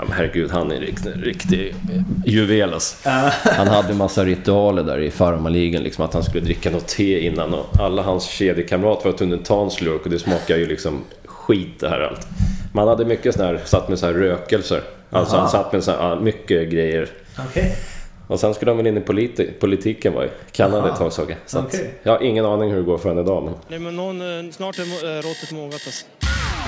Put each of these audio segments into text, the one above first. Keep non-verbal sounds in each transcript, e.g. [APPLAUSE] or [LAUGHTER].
Ja, men herregud, han är en riktig, riktig juvel alltså. Han hade en massa ritualer där i farmarligan, liksom att han skulle dricka något te innan och alla hans kedjekamrater var tvungna att ta en slurk och det smakar ju liksom skit det här allt. Man hade mycket sån här, satt med så här rökelser. Alltså Aha. han satt med så här, mycket grejer. Okej. Och sen skulle de väl in i politi- politiken var i Kanada Aha. ett tag såg jag. Så att, Okej. jag har ingen aning hur det går för henne idag men... Nej, men någon, eh, snart är eh, råttet mogat alltså.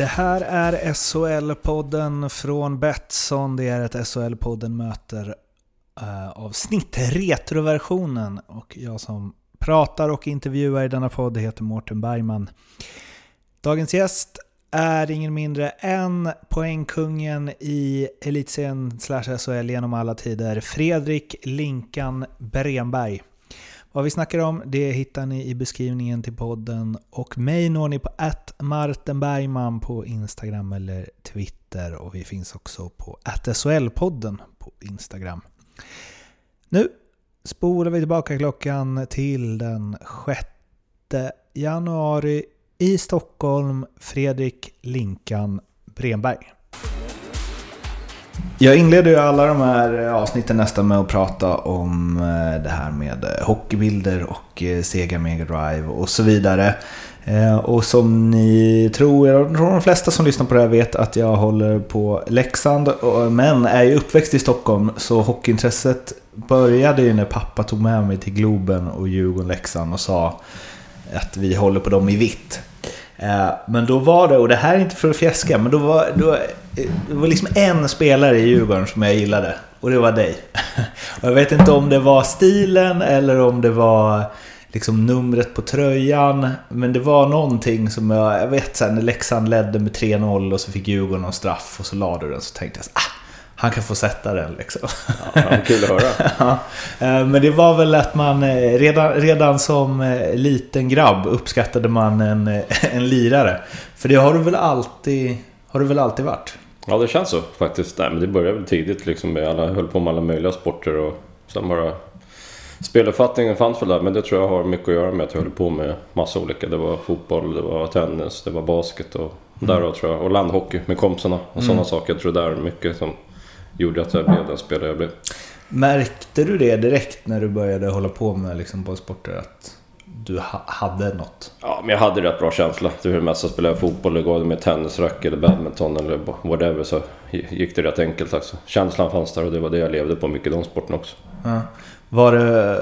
Det här är SHL-podden från Betsson. Det är ett SHL-podden möter uh, avsnitt, retroversionen. Och jag som pratar och intervjuar i denna podd heter Mårten Bergman. Dagens gäst är ingen mindre än poängkungen i elitserien slash SHL genom alla tider, Fredrik Linkan Bremberg. Vad vi snackar om det hittar ni i beskrivningen till podden och mig når ni på att Bergman på Instagram eller Twitter och vi finns också på SHL-podden på Instagram. Nu spolar vi tillbaka klockan till den 6 januari i Stockholm, Fredrik Linkan Bremberg. Jag inleder ju alla de här eh, avsnitten nästan med att prata om eh, det här med eh, hockeybilder och Sega Mega Drive och så vidare. Och som ni tror, jag tror de flesta som lyssnar på det här vet att jag håller på Leksand men är ju uppväxt i Stockholm så hockeyintresset började ju när pappa tog med mig till Globen och Djurgården-Leksand och sa att vi håller på dem i vitt. Eh, men då var det, och det här är inte för att fjäska, men då var, då, eh, det var liksom en spelare i Djurgården som jag gillade. Och det var dig. [LAUGHS] Och jag vet inte om det var stilen eller om det var liksom numret på tröjan. Men det var någonting som jag, jag vet sen när Leksand ledde med 3-0 och så fick Djurgården någon straff och så la du den så tänkte jag så, ah, han kan få sätta den liksom. Ja, kul att höra. [LAUGHS] Ja, eh, men det var väl att man eh, redan, redan som eh, liten grabb uppskattade man en, en lirare. För det har du väl alltid, har du väl alltid varit? Ja, det känns så faktiskt. Nej, men det började väl tidigt liksom. Med alla, höll på med alla möjliga sporter och sen bara... Speluppfattningen fanns väl där, men det tror jag har mycket att göra med att jag höll på med massa olika. Det var fotboll, det var tennis, det var basket och därav tror jag. Och landhockey med kompisarna och sådana saker. Jag tror det är mycket som gjorde att jag blev den spelare jag blev. Märkte du det direkt när du började hålla på med liksom bollsporter? Att du ha, hade något? Ja, men jag hade rätt bra känsla. Var det mesta spelade fotboll, det det med tennisrack eller badminton eller whatever så gick det rätt enkelt alltså. Känslan fanns där och det var det jag levde på mycket, de sporterna också. Ja. Var det,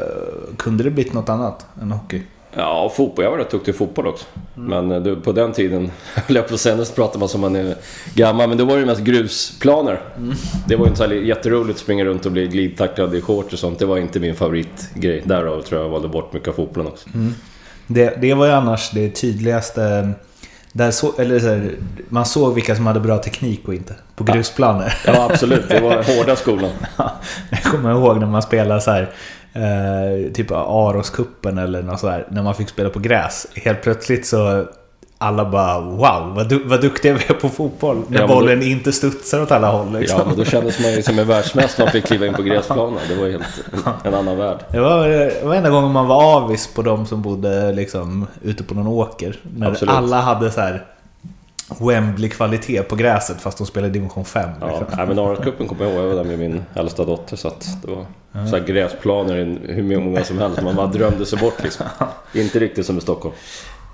kunde det blivit något annat än hockey? Ja, fotboll. Jag var rätt duktig i fotboll också. Men eh, du, på den tiden, [LAUGHS] höll jag på att säga, pratar man som man är gammal, men då var det ju mest grusplaner. Det var ju inte så jätteroligt att springa runt och bli glidtacklad i shorts och sånt. Det var inte min favoritgrej. Därav tror jag jag valde bort mycket av fotbollen också. Det, det var ju annars det tydligaste... Där så, eller så här, man såg vilka som hade bra teknik och inte. På grusplaner. Ja, absolut. Det var hårda skolan. [LAUGHS] Jag kommer ihåg när man spelade så här, eh, typ Aroskuppen eller något sådär, när man fick spela på gräs. Helt plötsligt så alla bara wow, vad, du, vad duktiga vi är på fotboll. När Ja, men då- bollen inte studsar åt alla håll. Liksom. Ja, men då kändes man ju som en världsmästare när man fick kliva in på gräsplanen. Det var helt en, en annan värld. Det var, det var enda gången man var avis på de som bodde liksom ute på någon åker. När Absolut. alla hade så här Wembley-kvalitet på gräset fast de spelade i division 5. Ja, Liksom. nej, men Aroscupen kommer jag ihåg. Jag var där med min äldsta dotter. Så att det var så här gräsplaner hur många som helst. Man bara drömde sig bort liksom. [LAUGHS] Inte riktigt som i Stockholm.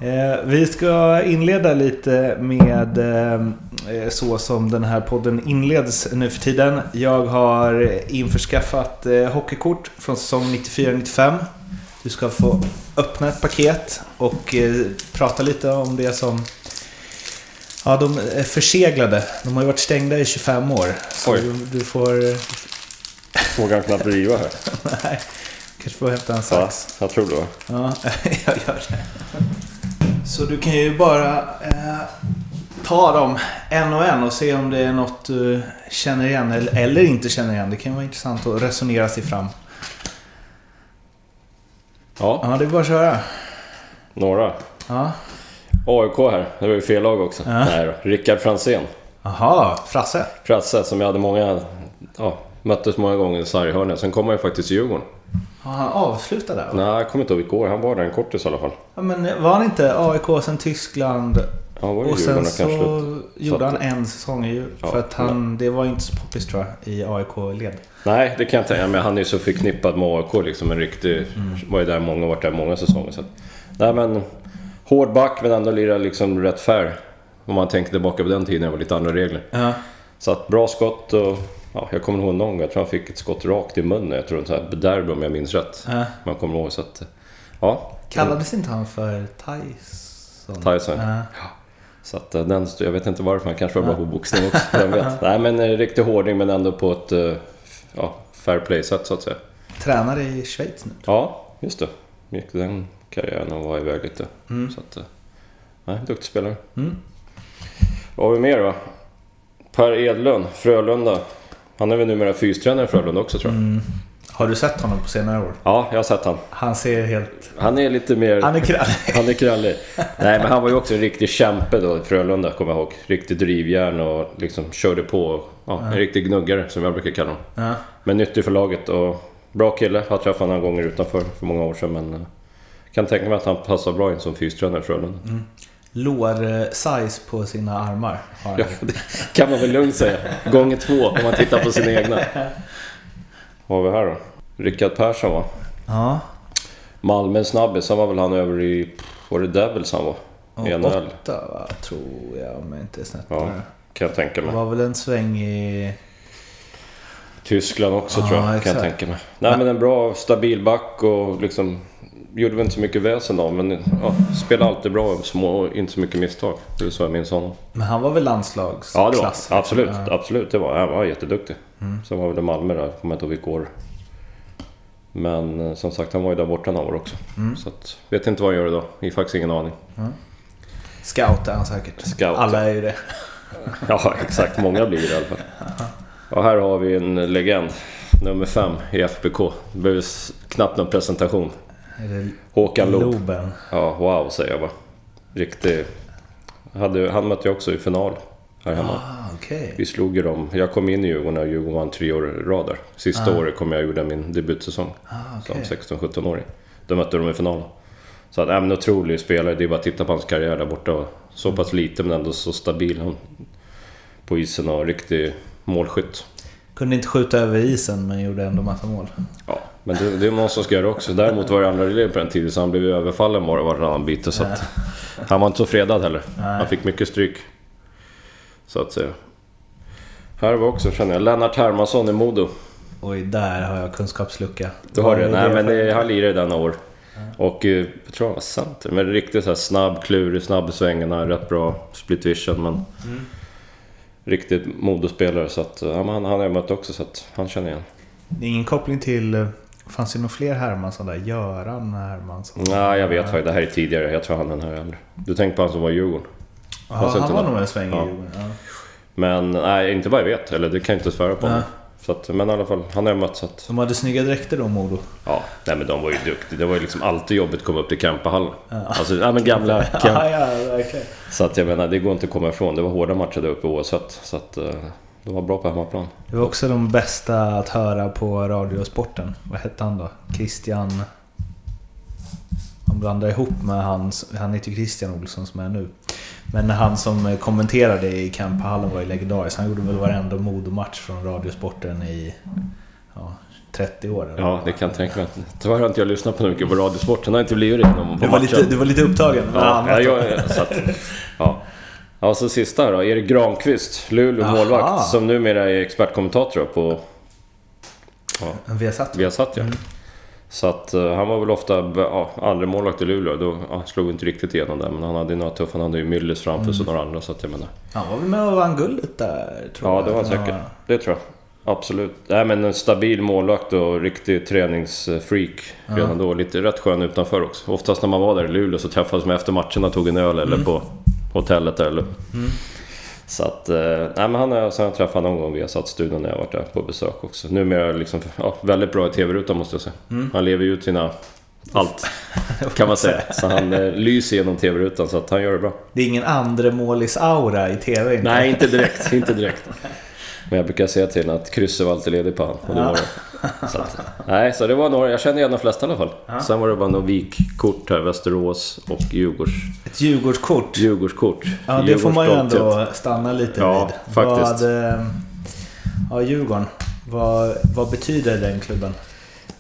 Eh, vi ska inleda lite med eh, så som den här podden inleds nu för tiden. Jag har införskaffat eh, hockeykort från säsong 94-95. Du ska få öppna ett paket och eh, prata lite om det som... Ja, de är förseglade. De har ju varit stängda i 25 år. Så Oj. du, du får... Vågar knappt driva här. [LAUGHS] Nej, kanske får hämta en Ja, sax. jag tror det. Ja, [LAUGHS] jag gör det. Så du kan ju bara eh, ta dem en och en och se om det är något du känner igen eller, eller inte känner igen. Det kan vara intressant att resonera sig fram. Ja, Ja, det är bara att köra. några. Ja. AIK här, det var ju fel lag också. Ja. Nej då. Rickard Franzén. Jaha, Frasse. Frasse som jag hade många... Ja, möttes många gånger i sarghörnen. Sen kom han ju faktiskt till Djurgården. Ja, han avslutade där? Nej, jag kommer inte ihåg vilket år. Han var där en kortis i alla fall. Ja, men var han inte AIK sen Tyskland Ja, var ju och sen så gjorde han en säsong i Ja, För att han, det var inte så poppis tror jag i AIK-led. Nej, det kan jag inte säga. Men han är ju så förknippad med AIK liksom. En riktig... Var ju där många, varit där många säsonger. Så nej men... Hård back men ändå lirar liksom rätt färg. Om man tänker tillbaka på den tiden, det var lite andra regler. Ja. Så att bra skott och... Ja, jag kommer ihåg någon gång, jag tror han fick ett skott rakt i munnen. Jag tror så här derby om jag minns rätt. Ja. Man kommer ihåg så att... Ja. Kallades inte han för Tyson? Tyson. Ja. Så att eh, den, jag vet inte varför, han kanske var bra på boxning också. Vem vet. [LAUGHS] Nej men en riktig hårding men ändå på ett eh, ja, fair play-sätt så att säga. Tränar i Schweiz nu. Ja, just det. Gick den karriären och var iväg lite. Så att, eh, nej, duktig spelare. Mm. Vad har vi mer då? Per Edlund, Frölunda. Han är väl numera fystränare i Frölunda också tror jag. Har du sett honom på senare år? Ja, jag har sett han. Han ser helt... Han är lite mer... Han är krallig. [LAUGHS] Han är krallig. Nej, men han var ju också en riktig kämpe då i Frölunda, kommer jag ihåg. Riktigt drivjärn och liksom körde på. Ja, en riktig gnuggare, som jag brukar kalla honom. Ja. Men nyttig för laget och bra kille. Har träffat honom några gånger utanför för många år sedan, men... Kan tänka mig att han passar bra in som fystränare i Frölunda. Lår-size på sina armar. Har. Ja, det kan man väl lugnt säga. Gånger två om man tittar på sina egna. [LAUGHS] Vad har vi här då? Rickard Persson va? ja. Malmö snabbis, han var väl han över i... Var det Devils han var? I NHL? åtta va, tror jag om jag inte är snett Ja, kan jag tänka Det mig. var väl en sväng i... Tyskland också Ja, tror jag, kan exakt. jag tänka mig. Nej men en bra, stabil back och liksom... Gjorde väl inte så mycket väsen av men ja, spelade alltid bra, små, inte så mycket misstag. Det är så jag minns honom. Men han var väl landslagsklass? Ja det var liksom. absolut. Mm. absolut. Det var, han var jätteduktig. Sen var väl det Malmö där, kommer jag inte ihåg vilka år. Men eh, som sagt, han var ju där borta några år också. Mm. Så att, vet inte vad han gör idag. Jag har faktiskt ingen aning. Scout är han säkert. Scout. Alla är ju det. [LAUGHS] Ja, exakt. Många blir det i alla fall. Och här har vi en legend. Nummer fem i FBK. Det behövs knappt någon presentation. Det Håkan Loob. Loben? Ja, wow säger jag bara. Riktig... Hade, han mötte jag också i final här hemma. Ah, okej. Vi slog ju dem. Jag kom in i Djurgården och Djurgården vann tre år i rad där. Sista Ah. året kom jag och gjorde min debutsäsong. Ah, okej. Som 16-17-åring. Då mötte de i finalen. Så att, äh, men otrolig spelare. Det är bara att titta på hans karriär där borta. Så pass liten men ändå så stabil. Han, på isen och riktig målskytt. Kunde inte skjuta över isen men gjorde ändå massa mål. Ja, men det, det är någon som ska göra också. Däremot var det andra elever på den tiden så han blev överfallen var varannan bit. Så att, han var inte så fredad heller. Han fick mycket stryk. Så att säga. Här var också, känner jag, Lennart Hermansson i Modo. Oj, där har jag kunskapslucka. Du har det? Nej men det, han lirade denna år. Och eh, jag tror han var center. Men riktigt så här snabb, klurig, snabb i svängarna, rätt bra split vision. Men riktigt modospelare så att ja, men han, han har jag mött också så att han känner igen. Det är ingen koppling till... Fanns det nog fler Hermansson där? Göran Hermansson? Nej jag vet faktiskt, det här är tidigare. Jag tror han är den här äldre. Du tänker på han som var i Djurgården? Ja, han var någon. nog en sväng i Ja. Djurgården. Ja. Men nej, inte vad jag vet. Eller det kan jag inte svära på. Nej. Så att, men i alla fall, han har jag mött så att... De hade snygga dräkter då, Modo. Ja, nej men de var ju duktiga. Det var ju liksom alltid jobbigt att komma upp till Campahallen. Alltså, ja men gamla [LAUGHS] Camp. Ja, ja, verkligen. Så att jag menar, det går inte att komma ifrån. Det var hårda matcher där uppe oavsett. Så att eh, de var bra på hemmaplan. Det var också de bästa att höra på Radiosporten. Vad hette han då? Christian... Han blandar ihop med hans... Han heter ju Christian Olsson som är nu. Men han som kommenterade i Campahallen var ju legendarisk. Han gjorde väl varenda Modo-match från Radiosporten i... Ja, 30 år eller? Ja, det kan jag tänka mig. Tyvärr har inte jag lyssnat på mycket på Radiosporten. Det har inte blivit det på Du var, lite, du var lite upptagen med Ja, ja, jag, så att, ja. Ja, så sista då. Erik Granqvist, Luleå Aha. målvakt. Som numera är expertkommentator på Men vi har satt. Viasat ja. Så att eh, han var väl ofta ja, andra målvakt i Luleå. Då ja, slog inte riktigt igenom där. Men han hade ju några tuffa. Han hade ju Myllys framför sig och några andra. Så att jag menar. Han var väl med och vann guldet där, tror Ja, jag. det var han säkert. Det tror jag. Absolut. Nej, men en stabil målvakt och riktig träningsfreak redan då. Lite rätt skön utanför också. Oftast när man var där i Luleå så träffades man efter matcherna och tog en öl eller på hotellet där. Eller. Så att, eh, nej men han har jag, sen har jag träffat någon gång via studion när jag varit där på besök också. Numera liksom, ja, väldigt bra i TV-rutan måste jag säga. Han lever ju ut sina, allt [LAUGHS] kan man säga. Så han eh, lyser genom TV-rutan så att han gör det bra. Det är ingen andremålis-aura i TV inte? Nej, inte direkt. Inte direkt. [LAUGHS] Men jag brukar säga till honom att krysset var alltid ledigt på han. Och det var det. Så att, nej, så det var några, jag kände igen de flesta i alla fall. Sen var det bara några vikkort här, Västerås och Djurgårds, Ett Djurgårdskort? Djurgårdskort. Ja, det får man ju ändå stanna lite Ja, vid. faktiskt. Vad, eh, ja, Djurgården. Vad, vad betyder den klubben?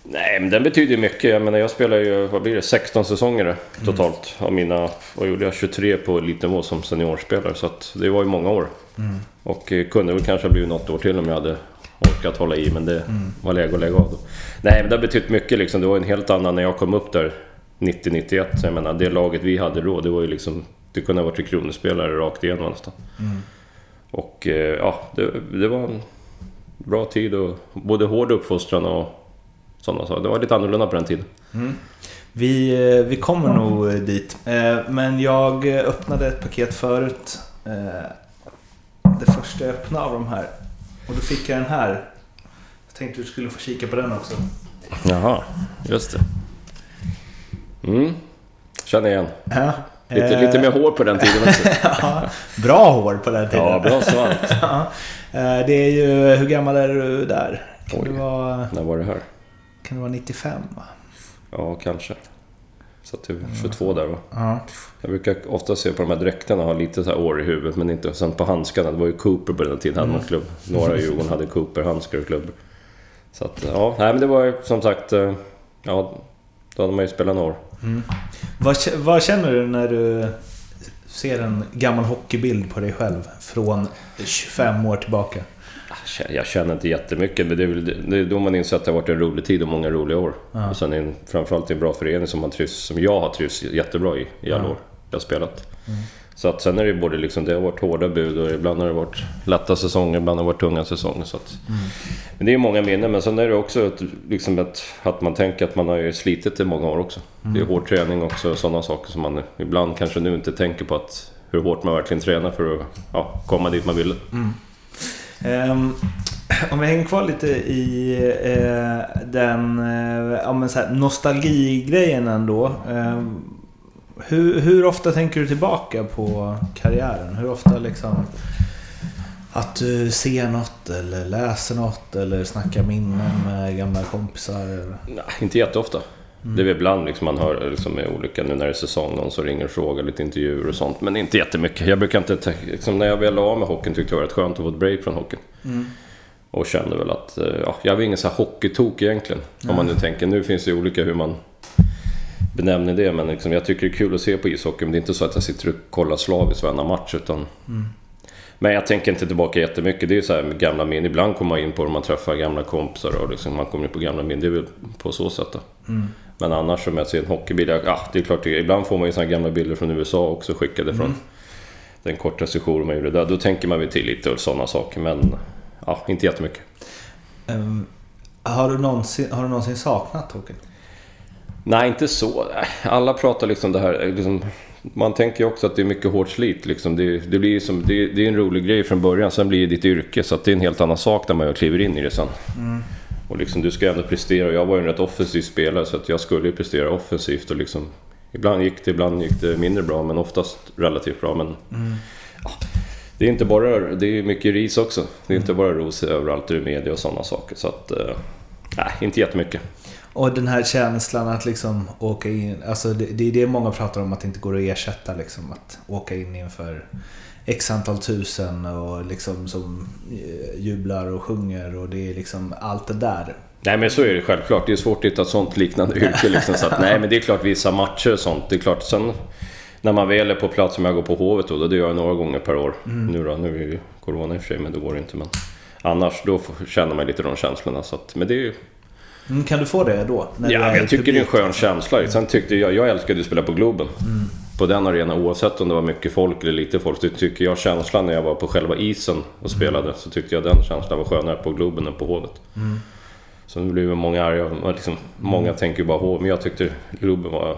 Nej, men den betyder mycket. Jag menar, jag spelar ju, vad blir det, 16 säsonger totalt. Av mina, vad gjorde jag, 23 på elitnivå som seniorspelare. Så att det var ju många år. Och eh, kunde väl kanske ha blivit något år till om jag hade orkat hålla i. Men det var läge att lägga av då. Nej, men det har betytt mycket liksom. Det var en helt annan när jag kom upp där 90-91. Jag menar, det laget vi hade då, det var ju liksom... Det kunde ha varit kronespelare rakt igenom nästan. Och eh, ja, det, det var en bra tid och både hård uppfostran och sådana saker. Det var lite annorlunda på den tiden. Vi, eh, vi kommer nog eh, dit. Eh, Men jag öppnade ett paket förut. Eh, Det första jag öppnade av de här. Och då fick jag den här. Jag tänkte du skulle få kika på den också. Jaha, just det. Mm, känner igen. Ja. Lite, lite mer hår på den tiden också. [LAUGHS] ja, bra hår på den tiden. Ja, bra svant. [LAUGHS] Ja. Det är ju... Hur gammal är du där? Kan Oj. du vara, När var det här? Kan du vara 95? Va? Ja, kanske. Så att du 22 där va? Ja. Jag brukar ofta se på de här dräkterna ha lite så här år i huvudet men inte. Sen på handskarna, det var ju Cooper på den tiden hade man klubb. Några i Djurgården hade Cooper-handskar och klubbor. Så att ja, nej men det var ju som sagt... eh, Ja, då hade man ju spelat några år. Vad, kä- vad känner du när du ser en gammal hockeybild på dig själv från 25 år tillbaka? Jag känner inte jättemycket, men det är, väl, det är då man inser att det har varit en rolig tid och många roliga år. Och sen är det framförallt en bra förening som, man trivs, som jag har trivts jättebra i, i alla år jag har spelat. Så att sen är det både liksom, det har varit hårda bud och ibland har det varit lätta säsonger, ibland har det varit tunga säsonger. Så att, Men det är många minnen, men sen är det också ett, liksom ett, att man tänker att man har ju slitit i många år också. Det är hård träning också och sådana saker som man ibland kanske nu inte tänker på att hur hårt man verkligen tränar för att ja, komma dit man ville. Um, [CLEARS THROAT] om vi hänger kvar lite i eh, den eh, ja, men så här, nostalgigrejen ändå. Ehm, hur, hur ofta tänker du tillbaka på karriären? Hur ofta liksom att du ser något eller läser något eller snackar minnen med gamla kompisar? Nej, inte jätteofta. Det är väl ibland liksom man hör liksom med olika, nu när det är säsong, någon som ringer och frågar lite intervjuer och sånt. Men inte jättemycket. Jag brukar inte, liksom när jag väl la av med hockeyn tyckte jag det var rätt skönt att få ett break från hockeyn. Och kände väl att, eh, ja, jag var ingen så här hockeytok egentligen. Om man nu tänker, nu finns det ju olika hur man benämner det. Men liksom, jag tycker det är kul att se på ishockey. Men det är inte så att jag sitter och kollar slaviskt varenda match. Utan... Men jag tänker inte tillbaka jättemycket. Det är ju så här med gamla minnen. Ibland kommer man in på det, man träffar gamla kompisar och liksom, man kommer in på gamla minnen. Det är väl på så sätt då. Men annars om jag ser en hockeybild, ja det är klart, ibland får man ju såna gamla bilder från USA också skickade från den korta sessionen man gjorde där. Då tänker man väl till lite och sådana saker, men ja, inte jättemycket. Ehm, har, du någonsin, har du någonsin saknat hockeyn? Nej, inte så. Alla pratar liksom det här, liksom, man tänker ju också att det är mycket hårt slit. Liksom. Det, det, blir som, det, det är en rolig grej från början, sen blir det ditt yrke. Så det är en helt annan sak när man kliver in i det sen. Och liksom, du ska ändå prestera. Jag var ju en rätt offensiv spelare så att jag skulle ju prestera offensivt. Och liksom, ibland gick det, ibland gick det mindre bra, men oftast relativt bra. Men, ja, det är inte bara, det är mycket ris också. Det är inte bara ros överallt i media och sådana saker. Så att, eh, nej, inte jättemycket. Och den här känslan att liksom åka in, alltså det, det är det många pratar om att det inte går att ersätta liksom. Att åka in inför X antal tusen och liksom som eh, jublar och sjunger och det är liksom allt det där. Nej men så är det självklart. Det är svårt att hitta ett sånt liknande yrke liksom. Så att, nej men det är klart vissa matcher och sånt. Det är klart sen när man väl är på plats, som jag går på Hovet då, det gör jag några gånger per år. Nu då, nu är ju Corona i och för sig, men det går inte. Men annars då känner man lite de känslorna. Så att, men det är ju... Mm, kan du få det då? Ja, jag tycker det är en skön känsla. Sen tyckte jag, jag älskade att spela på Globen. På den arenan, oavsett om det var mycket folk eller lite folk, så tycker jag känslan när jag var på själva isen och spelade, så tyckte jag den känslan var skönare på Globen än på Hovet. Så nu blir många arga, liksom, många tänker ju bara Hovet, men jag tyckte Globen var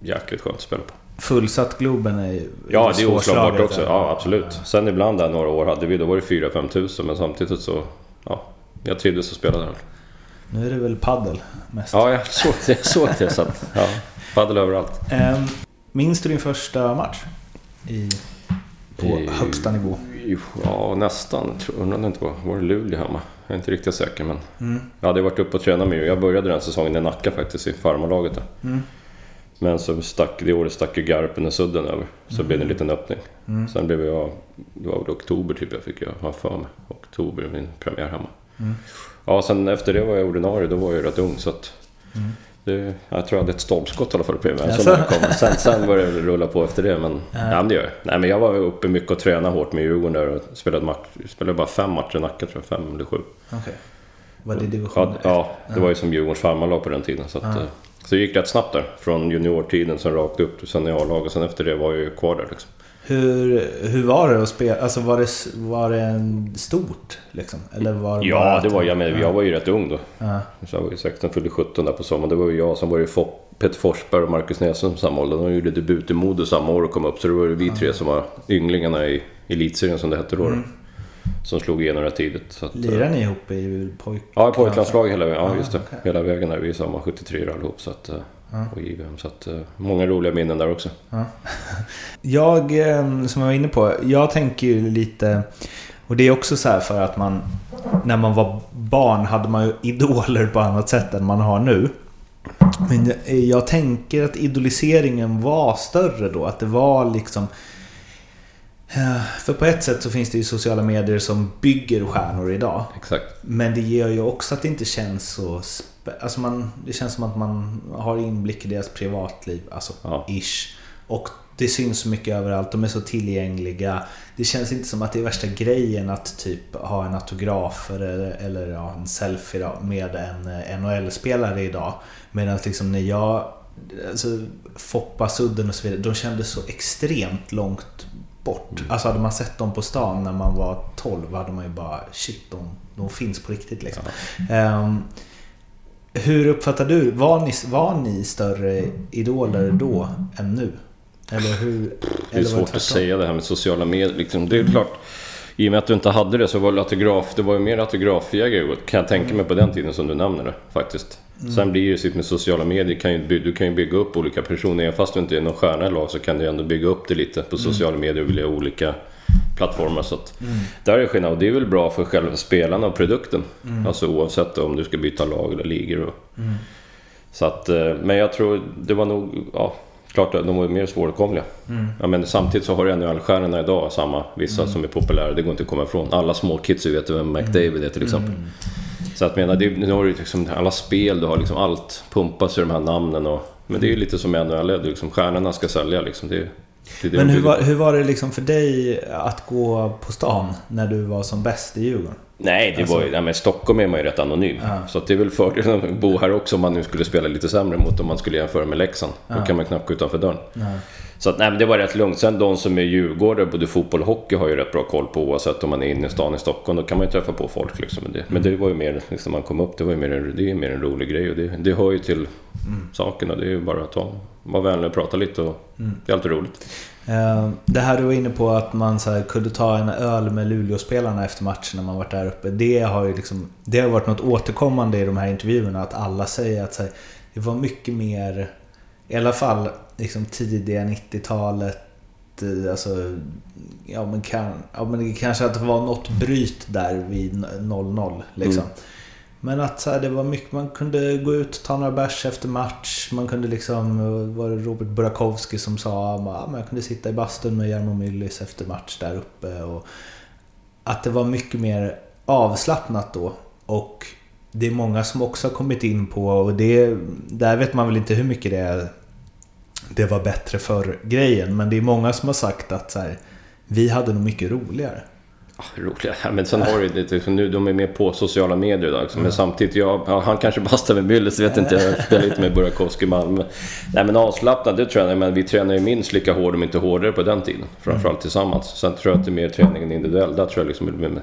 jäkligt skönt att spela på. fullsatt Globen är ju Ja, det är oslagbart också. Ja, absolut. Sen ibland där några år hade vi, då var det 4-5 tusen men samtidigt så... Ja, jag trivdes att spela där. Nu är det väl paddel mest. Ja, jag såg det. Jag såg det så att, ja, paddel överallt. Ehm, minns du din första match? I, på I- högsta nivå? Ja, nästan. Undrar om det inte var, var det Luleå hemma? Jag är inte riktigt säker men... Mm. Jag hade varit uppe och tränat med Jag började den säsongen i Nacka faktiskt, i farmarlaget där. Mm. Men så stack, det året stack ju Garpen och Sudden över. Så blev det en liten öppning. Mm. Sen blev jag... Det var väl oktober typ jag fick jag ha för mig. Oktober, min premiär hemma. Mm. Ja, sen efter det var jag ordinarie. Då var jag rätt ung så att... Mm. Det, jag tror jag hade ett stolpskott i alla fall på premiären. Jaså? Så när det kom. Sen, sen började det rulla på efter det. Men, ja. men det gör. Nej, men jag var uppe mycket och tränade hårt med Djurgården där och spelade, match, spelade bara fem matcher i Nacka tror jag. Fem eller sju. Okej. Var det division Ja, ja, det var ju som Djurgårdens farmarlag på den tiden. Så, att, eh, så det gick rätt snabbt där. Från juniortiden, sen rakt upp, sen i A-laget. Sen efter det var jag ju kvar där liksom. Hur, hur var det att spela? Alltså var det, var det en stort liksom? Eller var det Ja, det var jag med. Jag var ju rätt ung då. Ja. Så jag var ju 16, fyllde 17 där på sommaren. Det var ju jag, som var ju Peter Forsberg och Marcus Näsum samma ålder. De gjorde debut i Modo samma år och kom upp. Så det var ju vi tre som var ynglingarna i elitserien som det hette då. då. Som slog igenom rätt tidigt. Så att, eh, Lirade ni ihop i pojk... Ja, i pojklandslaget hela vägen. Ja, just det. Hela vägen där. Vi är samma 73 allihop. Så att, eh, och JVM. Så att, eh, många roliga minnen där också. [LAUGHS] Jag, eh, som jag var inne på, jag tänker ju lite... Och det är också så här för att man... När man var barn hade man ju idoler på annat sätt än man har nu. Men jag- jag tänker att idoliseringen var större då. Att det var liksom... eh, För på ett sätt så finns det ju sociala medier som bygger stjärnor idag. Exakt. Men det gör ju också att det inte känns så... Alltså man, det känns som att man har inblick i deras privatliv. Alltså, Ja. ish. Och det syns så mycket överallt. De är så tillgängliga. Det känns inte som att det är värsta grejen att typ ha en autograf eller, eller ja, en selfie med en eh, NHL-spelare idag. Medan liksom när jag... Alltså, Foppa, Sudden och så vidare. De kändes så extremt långt bort. Alltså hade man sett dem på stan när man var 12 hade man ju bara shit, de, de finns på riktigt liksom. Ehm, hur uppfattar du, var ni, var ni större idoler då än nu? Eller hur? Det är eller svårt att tvärtom? säga det här med sociala medier. Liksom. Det är klart, i och med att du inte hade det så var det autograf. Det var ju mer autografjägare kan jag tänka mig på den tiden som du nämner det faktiskt. Sen blir det ju sitt med sociala medier. Kan ju, du kan ju bygga upp olika personer. Även fast du inte är någon stjärna i lag så kan du ändå bygga upp det lite på sociala medier och vilja olika plattformar. Så att, Där är skillnad och det är väl bra för själva spelarna och produkten. Alltså oavsett om du ska byta lag eller ligor. Och, Så att, eh, men jag tror det var nog... Ja, klart att de var mer svåråtkomliga. Ja, men samtidigt så har du NHL-stjärnorna idag samma, vissa som är populära. Det går inte att komma ifrån. Alla små kids vet vem McDavid är till exempel. Så att menar, det, nu har du liksom alla spel, du har liksom allt pumpas i de här namnen. Och, men det är ju lite som i NHL, liksom, stjärnorna ska sälja liksom. Det, är Men hur var, hur var det liksom för dig att gå på stan när du var som bäst i Djurgården? Nej, det var ju, nej, men i Stockholm är man ju rätt anonym. Så att det är väl fördelen att bo här också om man nu skulle spela lite sämre mot om man skulle jämföra med Leksand. Då kan man knappt gå utanför dörren. Så att, nej, men det var rätt lugnt. Sen de som är djurgårdare, både fotboll och hockey, har ju rätt bra koll på oavsett om man är inne i stan i Stockholm. Då kan man ju träffa på folk liksom. Men det, men det var ju mer, liksom, man kom upp, det var ju mer, en- det är mer en rolig grej. Och det, det hör ju till saken och det är ju bara att ta, vara vänlig och prata lite och det är alltid roligt. Eh, det här du var inne på att man så här, kunde ta en öl med Luleåspelarna efter matchen när man varit där uppe. Det har ju liksom, det har varit något återkommande i de här intervjuerna. Att alla säger att så här, det var mycket mer, i alla fall liksom tidiga 90-talet. Eh, alltså, ja men, kan, ja men det kanske att det var något bryt där vid 0-0 liksom. Mm. Men att så här, det var mycket, man kunde gå ut och ta några bärs efter match. Man kunde liksom, var det Robert Burakovsky som sa att man kunde sitta i bastun med Jarmo Myllys efter match där uppe. Och att det var mycket mer avslappnat då. Och det är många som också har kommit in på, och det, där vet man väl inte hur mycket det är, det var bättre för grejen Men det är många som har sagt att så här, vi hade nog mycket roligare. Ah, Roliga. Ja, men sen har du lite, liksom, nu, de är med på sociala medier idag. Liksom. Men samtidigt, jag, ja, han kanske bastar med Myllys, vet inte. Jag spelar lite med Burakovsky i Malmö. Nej men avslappnad, det tror jag. Men vi tränar ju minst lika hårt, om inte hårdare på den tiden. Framförallt tillsammans. Sen tror jag att det är mer träningen individuell. Där tror jag liksom med,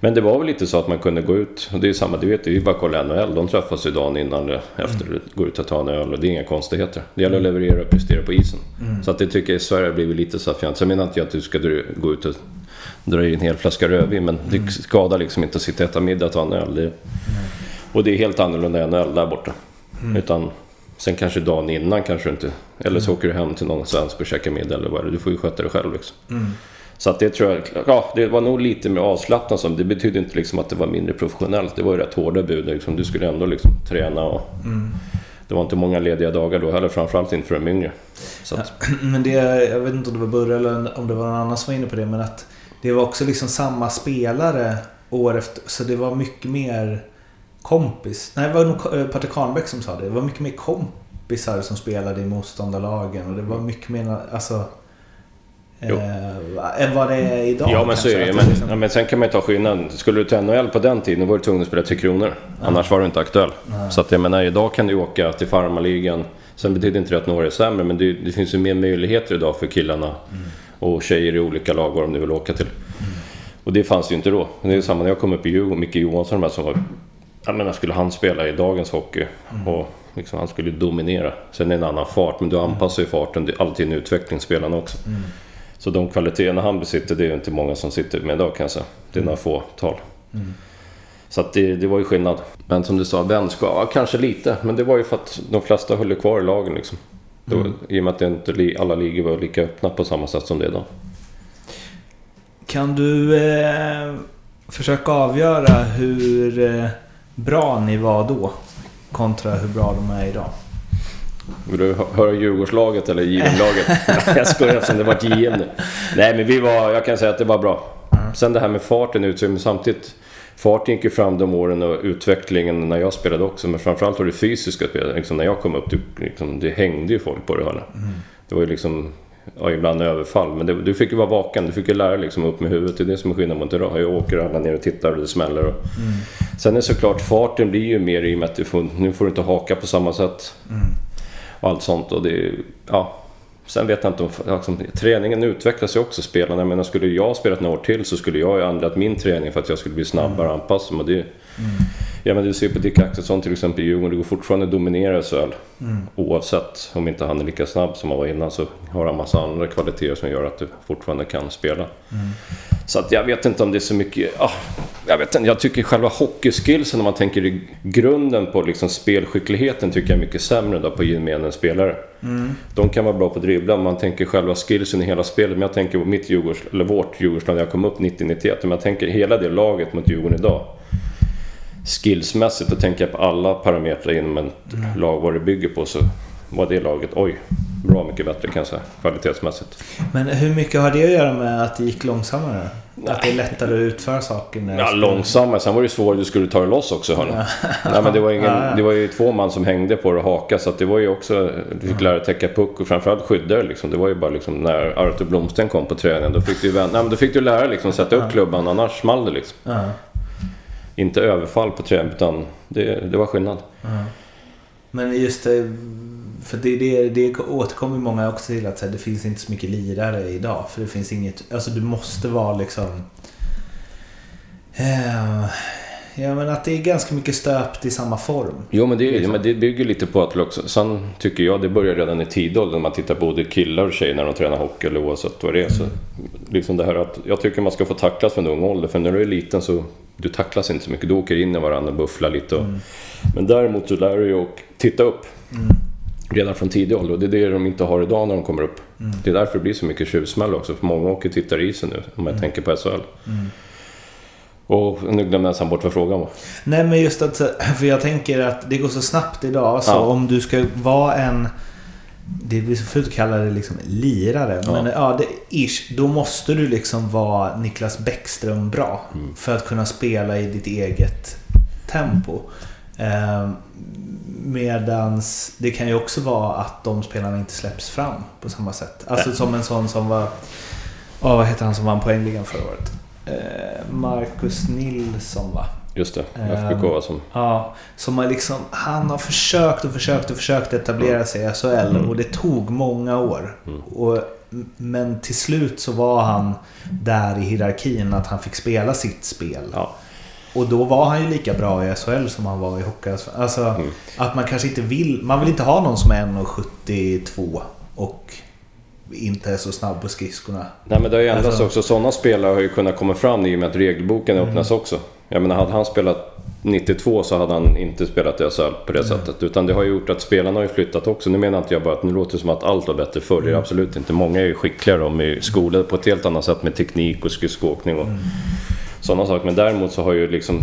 Men det var väl lite så att man kunde gå ut, och det är samma, du vet, det är ju bara kolla NHL. De träffas ju dagen innan eller efter Mm. går ut och tar en öl och det är inga konstigheter. Det gäller att leverera och prestera på isen. Mm. Så att det tycker jag i Sverige blivit lite så här fjant. Sen menar inte jag att du ska gå ut och dra i en hel flaska rödvin, men Mm. det skadar liksom inte att sitta och äta middag och ta en öl. Det, och det är helt annorlunda än öl där borta. Mm. Utan sen kanske dagen innan kanske inte... Eller så åker du hem till någon svensk och käkar middag eller vad det. Du får ju sköta det själv liksom. Mm. Så att det tror jag... Ja, det var nog lite mer avslappnat som. Det betyder inte liksom att det var mindre professionellt. Det var ju rätt hårda bud. Liksom. Du skulle ändå liksom träna och... Mm. Det var inte många lediga dagar då heller. Framförallt inte för de yngre. Att, [CLEARS THROAT] Men det, jag vet inte om det var Burre eller om det var någon annan som var inne på det. Men att det var också liksom samma spelare år efter. Så det var mycket mer kompis. Nej, det var nog eh, Patrik Kahnbäck som sa det. Det var mycket mer kompisar som spelade i motståndarlagen. Och det var mycket mer, alltså... Jo. Eh, än vad det är idag. ja men så kanske. är det ju. Men, liksom- ja, men sen kan man ju ta skillnaden. Skulle du till NHL på den tiden var du tvungen att spela Tre Kronor. Annars var du inte aktuell. Så att jag menar idag kan du åka till farmarligan. Sen betyder inte det att några är sämre men det, det finns ju mer möjligheter idag för killarna och tjejer i olika lag vad de nu vill åka till. Och det fanns ju inte då. Det är ju samma när jag kom upp i Djurgården, Micke Johansson de här som var... Jag menar, skulle han spela i dagens hockey och liksom, han skulle dominera. Sen är det en annan fart, men du anpassar ju farten. Det är alltid en utveckling, spelarna också. Så de kvaliteterna han besitter, det är ju inte många som sitter med idag kan jag säga. Det är några få tal. Så att det, det var ju skillnad. Men som du sa, vänskap, ja, kanske lite. Men det var ju för att de flesta höll ju kvar i lagen liksom. Det var, I och med att inte, alla ligor var lika öppna på samma sätt som det är. Kan du eh, försöka avgöra hur eh, bra ni var då? Kontra hur bra de är idag. Vill du hö- höra Djurgårdslaget eller JM-laget? [LAUGHS] jag skojar eftersom det var JM nu. Nej men vi var, jag kan säga att det var bra. Sen det här med farten ut, samtidigt Farten gick ju fram de åren och utvecklingen när jag spelade också. Men framförallt var det fysiska spelet. Liksom när jag kom upp, det, liksom, det hängde ju folk på det. Hörna. Det var ju liksom, ja, ibland överfall. Men det, du fick ju vara vaken. Du fick ju lära dig liksom upp med huvudet. Det är det som är skillnaden mot idag. Jag åker alla ner och tittar och det smäller. Och... Sen är såklart farten blir ju mer i och med att du får, nu får du inte haka på samma sätt. Och allt sånt. Och det, ja, Sen vet jag inte om... Liksom, träningen utvecklas ju också spelarna. Jag menar, skulle jag ha spelat några år till så skulle jag ju ändrat min träning för att jag skulle bli snabbare och anpassa mig. Det, Ja men du ser på Dick Axelsson till exempel i Djurgården. Det går fortfarande att dominera SHL. Oavsett om inte han är lika snabb som han var innan så har han massa andra kvaliteter som gör att du fortfarande kan spela. Så att jag vet inte om det är så mycket... Ah, jag, vet inte, jag tycker själva hockeyskillsen om man tänker i grunden på liksom spelskickligheten tycker jag är mycket sämre då på gemene spelare. De kan vara bra på att dribbla, men man tänker själva skillsen i hela spelet. Men jag tänker på mitt Djurgårds, eller vårt Djurgårdslag när jag kom upp 90-91. Men jag tänker hela det laget mot Djurgården idag. Skillsmässigt, då tänker jag på alla parametrar inom ett lag, vad det bygger på. Så var det laget, oj, bra mycket bättre kan jag säga, kvalitetsmässigt. Men hur mycket har det att göra med att det gick långsammare? Att det är lättare att utföra saker när Ja, långsammare. Sen var det svårare, du skulle ta det loss också hörni. Nej, men det, var ingen, [LAUGHS] Ja, ja. det var ju två man som hängde på det och haka så det var ju också... Du fick lära dig täcka puck och framförallt skydda dig liksom. Det var ju bara liksom när Artur Blomsten kom på träningen. Då fick du, ju vän- nej, men då fick du lära dig liksom sätta upp klubban, annars small det liksom. Ja. Inte överfall på träning utan det, det var skillnad. Men just det, för det, det, det återkommer många också till att det finns inte så mycket lirare idag. För det finns inget, alltså du måste vara liksom... Eh, ja men att det är ganska mycket stöpt i samma form. Jo men det, Liksom. men det bygger lite på att också, sen tycker jag det börjar redan i tidig ålder när man tittar på både killar och tjejer när de tränar hockey eller oavsett vad det är. Så liksom det här att jag tycker man ska få tacklas från ung ålder för när du är liten så du tacklas inte så mycket. Du åker in i varandra och bufflar lite. Och, Men däremot så lär du dig att titta upp. Redan från tidig ålder och det är det de inte har idag när de kommer upp. Det är därför det blir så mycket tjuvsmäll också för många åker och tittar i sig nu om jag tänker på SHL. Och nu glömde jag nästan bort vad frågan var. Nej men just att, för jag tänker att det går så snabbt idag. Så Ja. om du ska vara en... Det blir så fult att kalla det liksom lirare. Ja. Men ja, det, ish, då måste du liksom vara Niklas Bäckström bra. Mm. För att kunna spela i ditt eget tempo. Eh, medans det kan ju också vara att de spelarna inte släpps fram på samma sätt. Alltså som en sån som var... Åh, vad heter han som vann poängligan förra året? Eh, Marcus Nilsson va? Just det, Ehm, FBK var som... Ja, som har liksom, han har försökt och försökt och försökt etablera sig i SHL och det tog många år. Och m- men till slut så var han där i hierarkin att han fick spela sitt spel. Ja. Och då var han ju lika bra i SHL som han var i Hockeyallsvenskan. Alltså Mm. att man kanske inte vill... Man vill inte ha någon som är 1,72 och inte är så snabb på skridskorna. Nej men det har ju ändrats Alltså- också. Sådana spelare har ju kunnat komma fram i och med att regelboken Mm. öppnas också. Jag menar hade han spelat 92 så hade han inte spelat i SHL på det Mm. sättet. Utan det har ju gjort att spelarna har ju flyttat också. Nu menar inte jag bara att nu låter det som att allt var bättre förr. Det Mm. är absolut inte. Många är ju skickligare. Är ju skolade på ett helt annat sätt med teknik och skridskoåkning och Mm. sådana saker. Men däremot så har ju liksom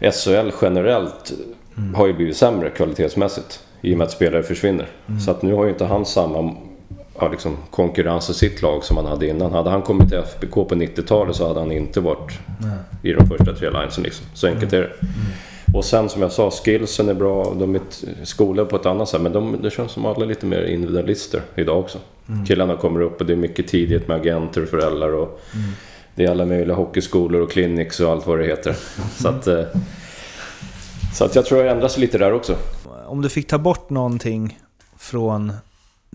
SHL generellt Mm. har ju blivit sämre kvalitetsmässigt. I och med att spelare försvinner. Mm. Så att nu har ju inte han samma ja, liksom, konkurrens i sitt lag som han hade innan. Hade han kommit till FBK på 90-talet så hade han inte varit i de första tre linesen. Liksom. Så enkelt Mm. är det. Och sen som jag sa, skillsen är bra. De är skolade på ett annat sätt. Men de, det känns som alla är lite mer individualister idag också. Mm. Killarna kommer upp och det är mycket tidigt med agenter och föräldrar. Och Det är alla möjliga hockeyskolor och clinics och allt vad det heter. Så att, eh, så att jag tror det ändras lite där också. Om du fick ta bort någonting från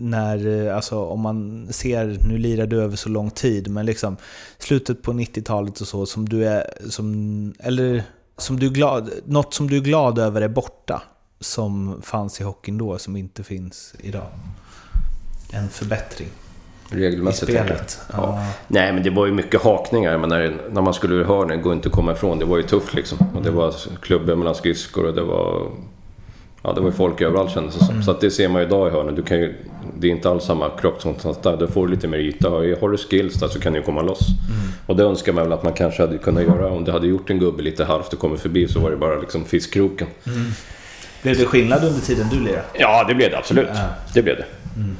när, eh, alltså om man ser, nu lirar du över så lång tid, men liksom slutet på 90-talet och så, som du är, som, eller som du är glad, något som du är glad över är borta, som fanns i hockeyn då, som inte finns idag. En förbättring i Regelmässigt. jag. spelet. Ja. Nej, men det var ju mycket hakningar. Men när, när man skulle ur hörnen, går inte att komma ifrån. Det var ju tufft liksom. Och det var klubbar mellan skridskor och det var... Ja, det var ju folk överallt kändes det som. Så att det ser man ju idag i hörnen. Du kan ju, det är inte alls samma kropp som där. Du får lite mer yta. Har du skills där så kan du komma loss. Och det önskar man väl att man kanske hade kunnat göra. Om du hade gjort en gubbe lite halvt och kommit förbi så var det bara liksom fiskkroken. Blev det skillnad under tiden du lirade? Ja, det blev det absolut. Det blev det.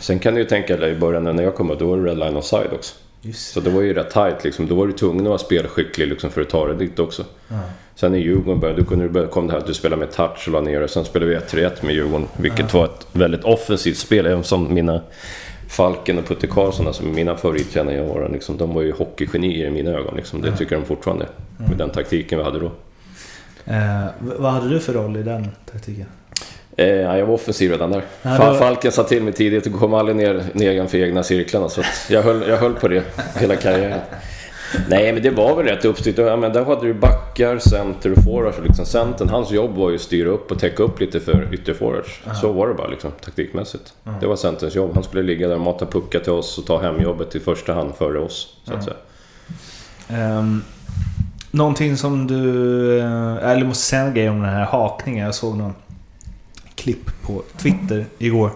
Sen kan du ju tänka dig i början när jag kom upp, då var det red line offside också. Just Så det var ju rätt tight liksom. Då var du tvungen att vara spelskicklig liksom för att ta det dit också. Sen i Djurgården började, då kunde du börja, kom det här att du spelade med touch och la ner det. Sen spelade vi 1-3-1 med Djurgården. Vilket var ett väldigt offensivt spel. Även som mina Falken och Putte Karlsson, som är mina favorittränare i åren. Liksom, de var ju hockeygenier i mina ögon. Liksom. Det tycker de fortfarande. Med den taktiken vi hade då. Eh, vad hade du för roll i den taktiken? Eh, ja, jag var offensiv redan där. Ja, då- Falken sa till mig tidigt och kom aldrig ner nedanför egna cirklarna. Så jag, höll, jag höll på det hela karriären. Nej, men det var väl rätt uppstyrt. Ja, men där hade du backar, center och forwards. Liksom centern, hans jobb var ju att styra upp och täcka upp lite för ytterforwards. Så var det bara liksom, taktikmässigt. Det var centerns jobb. Han skulle ligga där och mata puckar till oss och ta hemjobbet i första hand före oss. Så att säga. Um, någonting som du... eh, Eller måste säga en grej om den här hakningen. Jag såg någon klipp på Twitter igår.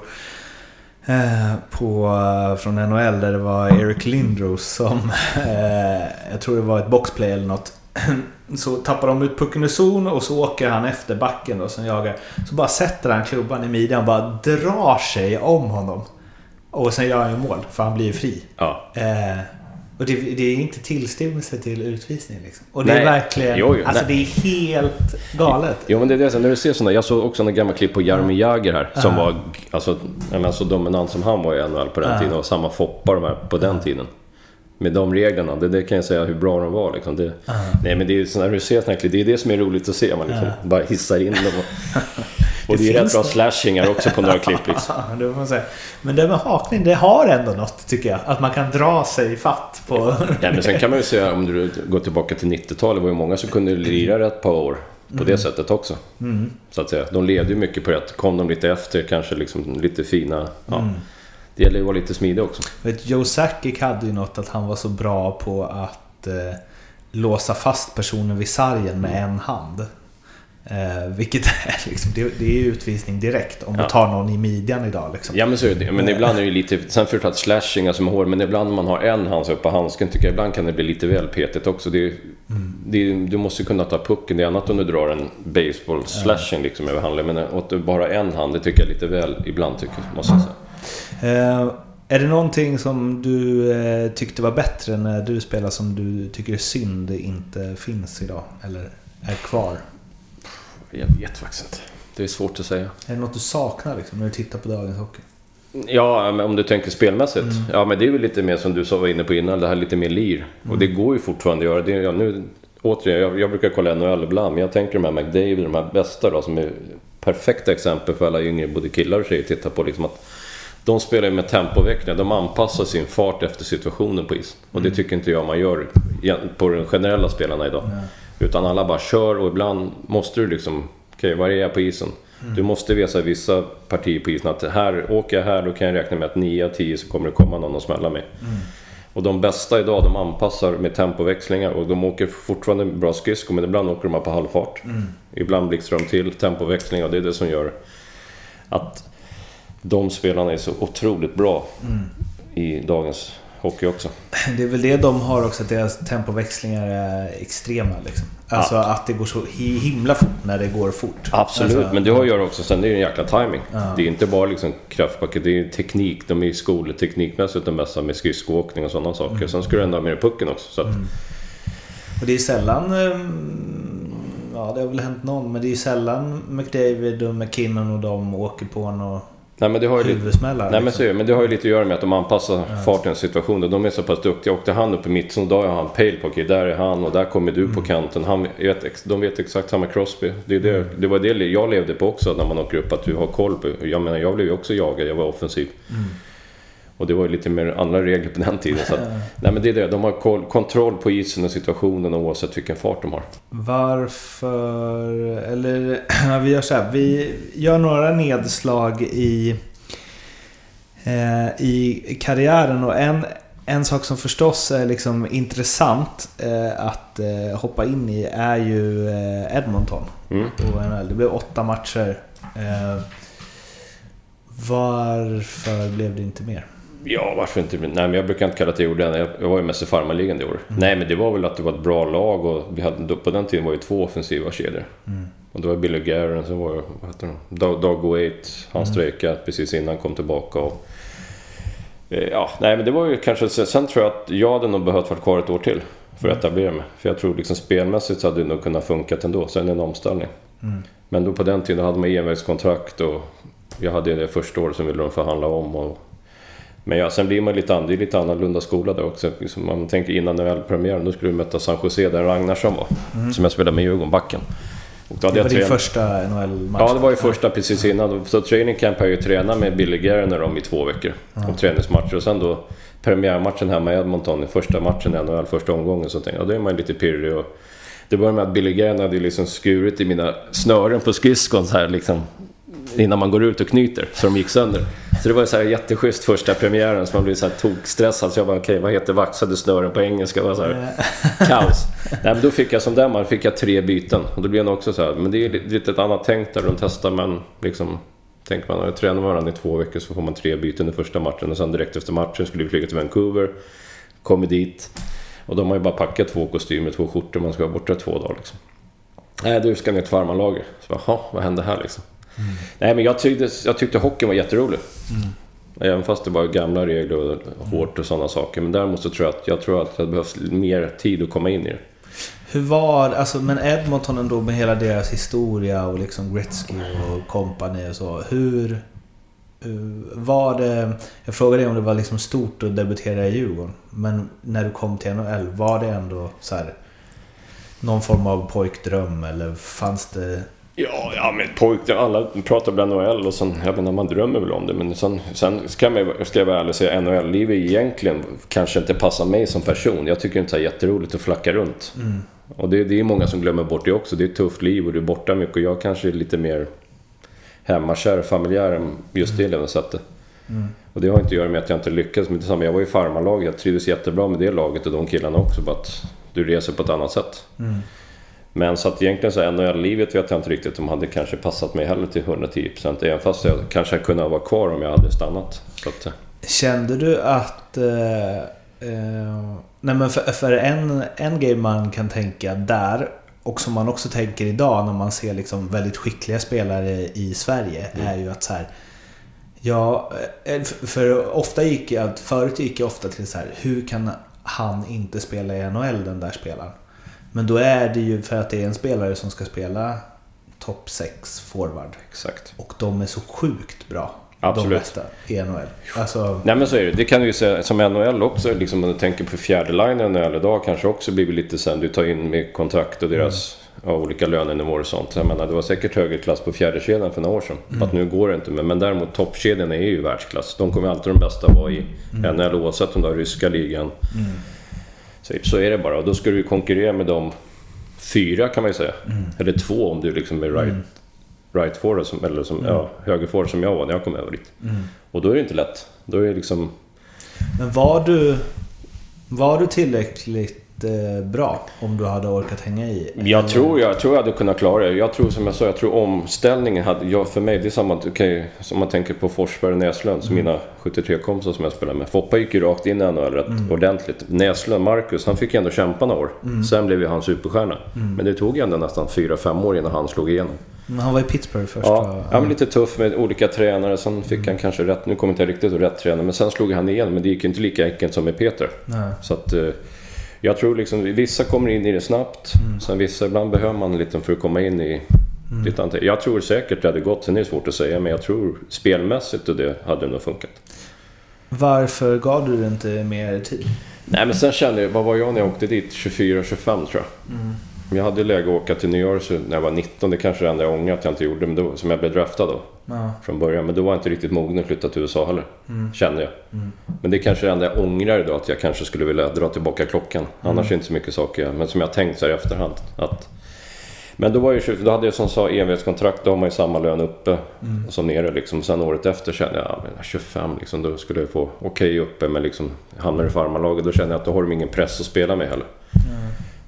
Eh, på, eh, från NHL där det var Eric Lindros som... [LAUGHS] eh, jag tror det var ett boxplay eller något. [CLEARS THROAT] Så tappar de ut pucken i zon och så åker han efter backen då som jagar. Så bara sätter han klubban i midjan och bara drar sig om honom. Och sen gör han ju mål, för han blir ju fri. Ja. Och det, det är inte tillstymmelse till utvisning liksom. Och det är Nej. verkligen... Jo, jo, alltså nej. det är helt galet. Jo men det är det, när du ser sådana, jag såg också en gammal klipp på Jaromir Jagr här som var alltså, menar, så dominant som han var i NHL på den Ja. tiden och samma Foppa de här på den tiden. Med de reglerna, det, det kan jag säga hur bra de var liksom. Det, Nej men det är ju så när du ser sådana klipp, det är det som är roligt att se. Man liksom bara hissar in dem. Och, [LAUGHS] och det, är finns rätt bra det. slashingar också på några klipp liksom. [LAUGHS] Det får man säga. Men det med hakning, det har ändå något tycker jag. Att man kan dra sig fatt på... Ja, men sen kan man ju säga om du går tillbaka till 90-talet, det var ju många som kunde lira ett par år på det sättet också. Så att säga. De levde ju mycket på det. Kom de lite efter, kanske liksom lite fina... Ja. Det gäller ju att vara lite smidig också. Vet, Joe Sakic hade ju något att han var så bra på att eh, låsa fast personen vid sargen med en hand. Eh, vilket [LAUGHS] är liksom, det, det är utvisning direkt om Ja. du tar någon i midjan idag liksom. Ja men så är det Men ibland är det lite... Sen att slashing, alltså med hår, men ibland man har en hand så upp på handsken tycker jag ibland kan det bli lite väl petigt också. Det är, det du måste kunna ta pucken. Det är annat om du drar en baseball slashing liksom över handen. Men du bara en hand, det tycker jag är lite väl ibland tycker jag, måste jag säga. Eh, är det någonting som du eh, tyckte var bättre när du spelar som du tycker är synd inte finns idag? Eller är kvar? Jag vet faktiskt inte. Det är svårt att säga. Är det något du saknar liksom, när du tittar på dagens hockey? Ja, men om du tänker spelmässigt. Ja, men det är väl lite mer som du sa var inne på innan, det här lite mer lir. Och det går ju fortfarande att göra. Det, ja, nu, återigen, jag, jag brukar kolla NHL ibland, men jag tänker de här McDavid, de här bästa då, som är perfekta exempel för alla yngre, både killar och tjejer, att titta på. Liksom att De spelar ju med tempoväckningar. De anpassar sin fart efter situationen på isen. Och det tycker inte jag man gör på de generella spelarna idag. Utan alla bara kör och ibland måste du liksom... Okej, var är jag på isen? Du måste visa vissa partier på isen att här, åker jag här då kan jag räkna med att 9 av 10 så kommer det komma någon och smälla mig. Och de bästa idag, de anpassar med tempoväxlingar och de åker fortfarande bra skridskor men ibland åker de på halvfart. Ibland blixtrar de till tempoväxling och det är det som gör att de spelarna är så otroligt bra i dagens hockey också. Det är väl det de har också, att deras tempoväxlingar är extrema. Liksom. Alltså att det går så hi- himla fort när det går fort. Absolut, Alltså, men det har att göra också sen det är en jäkla timing. Det är inte bara liksom kraftpaket, det är teknik. De är i skol teknikmässigt de bästa med skridskoåkning och sådana saker. Sen ska du ändå ha med dig pucken också. Så att, Och det är sällan... ehm, Ja, det har väl hänt någon, men det är ju sällan McDavid och McKinnon och de åker på någon nej, men det har ju lite, huvudsmällar. Nej men, liksom. är men det har ju lite att göra med att de anpassar farten i situationen. De är så pass duktiga. Åkte han upp i mitten, då har han pejl på okej, där är han och där kommer du Mm. på kanten. Han vet, de vet exakt samma Crosby. Det, är det, Mm. det var det jag levde på också när man åker upp, att du har koll på. Jag menar, jag blev ju också jagad, jag var offensiv. Mm. Och det var ju lite mer andra regler på den tiden. Så att, nej men det är det, de har koll, kontroll på isen och situationen oavsett vilken fart de har. Varför... Eller [CLEARS THROAT] vi gör så här. Vi gör några nedslag i, eh, i karriären. Och en, en sak som förstås är liksom intressant eh, att eh, hoppa in i är ju eh, Edmonton. Mm. Det blev åtta matcher. Eh, varför blev det inte mer? Ja, varför inte? Nej, men jag brukar inte kalla det gjorde. Jag, var ju mest i farmarligan det året. Nej, men det var väl att det var ett bra lag och vi hade, då- på den tiden var det två offensiva kedjor. Och det var Billy Guerin, sen var det, vad heter? Doug, Doug Waite, han strejkade precis innan han kom tillbaka. Och, eh, ja, nej men det var ju kanske... Sen tror jag att jag hade nog behövt vara kvar ett år till för att etablera mig. För jag tror liksom spelmässigt så hade det nog kunnat funka ändå. Sen en omställning. Men då på den tiden hade man envägskontrakt och jag hade det första året som ville de förhandla om. Och, men ja, sen blir man lite, an, det är lite annorlunda skola där också. Liksom, man tänker innan NHL-premiären, då skulle du möta San Jose där Ragnarsson var. Som jag spelade med Djurgården, backen. Och då hade Det var jag din första NHL-match? Ja, det var ju första precis innan. Så training camp har jag ju tränat med Billy Garner om i två veckor. Och träningsmatcher. Och sen då premiärmatchen hemma i Edmonton, första matchen i NHL, första omgången. Så tänkte jag, ja, då är man ju lite pirrig. Och det började med att Billy Garner hade liksom skurit i mina snören på skridskon så här liksom. Innan man går ut och knyter, så de gick sönder. Så det var så här jätteschysst första premiären, så man blev så här tokstressad. Så jag bara, okej, vad heter vaxade snören på engelska? Det var så här, kaos. [LAUGHS] Nej, men då fick jag som den man fick jag tre byten. Och då blev det också så här, men det är lite ett annat tänk där. De testar men liksom... Tänker man, att tränar varandra i två veckor så får man tre byten i första matchen. Och sen direkt efter matchen skulle vi flyga till Vancouver. Kommer dit. Och de har ju bara packat två kostymer, två skjortor. Man ska vara borta två dagar liksom. Nej, du ska ner till farmarlager. Så bara, jaha, vad hände här liksom? Nej, men jag tyckte, jag tyckte hockeyn var jätterolig. Även fast det var gamla regler och hårt och sådana saker. Men däremot så tror jag att, jag tror att det behövs mer tid att komma in i det. Hur var alltså, men Edmonton ändå med hela deras historia och liksom Gretzky och company och så. Hur... hur var det... Jag frågade dig om det var liksom stort att debutera i Djurgården. Men när du kom till NHL, var det ändå så här... Någon form av pojkdröm eller fanns det... Ja, ja men pojk, alla pratar om NHL och sen, jag menar man drömmer väl om det. Men sen, sen ska, man, ska jag vara ärlig och säga NHL-livet egentligen kanske inte passar mig som person. Jag tycker inte det är jätteroligt att flacka runt. Och det, det är många som glömmer bort det också. Det är ett tufft liv och du är borta mycket. Och jag kanske är lite mer hemmakär familjär än just det levnadssättet. Och det har inte att göra med att jag inte lyckades med detsamma. Jag var i farmarlag, jag trivdes jättebra med det laget och de killarna också. Bara att du reser på ett annat sätt. Men så att egentligen så NHL-livet vet jag inte riktigt om hade kanske passat mig heller till 110% även fast jag kanske hade kunnat vara kvar om jag hade stannat. Att, eh, Kände du att... Eh, eh, nej men för, för en, en grej man kan tänka där och som man också tänker idag när man ser liksom väldigt skickliga spelare i Sverige är ju att så här... Ja, eh, för ofta gick jag... Förut gick jag ofta till så här, hur kan han inte spela i NHL den där spelaren? Men då är det ju för att det är en spelare som ska spela topp 6 forward. exakt. Och de är så sjukt bra. Absolut. De bästa i NHL. Alltså, Nej men så är det. Det kan du ju säga som NHL också. Liksom om du tänker på fjärde line NHL idag kanske också blivit lite sen. Du tar in med kontrakt och deras ja, olika lönenivåer och sånt. Jag menar, det var säkert högre klass på fjärdekedjan för några år sedan. Mm. Att nu går det inte. Men, men däremot toppkedjorna är ju världsklass. De kommer alltid de bästa vara i Mm. NHL oavsett om du har ryska ligan. Så, så är det bara. Och då ska du konkurrera med de fyra kan man ju säga. Mm. Eller två om du liksom är right, right forward, som, eller som, ja, höger forward som jag var när jag kom över dit. Mm. Och då är det inte lätt. Då är det liksom... Men var du, var du tillräckligt bra om du hade orkat hänga i? Jag tror jag, tror jag hade kunnat klara det. Jag tror som jag sa, jag tror omställningen hade... Jag, för mig, det är samma okay, som man tänker på Forsberg och Näslund, som mina 73-kompisar som jag spelar med. Foppa gick ju rakt in i NHL rätt ordentligt. Näslund, Marcus, han fick ju ändå kämpa några år. Sen blev ju han superstjärna. Men det tog ju ändå nästan 4-5 år innan han slog igenom. Men han var i Pittsburgh först Ja, han var lite tuff med olika tränare. Sen fick han kanske rätt, nu kommer inte jag riktigt ihåg rätt tränare, men sen slog han igenom. Men det gick inte lika enkelt som med Peter. Nej. Så att eh, jag tror liksom, vissa kommer in i det snabbt. Sen vissa, ibland behöver man lite för att komma in i lite annat. Jag tror säkert det hade gått, sen är det svårt att säga, men jag tror spelmässigt och det hade nog funkat. Varför gav du det inte mer tid? Nej men sen kände jag, vad var jag när jag åkte dit? 24-25 tror jag. Jag hade läge att åka till New Jersey när jag var 19, det kanske är det enda jag ångrar att jag inte gjorde, men då, som jag blev draftad då. Ja. från början. Men då var jag inte riktigt mogen att flytta till USA heller. Kände jag. Men det är kanske det enda jag ångrar idag. Att jag kanske skulle vilja dra tillbaka klockan. Annars är det inte så mycket saker. Men som jag tänkt så här i efterhand. Att... Men då, var ju, då hade jag som sa evighetskontrakt. Då har man ju samma lön uppe som nere. Liksom. Sen året efter kände jag, ja, men 25 liksom, då skulle jag få okej uppe. Men liksom, hamnar i farmarlaget då kände jag att då har de ingen press att spela med heller.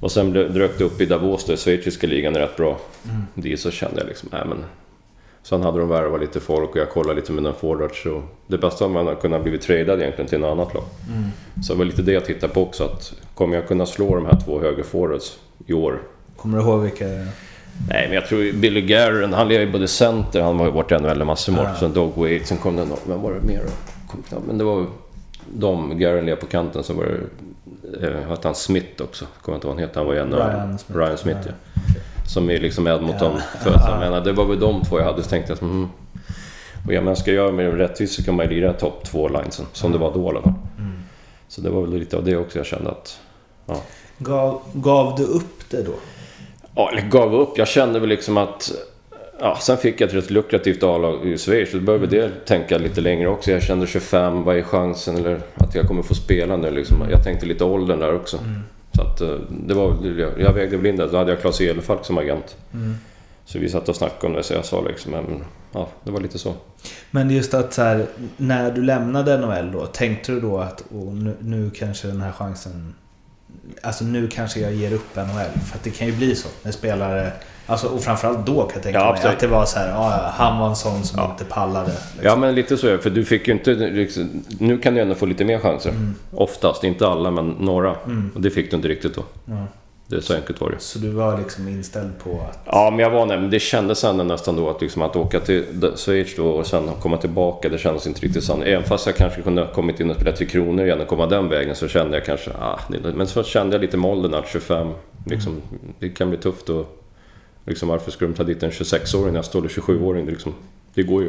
Och sen dök det upp i Davos då, i schweiziska ligan är rätt bra. Det så kände jag liksom, nej men Sen hade de värvat lite folk och jag kollade lite med den forwards. Så det bästa var man hade kunnat blivit tradad egentligen till något annat lag. Så det var lite det jag tittade på också. Att kommer jag kunna slå de här två höger forwards i år? Kommer du ihåg vilka... Nej, men jag tror Billy Garren, han leder ju både center, han var ju varit i NHL massor mål. Ja. Sen Dog Wade, sen kom det någon, men var det mer då? Men det var de, Garren led på kanten, sen var det... Eh, hette han Smith också? Kommer inte ihåg vad han heter. Han var ju en av... Ryan Smith. Ryan Smith, ja. Ja. Som är liksom Edmonton Ja. för att jag menar, det var väl de två jag hade. Så tänkte jag, mm. Och jag menar, ska jag göra med rättvist så kan man ju lira topp två linesen. Som det var då i alla fall. Mm. Så det var väl lite av det också jag kände att... Ja. Gav, gav du upp det då? Ja, eller gav upp. Jag kände väl liksom att... Ja, sen fick jag ett rätt lukrativt A-lag i Schweiz. Så då började vi det tänka lite längre också. Jag kände 25, vad är chansen? Eller att jag kommer få spela nu liksom. Jag tänkte lite åldern där också. Så att eh, det var... Jag, vägde väl in det. Då hade jag Claes Elefalk som agent. Så vi satt och snackade om det. Så jag sa liksom... Men, ja, det var lite så. Men just att så här, när du lämnade NHL då, tänkte du då att åh, nu, nu kanske den här chansen... Alltså nu kanske jag ger upp NHL. För att det kan ju bli så när spelare... Alltså, och framförallt då kan jag tänka Ja, mig absolut. att det var så här, ja, han var en sån som inte pallade. Liksom. Ja men lite så är det, för du fick ju inte... Liksom, nu kan du ändå få lite mer chanser. Oftast, inte alla men några. Och det fick du inte riktigt då. Ja. Det är så enkelt var det. Så du var liksom inställd på att... Ja, men jag var men det kändes ändå nästan då att, liksom, att åka till Schweiz då och sen komma tillbaka, det kändes inte riktigt sant. Även fast jag kanske kunde ha kommit in och spelat till Kronor igen och komma den vägen så kände jag kanske, ah, det, men så kände jag lite med åldern att 25, liksom, det kan bli tufft och liksom, varför skulle de ta dit en 26-åring nästa år eller 27-åring? Det, liksom, det går ju.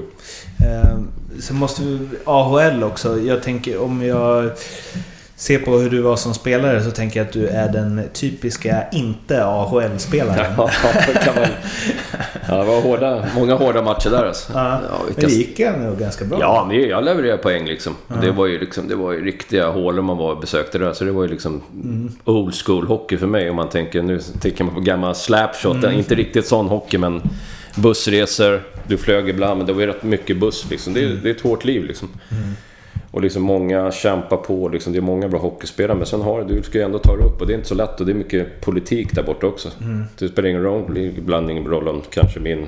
Eh, sen måste vi... AHL också. Jag tänker om jag ser på hur du var som spelare så tänker jag att du är den typiska inte AHL-spelaren. [LAUGHS] Ja, det kan man, ja, det var hårda, många hårda matcher där alltså. Ja, vilka- Men det gick ändå ganska bra. Ja, men jag levererade poäng liksom. Och Det, var ju liksom det var ju riktiga hålor man var och besökte där. Så det var ju liksom old school hockey för mig. Om man tänker, nu tänker man på gamla slapshot. Inte riktigt sån hockey, men bussresor. Du flög ibland, men det var ju rätt mycket buss liksom. Det är, det är ett hårt liv liksom. Och liksom många kämpar på. Liksom, det är många bra hockeyspelare. Men sen har du ska ju ändå ta dig upp. Och det är inte så lätt. Och det är mycket politik där borta också. Det spelar ingen roll. Ibland ingen roll om kanske min...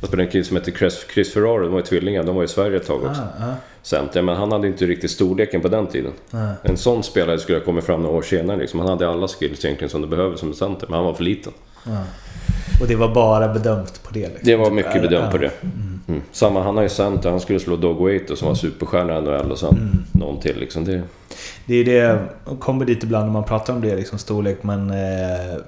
Jag spelade en kille som heter Chris, Chris Ferraro. De var ju tvillingar. De var i Sverige ett tag också. Ah, ah. Center, men han hade inte riktigt storleken på den tiden. Nej. En sån spelare skulle ha kommit fram några år senare. Liksom. Han hade alla skills egentligen som du behöver som en center, men han var för liten. Och det var bara bedömt på det? Liksom. Det var mycket Eller- bedömt på det. Mm. Samma, han har ju center, han skulle slå Dog Waiter som var superstjärna i NHL och sen Mm. någon till liksom. Det, Det är det, kommer dit ibland när man pratar om det, liksom storlek, men eh,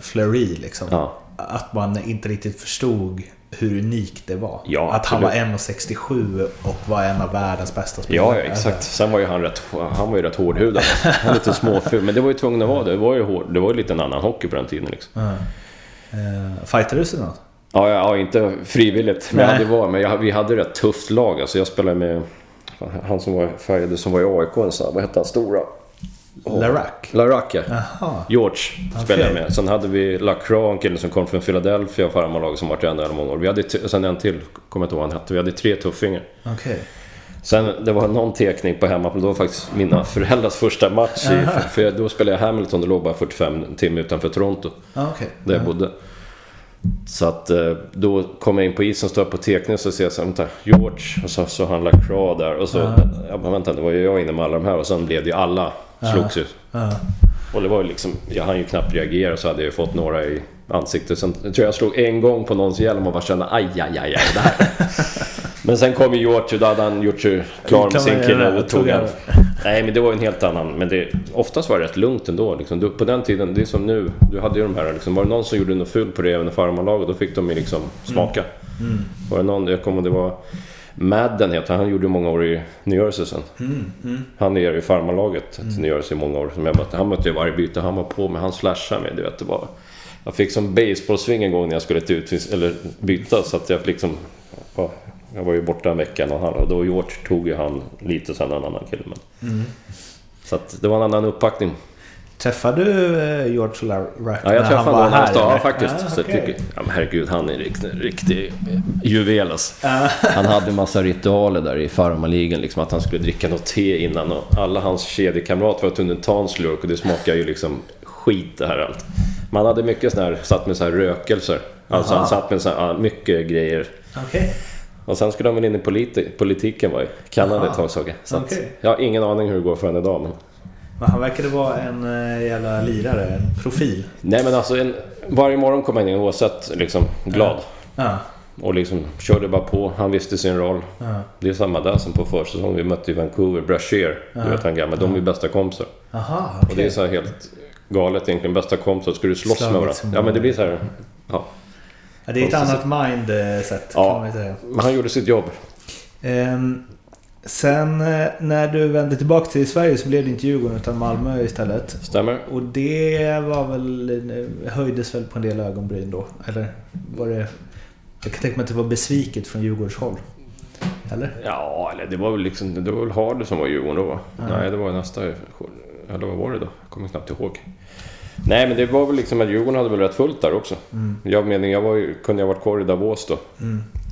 Fleury liksom. ja. Att man inte riktigt förstod hur unikt det var. Ja, att han var absolut. 1,67 och var en av världens bästa spelare. Ja, ja, exakt. Sen var ju han rätt, han var ju rätt hårdhudad. Han var lite småful, men det var ju tvungen att vara det. Det var ju, hård, det var ju lite en annan hockey på den tiden liksom. Ja. Eh, Fightades du något? Ja, ja, inte frivilligt. Men, jag hade var, men jag, vi hade rätt tufft lag. Alltså jag spelade med han som var färgade som var i AIK. En sån, vad hette han? Stora? Åh. Larac? Larac, ja. Jaha. George spelade jag Okej. med. Sen hade vi Lacroix, en kille som kom från Philadelphia, farmarlaget som varit i NL många år. Vi hade, sen en till, kommer jag inte ihåg vad han hette. Vi hade tre tuffingar. Okej. Sen det var någon tekning på hemmaplan. Det var faktiskt mina föräldrars första match. I, för, då spelade jag Hamilton och låg bara 45 timmar utanför Toronto. Ah, okej. Där jag bodde. Så att eh, då kom jag in på isen, står på tekning och så ser jag så här, vänta, George och så, så han Lacroix där. Och så, jag bara, vänta, det var ju jag inne med alla de här och sen blev det ju alla slogs ju. Ja. Och det var ju liksom, jag hann ju knappt reagera så hade jag ju fått några i ansiktet. Sen tror jag jag slog en gång på någons hjälm och bara kände aj, aj, aj, aj, det här. [LAUGHS] Men sen kom ju George och då hade han gjort sig klar med sin kille och tog han. Nej men det var ju en helt annan. Men det, oftast var det rätt lugnt ändå. Liksom. Du, på den tiden, det är som nu. Du hade ju de här liksom, var det någon som gjorde något fult på det även i farmarlaget då fick de ju liksom smaka. Var det någon, jag kommer det var Madden heter han, han gjorde ju många år i New Jersey sen. Han är i farmarlaget till New Jersey i många år. Som jag mötte. Han mötte jag varje byte, han var på med, han slashade mig. Du vet, det var... Jag fick som baseballsving en gång när jag skulle till ut, eller byta så att jag liksom... Ja, jag var ju borta en vecka och, han, och då George tog ju han lite sen en annan kille. Men, Så att det var en annan uppbackning. Träffade du eh, George Larac Ja, jag träffade han var här? ja, faktiskt. Ah, okej. tycker, ja, men herregud, han är en riktig, riktig juvel alltså. [LAUGHS] Han hade en massa ritualer där i farmarligan, liksom att han skulle dricka något te innan och alla hans kedjekamrater var tvungna att ta en slurk och det smakar ju liksom skit det här allt. Man hade mycket sån här, satt med så här rökelser. Alltså han satt med så här, mycket grejer. Okej. Och sen skulle han väl in i politi- politiken var i Kanada ett tag såg jag. Så att, Okej. jag har ingen aning hur det går för henne idag men... Men han verkade vara en eh, jävla lirare, en profil. Nej men alltså en, varje morgon kom han in oavsett liksom glad. Ja. Och liksom körde bara på. Han visste sin roll. Ja. Det är samma där som på försäsongen. Vi mötte ju Vancouver, Brashear. Du vet han gamla. De är ju bästa kompisar. Aha, Och det är så här helt galet egentligen. Bästa kompisar. Ska du slåss med Slagits varandra? som Ja men det blir så här. Ja. Ja, det är ett annat mindset Ja. kan man säga. Men han gjorde sitt jobb. Ehm, sen eh, när du vände tillbaka till Sverige så blev det inte Djurgården utan Malmö istället. Stämmer? Och det var väl, eh, höjdes väl på en del ögonbryn då? Eller var det... Jag kan tänka mig att det var besviket från Djurgårds håll. Eller? Ja, eller det var väl liksom... Det var väl Hardy som var Djurgården då va? Nej, det var nästa... Eller vad var det då? Jag kommer knappt ihåg. Nej, men det var väl liksom att Djurgården hade väl rätt fullt där också. Jag menar, jag var kunde jag varit kvar i Davos då.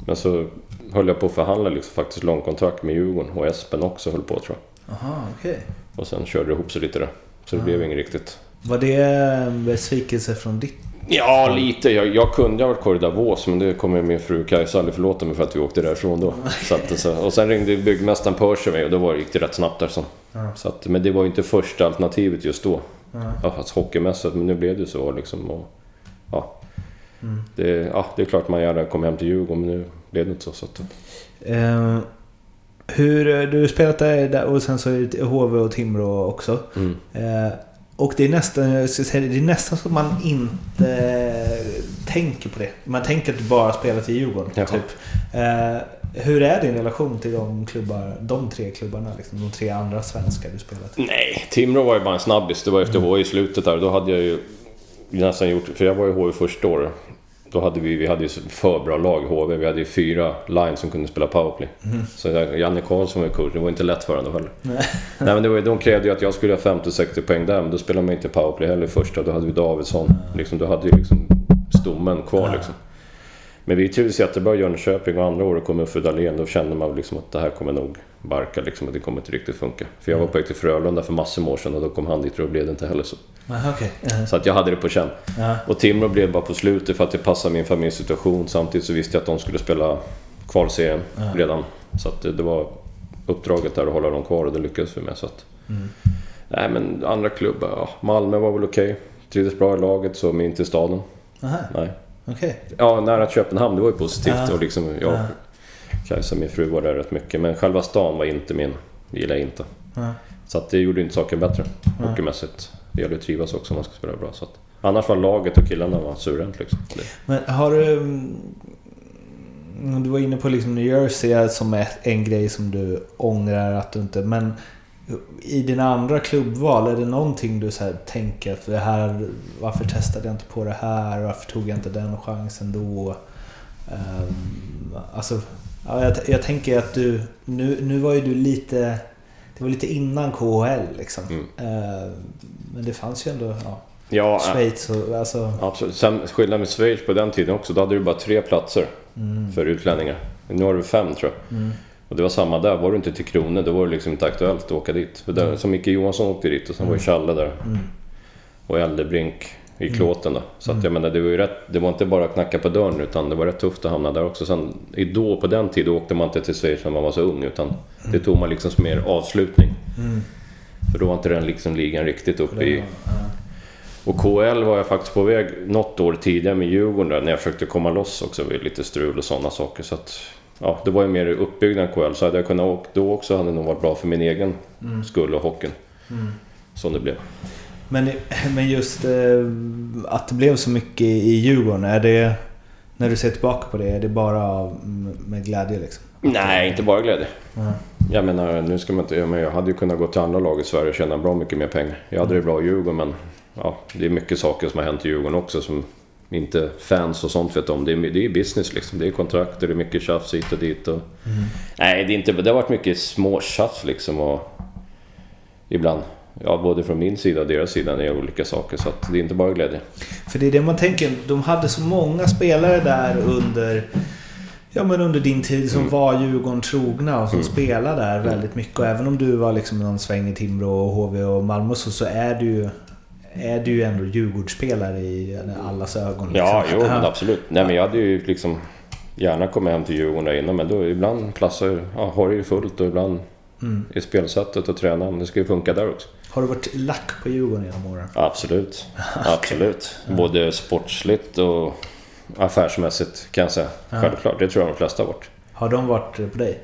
Men så höll jag på att förhandla liksom faktiskt långkontrakt med Djurgården och Espen också höll på tror jag. Aha, okej. Och sen körde det ihop sig lite där. Så det blev inget riktigt. Var det en besvikelse från ditt... Ja, lite. Jag, jag kunde ha varit kvar i Davos men det kommer min fru Kajsa aldrig förlåta mig för att vi åkte därifrån då. [LAUGHS] Så att, så, och sen ringde byggmästaren Percy mig och då var, gick det rätt snabbt där så. så att, men det var ju inte första alternativet just då. Ja, alltså, hockeymässigt, men nu blev det så liksom. Och, ja. Det, ja, det är klart man gärna kommer hem till Djurgården men nu blev det inte så. så att, Eh, hur, du har spelat där och sen så är det HV och Timrå också. mm. Eh, och det är, nästan, jag ska säga, det är nästan så att man inte tänker på det. Man tänker att du bara spelar till Djurgården. Jaha. Typ. Eh, hur är din relation till de, klubbar, de tre klubbarna? Liksom, de tre andra svenskar du spelat i? Nej, Timrå var ju bara en snabbis. Det var efter HV i slutet där. Då hade jag ju nästan gjort... För jag var ju HV första året. Då hade vi, vi hade ju för bra lag i HV. Vi hade ju fyra lines som kunde spela powerplay. Så jag- Janne Karlsson var ju coach. Det var inte lätt för honom heller. [LAUGHS] Nej. men det var, de krävde ju att jag skulle ha 50-60 poäng där. Men då spelade man inte powerplay heller första. Då hade vi Davidsson. Liksom, då hade ju liksom stommen kvar liksom. Men vi trivdes jättebra i Jönköping och andra året kom Uffe Dahlén. Då kände man liksom att det här kommer nog barka liksom. Att det kommer inte riktigt funka. För jag var på väg till Frölunda för massor med år sedan och då kom han dit och då blev det inte heller så. Aha, okej. Eh, Så att jag hade det på känn. Ja. Och Timrå blev bara på slutet för att det passade min familjesituation. Samtidigt så visste jag att de skulle spela kvalserien redan. Så att det, det var uppdraget där att hålla dem kvar och det lyckades vi med. Så att, Nej men andra klubbar, ja, Malmö var väl okej. Trivdes bra i laget så men inte i staden. Nej. Okej. Ja, nära Köpenhamn, det var ju positivt. Ja. Och liksom, jag, Ja. Kajsa, min fru, var där rätt mycket. Men själva stan var inte min. Det gillar jag inte. Ja. Så att det gjorde inte saken bättre. Hockeymässigt. Det gäller att trivas också om man ska spela bra. Så att, annars var laget och killarna var suveränt liksom. Men har du... mm, Du var inne på liksom New Jersey som är en grej som du ångrar att du inte... Men I dina andra klubbval, är det någonting du så tänker att det här, varför testade jag inte på det här? Varför tog jag inte den chansen då? Um, alltså, ja, jag, jag tänker att du, nu, nu var ju du lite, det var lite innan KHL liksom. Mm. Uh, men det fanns ju ändå, ja, Ja, Schweiz och alltså... absolut. Sen skillnaden med Schweiz på den tiden också, då hade du bara tre platser för utlänningar. Nu har du fem tror jag. Och det var samma där, var du inte till Krone då var det liksom inte aktuellt att åka dit. För där, Som Micke Johansson åkte dit och sen var ju Challe där. Och Eldebrink i klåten då. Så att jag menar, det var ju rätt, det var inte bara att knacka på dörren utan det var rätt tufft att hamna där också. Sen då, på den tiden åkte man inte till Schweiz när man var så ung utan det tog man liksom som mer avslutning. För då var inte den liksom ligan riktigt uppe i... Och KL var jag faktiskt på väg något år tidigare med Djurgården där, när jag försökte komma loss också vid lite strul och sådana saker. Så att, ja, det var ju mer uppbyggnad KL. Så hade jag kunnat åka då också hade det nog varit bra för min egen skull och hockeyn. Som det blev. Men, men just eh, att det blev så mycket i Djurgården, är det... När du ser tillbaka på det, är det bara med glädje liksom? Nej, inte bara glädje. Mm. Jag menar, nu ska man inte... Men jag hade ju kunnat gå till andra lag i Sverige och tjäna bra mycket mer pengar. Jag hade det bra i Djurgården men... Ja, det är mycket saker som har hänt i Djurgården också som inte fans och sånt vet om. Det är, det är business liksom. Det är kontrakter, det är mycket tjafs hit och dit. Och... Nej, det, är inte, det har varit mycket små tjafs liksom och... Ibland. Ja, både från min sida och deras sida när det är olika saker. Så det är inte bara glädje. För det är det man tänker, de hade så många spelare där under... Ja men under din tid som var Djurgården trogna och som spelade där väldigt mycket. Och även om du var liksom någon sväng i Timrå och HV och Malmö så, så är du ju... Är du ju ändå Djurgårdsspelare i allas ögon. Liksom. Ja, jo, [LAUGHS] men absolut. Nej, men jag hade ju liksom gärna kommit hem till Djurgården där innan, men då ibland platsar ju, ja, har det ju fullt och ibland är spelsättet och tränaren, det ska ju funka där också. Har du varit lack på Djurgården genom åren? Absolut. [LAUGHS] Absolut. Både sportsligt och affärsmässigt kan jag säga. Självklart, det tror jag de flesta har varit. Har de varit på dig?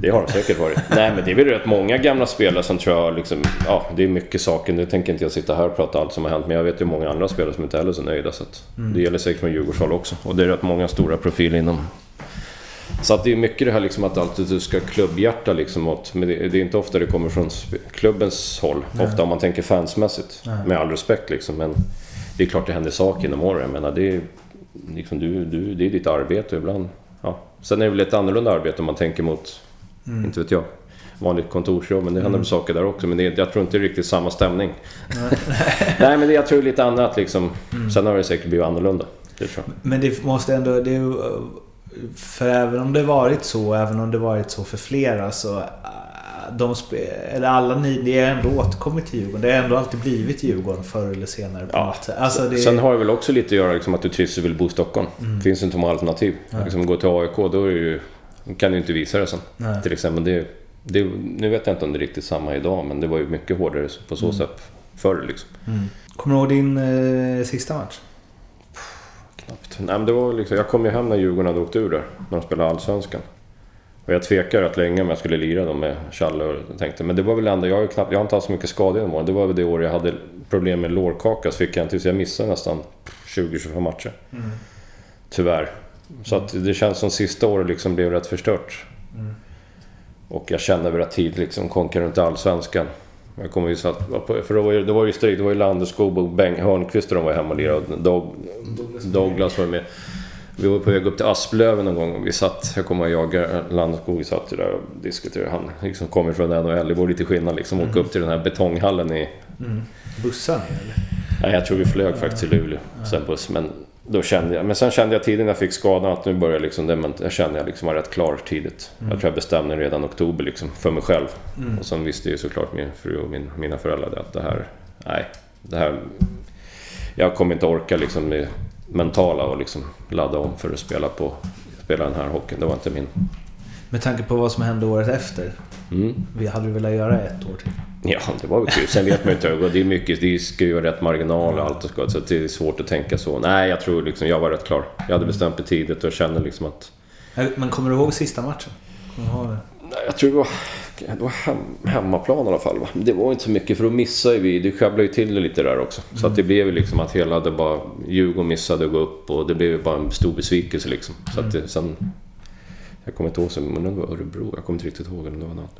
Det har de säkert varit. [LAUGHS] Nej men det är väl rätt många gamla spelare som tror jag liksom... Ja, det är mycket saker. Nu tänker inte jag sitta här och prata allt som har hänt. Men jag vet ju många andra spelare som inte heller är så nöjda. Så att Det gäller säkert från Djurgårdshåll också. Och det är rätt många stora profiler inom... Så att det är mycket det här liksom att alltid du ska klubbhjärta liksom åt... Men det, det är inte ofta det kommer från klubbens håll. Ofta om man tänker fansmässigt. Med all respekt liksom. Men det är klart det händer saker inom åren. Jag menar det är... Liksom du, du, det är ditt arbete ibland... Ja. Sen är det väl ett annorlunda arbete om man tänker mot inte vet jag. Vanligt kontorsjobb, men det händer väl saker där också. Men det, jag tror inte det är riktigt samma stämning. Nej, [LAUGHS] men det, jag tror lite annat liksom. Sen har det säkert blivit annorlunda. Det tror jag. Men det måste ändå... Det för även om det varit så, även om det varit så för flera så... eh, De eller alla ni, ni har ändå återkommit till Djurgården. Det har ändå alltid blivit Djurgården förr eller senare på Ja. något sätt. Alltså det, Sen har det väl också lite att göra liksom, att du trivs och vill bo i Stockholm. Det finns inte många alternativ. Liksom, gå till AIK, då är det ju, kan du inte visa det sen. Nej. Till exempel. Det, det, nu vet jag inte om det är riktigt samma idag, men det var ju mycket hårdare på så sätt förr. Liksom. Kommer du ihåg din eh, sista match? Knappt. Nej, men det var liksom, jag kom ju hem när Djurgården hade åkt ur där, när de spelade Allsvenskan. Och jag tvekade rätt länge om jag skulle lira dem med Challe och tänkte, men det var väl ändå, jag har ju knappt, jag har inte haft så mycket skador genom åren. Det var väl det år jag hade problem med lårkaka så fick jag inte, så jag missade nästan 20-25 matcher. Tyvärr. Så att det känns som sista året liksom blev rätt förstört. Och jag kände väl rätt tidigt liksom, konka runt Allsvenskan. Jag kommer ju att, för då var ju, det var ju strid, det var ju Landeskog och Bengt Hörnqvist och de var hemma och lirade. Och Doug, Douglas var med. Vi var på väg upp till Asplöven någon gång och vi satt, jag kommer ihåg, jag Landeskog, vi satt ju där och diskuterade. Han liksom kommer från NHL, det var lite skillnad liksom. Åka upp till den här betonghallen i... Bussar ni eller? Nej, jag tror vi flög faktiskt till Luleå. Sen buss, men då kände jag... Men sen kände jag tidigt när jag fick skadan att nu börjar liksom det, men jag kände jag liksom var rätt klar tidigt. Jag tror jag bestämde redan i oktober liksom, för mig själv. Och sen visste ju såklart min fru och min, mina föräldrar det, att det här... Nej, det här... Jag kommer inte orka liksom med mentala och liksom ladda om för att spela på... Spela den här hockeyn. Det var inte min... Med tanke på vad som hände året efter. Mm. Vi hade du velat göra ett år till? Ja, det var väl kul. Sen vet man ju inte. Det är mycket, det ska ju vara rätt marginal och allt och ska, så det är svårt att tänka så. Nej, jag tror liksom, jag var rätt klar. Jag hade bestämt mig tidigt och kände liksom att... Men kommer du ihåg sista matchen? Kommer? Nej, jag tror det var, det var hem, hemmaplan i alla fall. Va? Det var inte så mycket för då missade vi. Det sjabblade ju till det lite där också. Så att det blev ju liksom att hela det bara... Djurgården missade att gå upp och det blev ju bara en stor besvikelse liksom. Så att det, sen... Jag kommer inte ihåg, men det var Örebro. Jag kommer inte riktigt ihåg om det var något.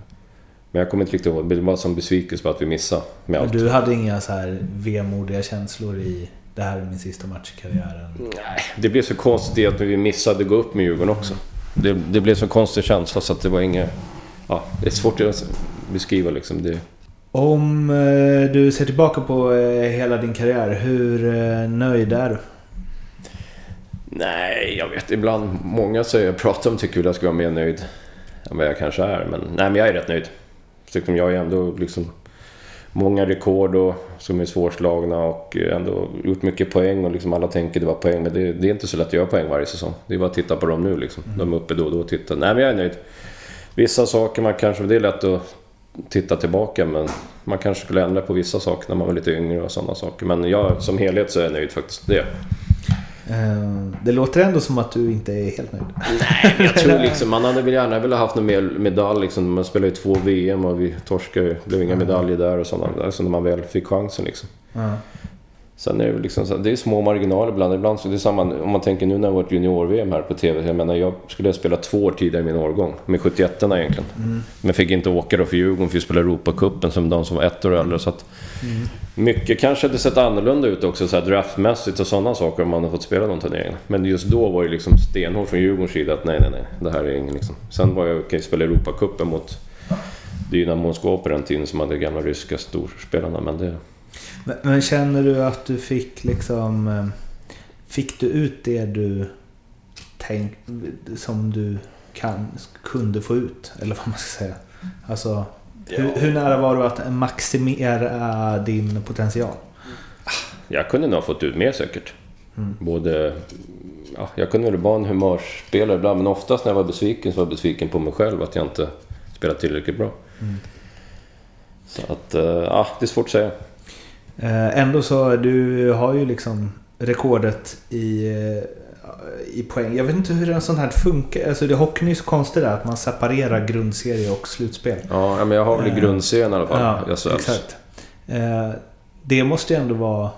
Men jag kommer inte riktigt ihåg. Det var som besvikelse på att vi missade med allt. Du hade inga så här vemodiga känslor i det här är min sista match i karriären? Nej, det blev så konstigt att vi missade gå upp med Djurgården också. Det, det blev så konstig känsla så att det var inget... Ja, det är svårt att beskriva liksom. Det, Om eh, du ser tillbaka på eh, hela din karriär, hur eh, nöjd är du? nej, jag vet ibland. Många säger jag pratar om tycker väl jag ska vara mer nöjd än vad jag kanske är. Men nej, men jag är rätt nöjd. Liksom, jag har ändå liksom många rekord och, som är svårslagna och ändå gjort mycket poäng och liksom alla tänker det var poäng. Men det, det är inte så lätt att göra poäng varje säsong. Det är bara att titta på dem nu liksom. De är uppe då och då och tittar. Nej men jag är nöjd. Vissa saker man kanske, det är lätt att titta tillbaka men man kanske skulle ändra på vissa saker när man var lite yngre och sådana saker. Men jag som helhet så är jag nöjd faktiskt. Det är Det låter ändå som att du inte är helt nöjd. Jag tror [LAUGHS] liksom, man hade väl gärna velat haft någon mer medalj liksom. Man spelade ju två VM och vi torskade ju. Det blev inga medaljer där och sådana. Alltså när man väl fick chansen liksom. Ja. Sen är det liksom så, det är små marginaler ibland. Ibland så det är samma, om man tänker nu när det har varit junior-VM här på TV. Jag menar, jag skulle ha spelat två år tidigare i min årgång. Med 71 egentligen. Men fick inte åka då för Djurgården för att spela Europacupen som de som var ett år äldre. Så att mycket kanske hade sett annorlunda ut också så här draftmässigt och sådana saker om man hade fått spela de turneringarna. Men just då var det liksom stenhårt från Djurgårdens sida att nej, nej, nej. Det här är ingen liksom. Sen var jag okej, spela Europacupen mot Dynamo Moskva på den tiden som hade gamla ryska storspelarna. Men det... Men, men känner du att du fick liksom... eh, Fick du ut det du tänk, som du kan, kunde få ut? Eller vad man ska säga. Alltså, hur, hur nära var du att maximera din potential? Jag kunde nog ha fått ut mer säkert. Både... Ja, jag kunde väl vara en humörspelare ibland, men oftast när jag var besviken så var jag besviken på mig själv att jag inte spelat tillräckligt bra. Så att, eh, ja, det är svårt att säga. Eh, Ändå så, du har ju liksom rekordet i, eh, i poäng. Jag vet inte hur en sån här funkar. Alltså det hockeyn är ju så konstigt där att man separerar grundserie och slutspel. Ja, men jag har väl i Eh, grundserien i alla fall. Ja, jag exakt. Det måste ju ändå vara...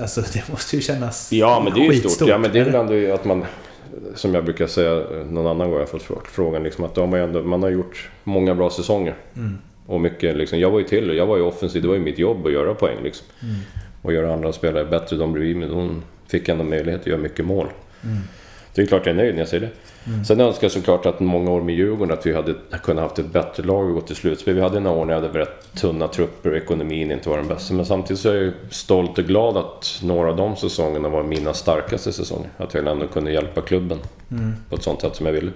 Alltså det måste ju kännas Ja, men det är ju stort. skitstort, Ja, men det är väl ändå att man... Som jag brukar säga någon annan gång jag fått frå- frågan liksom att de har ändå, man har gjort många bra säsonger. Mm. Och mycket liksom, jag var ju till jag var ju offensiv, det var ju mitt jobb att göra poäng liksom. Mm. Och göra andra spelare bättre, de bredvid mig. De fick ändå möjlighet att göra mycket mål. Mm. Det är klart jag är nöjd när jag säger det. Sen önskar jag såklart att många år med Djurgården att vi hade kunnat haft ett bättre lag och gått till slutspel. Vi hade några år när jag hade rätt tunna trupper och ekonomin inte var den bästa. Men samtidigt så är jag stolt och glad att några av de säsongerna var mina starkaste säsonger. Att jag ändå kunde hjälpa klubben Mm. på ett sånt sätt som jag ville.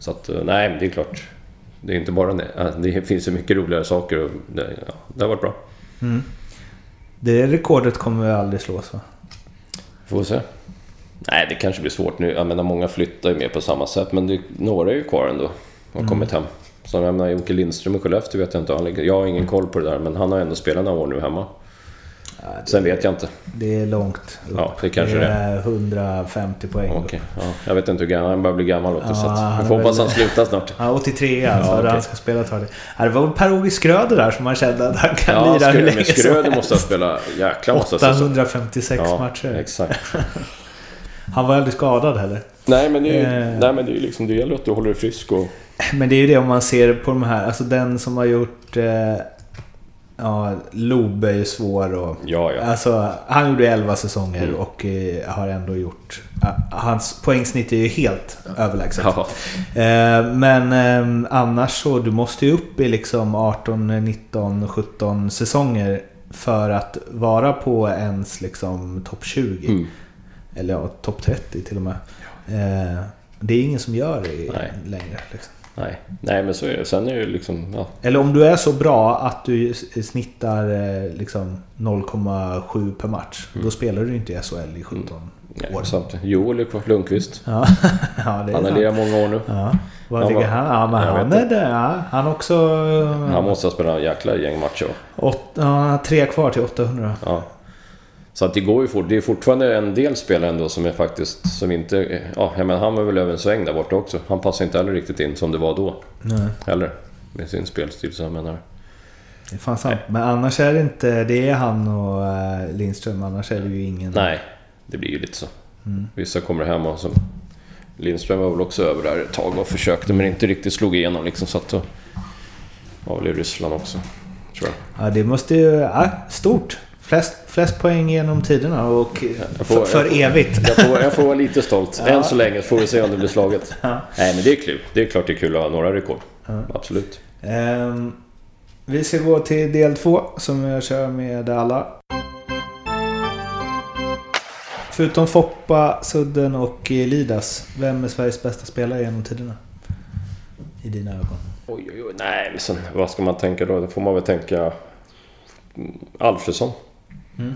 Så att, eh, nej, det är klart. Det är inte bara det. Ja, Det finns ju mycket roligare saker och det, ja, det har varit bra. Det rekordet kommer vi aldrig slås va? Får se. Nej, det kanske blir svårt nu. Jag menar, många flyttar ju med på samma sätt, men det, några är ju kvar ändå och har kommit hem. Så jag menar, Jocke Lindström i Skellefteå vet jag inte. Han jag har ingen koll på det där, men han har ändå spelat några år nu hemma. Sen vet jag inte. Det är långt upp. Ja, det kanske det det är 150 poäng. Okej, ja, jag vet inte hur gammal han börjar bli gammal också, så Ja, att, han vi får hoppas han slutar snart. Ja, 83 alltså. Ja, okej. han ska spela ett tag. Det var Per-Åge Skröder där som man kände att han kan Ja, lira hur Skröder, länge Skröder måste ha spelat jäkla massa säsonger. 856 Ja, matcher. exakt. [LAUGHS] Han var aldrig skadad heller. Nej, men det är ju, Eh. nej, men det är liksom, det gäller att du håller dig frisk och... Men det är ju det om man ser på de här, alltså den som har gjort... Eh, ja, Lob är ju svår och... Ja, ja. Alltså, han gjorde 11 säsonger Mm. och eh, har ändå gjort... hans poängsnitt är ju helt överlägset. Ja, Eh, men eh, annars så, du måste ju upp i liksom 18, 19, 17 säsonger för att vara på ens liksom topp 20. Mm. Eller ja, topp 30 till och med. Eh, det är ingen som gör det Nej. längre. Liksom. Nej. nej, men så är det. Sen är det liksom... Ja, Eller om du är så bra att du snittar eh, liksom 0,7 per match. Då spelar du inte i SHL i 17 nej, år. sant. Joel Lundqvist. Ja, [LAUGHS] ja det är Han har lirat många år nu. Ja, var Han ligger var- han? Ja, men jag han är där. Ja, han också... Han måste ha spelat en jäkla gäng matcher. Åt, ja, tre kvar till 800. Ja. Så att det går ju fort. Det är fortfarande en del spelare ändå som är faktiskt... Som inte... Ja, menar, han var väl över en sväng där borta också. Han passar inte heller riktigt in som det var då. Nej, Heller. Med sin spelstil, så jag menar... det är fan sant. Men annars är det inte... Det är han och eh, Lindström. Annars är det ju ingen... Nej, det blir ju lite så. Mm. Vissa kommer hem och som... Lindström var väl också över där ett tag och försökte men inte riktigt slog igenom liksom så att då... var väl i Ryssland också. Tror jag. Ja, det måste ju... Ja, stort. Flest, flest poäng genom tiderna och får- för, jag får- evigt. Jag får, jag får vara [LAUGHS] lite stolt. Än så länge får vi se om det blir slaget. [LAUGHS] Ja. Nej men det är kul. Det är klart det är kul att ha några rekord. Absolut. Ehm, vi ska gå till del två som jag kör med alla. Förutom Foppa, Sudden och eh, Lidas, vem är Sveriges bästa spelare genom tiderna? I dina ögon. Oj, oj, oj. Nej, men sen, vad ska man tänka då? Då får man väl tänka Alfredsson. Mm.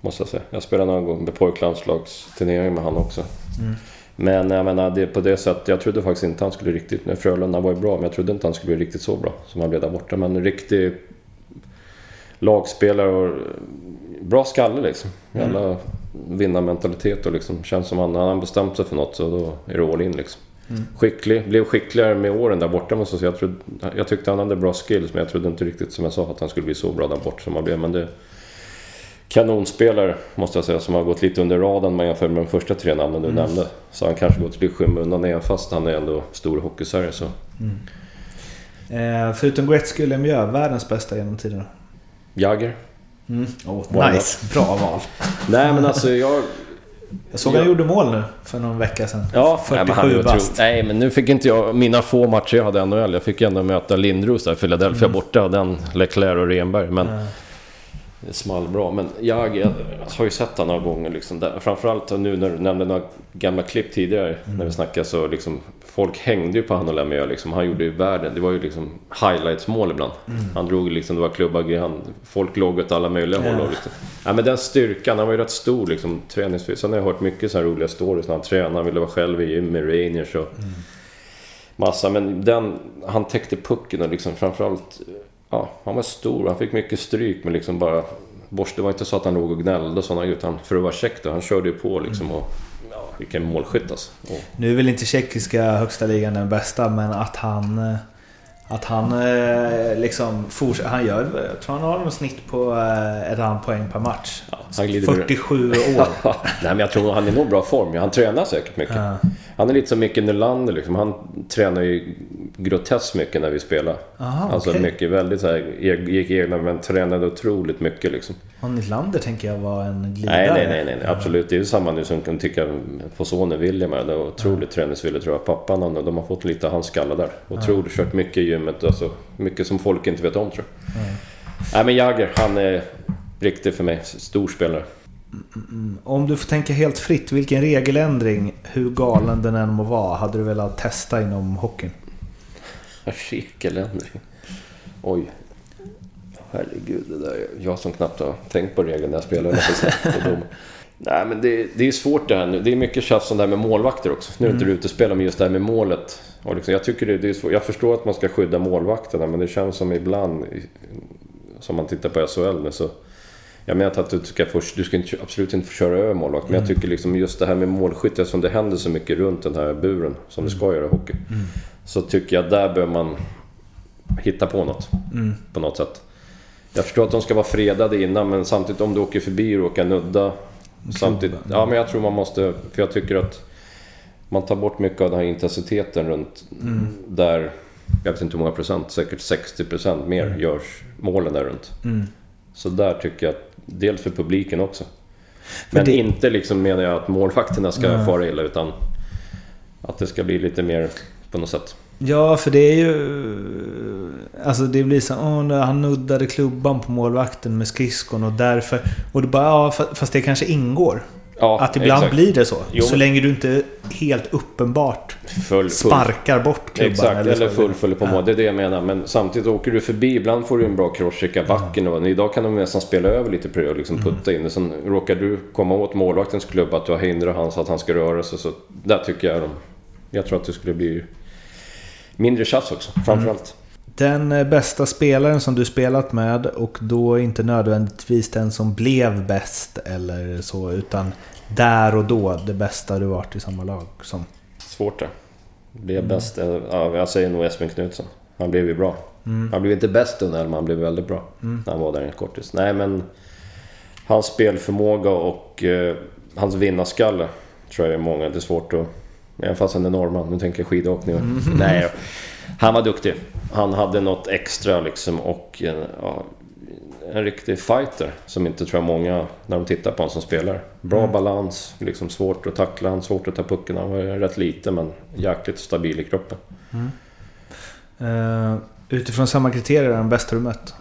Måste jag säga. Jag spelade någon gång med pojklandslagsturnering med han också. Mm. Men jag menar, det är på det sättet. Jag trodde faktiskt inte han skulle riktigt... När Frölunda var ju bra, men jag trodde inte han skulle bli riktigt så bra som han blev där borta. Men en riktig lagspelare och bra skalle liksom. Jävla vinnarmentalitet och liksom. Känns som han, han har bestämt sig för något så då är det all in liksom. Skicklig, blev skickligare med åren där borta måste jag säga. Jag, trodde, jag tyckte han hade bra skills men jag trodde inte riktigt som jag sa att han skulle bli så bra där borta som han blev. Men det... Kanonspelare måste jag säga som har gått lite under radarn om man jämför med de första tre namnen du nämnde. Så han kanske gått lite skymundan även fast han är ändå stor i hockeysverige så. Eh, förutom Gretzky och Lemieux, världens bästa genom tiderna. Jagger? Mm. Oh, nice, bra val. [LAUGHS] Nej men alltså jag... Jag såg han Ja. gjorde mål nu för någon vecka sedan. Ja, nej, men han är 47 otrolig. bast. Nej, men nu fick inte jag... Mina få matcher jag hade i NHL, jag fick ändå möta Lindros där i Philadelphia borta. Och den Leclerc och Renberg. Men Ja. Det small bra. Men jag, jag har ju sett honom några gånger liksom. Där, framförallt nu när du nämnde några gamla klipp tidigare. När vi snackade så liksom... Folk hängde ju på han och Lemieux liksom. Han gjorde ju världen. Det var ju liksom highlights-mål ibland. Han drog liksom, det var klubbar, han, folk låg åt alla möjliga håll. Och liksom. ja, men den styrkan, han var ju rätt stor liksom träningsvis. Sen har jag hört mycket så här roliga stories när han tränade. Han ville vara själv i gym med Rangers och massa. Men den, han täckte pucken och liksom framförallt... Ja, han var stor. Han fick mycket stryk men liksom bara... Borst, det var inte så att han låg och gnällde och sådana utan för att vara check då. Han körde ju på liksom och... Ja, vilken målskytt alltså. Och, Nu är väl inte tjeckiska högsta ligan den bästa, men att han... eh, Att han eh, liksom fortsätter... Han gör... Jag tror han har något snitt på eh, ett antal poäng per match. ja, han glider ur- 47 år. [LAUGHS] Nej men jag tror han är nog bra form. Han tränar säkert mycket. Ja. Han är lite som Micke Nylander liksom. Han tränar ju groteskt mycket när vi spelar. Aha, alltså okej. mycket, väldigt så här, e- gick egna men tränade otroligt mycket liksom. Och Nylander tänker jag var en glidare. Nej, nej, nej, nej, nej, absolut. Det är ju samma nu som kan tycka på sonen William. här. Det var otroligt träningsvillig tror jag. Pappan han, de har fått lite hans skalle där. Otroligt, kört mycket i gymmet. Alltså, mycket som folk inte vet om tror jag. Nej men Jagger, han är riktig för mig. Stor spelare. Om du får tänka helt fritt, vilken regeländring, hur galen den än må vara, hade du velat testa inom hockeyn? Regeländring. Oj. Herregud, det där. Jag som knappt har tänkt på regeln när jag spelar. [LAUGHS] Nej, men det, det är svårt det här nu. Det är mycket tjafs om det här med målvakter också. Nu är inte du ute och spelar, men just det här med målet. Och liksom, jag, tycker det, det är svårt. jag förstår att man ska skydda målvakterna, men det känns som ibland, som man tittar på SHL nu, så... Jag menar att du ska, få, du ska inte, absolut inte få köra över målvakt, men jag tycker liksom just det här med målskytte, eftersom det händer så mycket runt den här buren, som det ska göra i hockey. Så tycker jag där bör man hitta på något. På något sätt. Jag förstår att de ska vara fredade innan men samtidigt om du åker förbi och råkar nudda. Samtidigt, ja men jag tror man måste, för jag tycker att man tar bort mycket av den här intensiteten runt där, jag vet inte hur många procent, säkert 60 procent mer görs målen där runt. Så där tycker jag att, dels för publiken också. Men det- inte liksom menar jag att målvakterna ska fara illa utan att det ska bli lite mer på något sätt. Ja, för det är ju... Alltså det blir så åh, han nuddade klubban på målvakten med skridskon och därför... Och du bara, ja fa- fast det kanske ingår. Ja, att ibland exakt. blir det så. Jo, så länge du inte helt uppenbart Full, full. sparkar bort klubban. Exakt, eller så. fullföljer på mål. Det är det jag menar. Men samtidigt åker du förbi, ibland får du en bra crosscheck i backen. Och idag kan de nästan spela över lite på det och liksom putta in det. Sen råkar du komma åt målvaktens klubb, att du har hindrat han så att han ska röra sig. Så där tycker jag de... Jag tror att det skulle bli mindre tjafs också, framförallt. Den eh, bästa spelaren som du spelat med och då inte nödvändigtvis den som blev bäst eller så utan där och då det bästa du varit i samma lag som. Svårt det. Blev bäst... Ja, jag säger nog Espen Knutsson. Han blev ju bra. Han blev inte bäst under men han blev väldigt bra. När han var där en kortis. Nej men... Hans spelförmåga och eh, hans vinnarskalle tror jag är många. Det är svårt att... Även fast han är norrman. Nu tänker jag skidåkning. och- Nej. Han var duktig. Han hade något extra liksom och en, ja, en riktig fighter. Som inte tror jag många, när de tittar på honom som spelar. Bra balans, liksom svårt att tackla han, svårt att ta pucken. Han var rätt liten men jäkligt stabil i kroppen. Eh, utifrån samma kriterier, är den bästa du mött?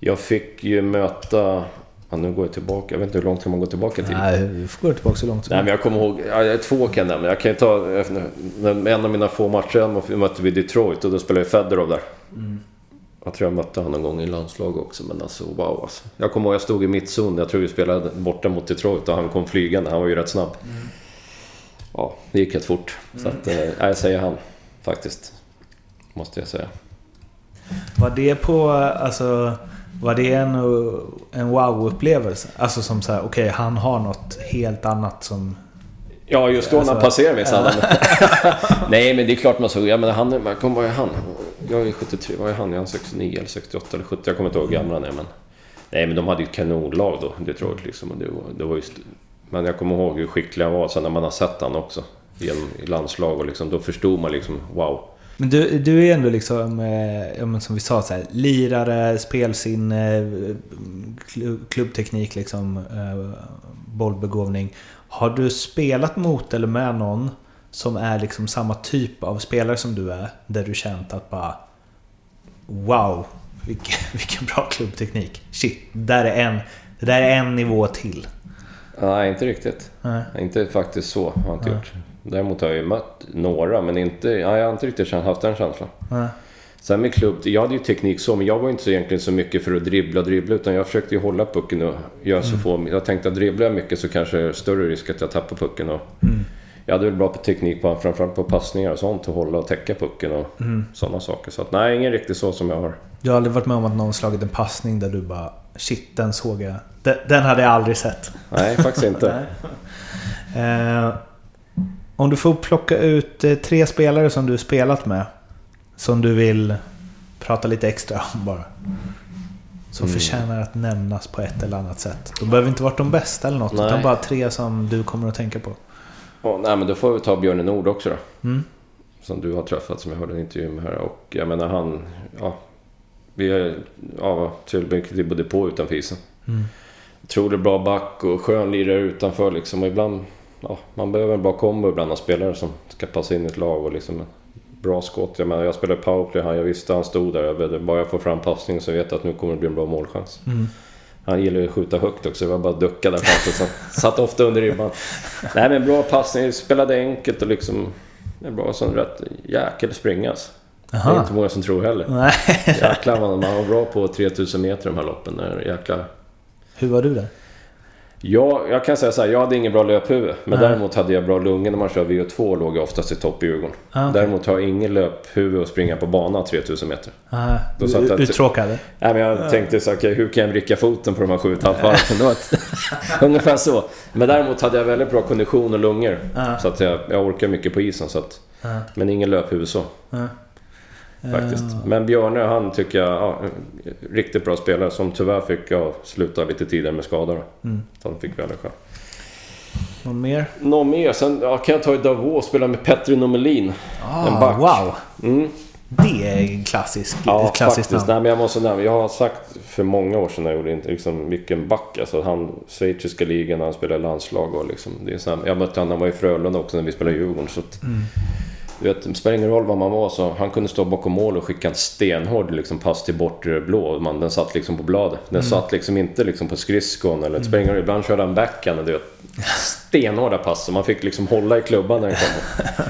Jag fick ju möta... Ja, nu går jag tillbaka. Jag vet inte hur långt kan man gå tillbaka till? Nej, du får gå tillbaka så långt som Nej, men jag kommer ihåg... Ja, jag är två kan jag nämna. Jag kan ju ta... En av mina få matcher mötte vi Detroit och då spelade jag Federov där. Jag tror jag mötte honom någon gång i landslag också, men alltså wow alltså. Jag kommer ihåg jag stod i mittzon. Jag tror vi spelade borta mot Detroit och han kom flygande. Han var ju rätt snabb. Ja, det gick rätt fort. Så att, eh, jag säger han. Faktiskt. Måste jag säga. Var det på, alltså... Var det en, en wow-upplevelse? Alltså som såhär, okej han har något helt annat som... Ja, just då när han Alltså- passerade mig så hade han... [LAUGHS] Nej, men det är klart man såg... Jag menar, han... är- Kom, vad är han? Jag är 73. Vad är han? Är han 69 eller 68 eller 70? Jag kommer inte ihåg hur gammal han är, men... Nej, men de hade ju ett kanonlag då, Detroit liksom. Och det var, det var just... Men jag kommer ihåg hur skicklig han var sen när man har sett han också. Genom, I landslag och liksom, då förstod man liksom, wow. Men du, du är ändå liksom, eh, ja, men som vi sa, så här, lirare, spelsinne, klubbteknik, liksom, eh, bollbegåvning. Har du spelat mot eller med någon som är liksom samma typ av spelare som du är? Där du känt att bara... Wow! Vilken, [LAUGHS] vilken bra klubbteknik. Shit, där är en, det där är en nivå till. Nej, inte riktigt. Nej. Inte faktiskt så, har jag inte gjort. Däremot har jag ju mött några, men inte... Ja, jag har inte riktigt haft den känslan. Nej. Sen med klubb, jag hade ju teknik så, men jag var inte egentligen så mycket för att dribbla dribbla, utan jag försökte ju hålla pucken och göra så få... Jag tänkte att dribblar jag mycket så kanske det är större risk att jag tappar pucken. Och Jag hade väl bra på teknik, på, framförallt på passningar och sånt, att hålla och täcka pucken och sådana saker. Så att, nej, ingen riktigt så som jag har. Du har aldrig varit med om att någon slagit en passning där du bara... Shit, den såg jag. Den, den hade jag aldrig sett. Nej, faktiskt inte. [LAUGHS] Eh, om du får plocka ut eh, tre spelare som du spelat med. Som du vill prata lite extra om bara. Som Mm. förtjänar att nämnas på ett eller annat sätt. De behöver inte vara de bästa eller något. Nej. Utan bara tre som du kommer att tänka på. Ja, nej, men då får vi ta Björn Nord också då. Mm. Som du har träffat, som jag hörde en intervju med här. Och jag menar han... Ja, vi är ja, till både på och utanför isen. Mm. Otroligt bra back och skön lirare utanför liksom. Och ibland... Ja, man behöver en bra kombo ibland av spelare som ska passa in i ett lag och liksom... Bra skott. Jag menar, jag spelade powerplay här. Jag visste han stod där. Jag bara jag får fram passningen så vet jag att nu kommer det bli en bra målchans. Mm. Han gillar ju att skjuta högt också. Det var bara att ducka där framför. Så satt ofta under ribban. Nej men bra passning. Spelade enkelt och liksom... Det är bra. Sen rätt jäkel springas. Det är Aha. inte många som tror heller. Nej. Jäklar man, man var bra på 3000 meter de här loppen. Där, jäklar. Hur var du där? Ja, jag kan säga så här, jag hade ingen bra löphuvud. Men Nej. däremot hade jag bra lungor när man kör VO2 och låg jag oftast i topp i Djurgården. Ah, okej. Däremot har jag ingen löphuvud att springa på banan 3000 meter. Aha. Då satt jag- Uttråkad? Nej, men jag tänkte så här, okej, hur kan jag vricka foten på de här sju och ett halvt varven? Ungefär så. Men däremot hade jag väldigt bra kondition och lungor. Ja. Så att jag, jag orkar mycket på isen. Så att, Ja. Men ingen löphuvud så. Ja. Faktiskt. Eh, Men Björne, han tycker jag, ja, riktigt bra spelare som tyvärr fick ja, sluta lite tidigare med skador. Mm. Han fick välja själv. Någon mer? Någon mer? Sen ja, kan jag ta i Davos och spela med Petri Nomelin. En Ah, back. wow! Mm. Det är en klassisk, Ja, klassiskt faktiskt. namn. Nej, men jag måste nämna. Jag har sagt för många år sedan när jag gjorde inte liksom vilken back. Alltså han, schweiziska ligan, han spelade landslag och liksom. Det är så här, jag mötte honom, han var i Frölunda också när vi spelade i Djurgården. Så att, Du vet, det spelar ingen roll vad man var så han kunde stå bakom mål och skicka en stenhård liksom, pass till bortre blå. Man, den satt liksom på bladet. Den satt liksom inte liksom på skridskon eller ingen roll. Ibland körde han backhand du vet, stenhårda pass. Så man fick liksom hålla i klubban när den kom.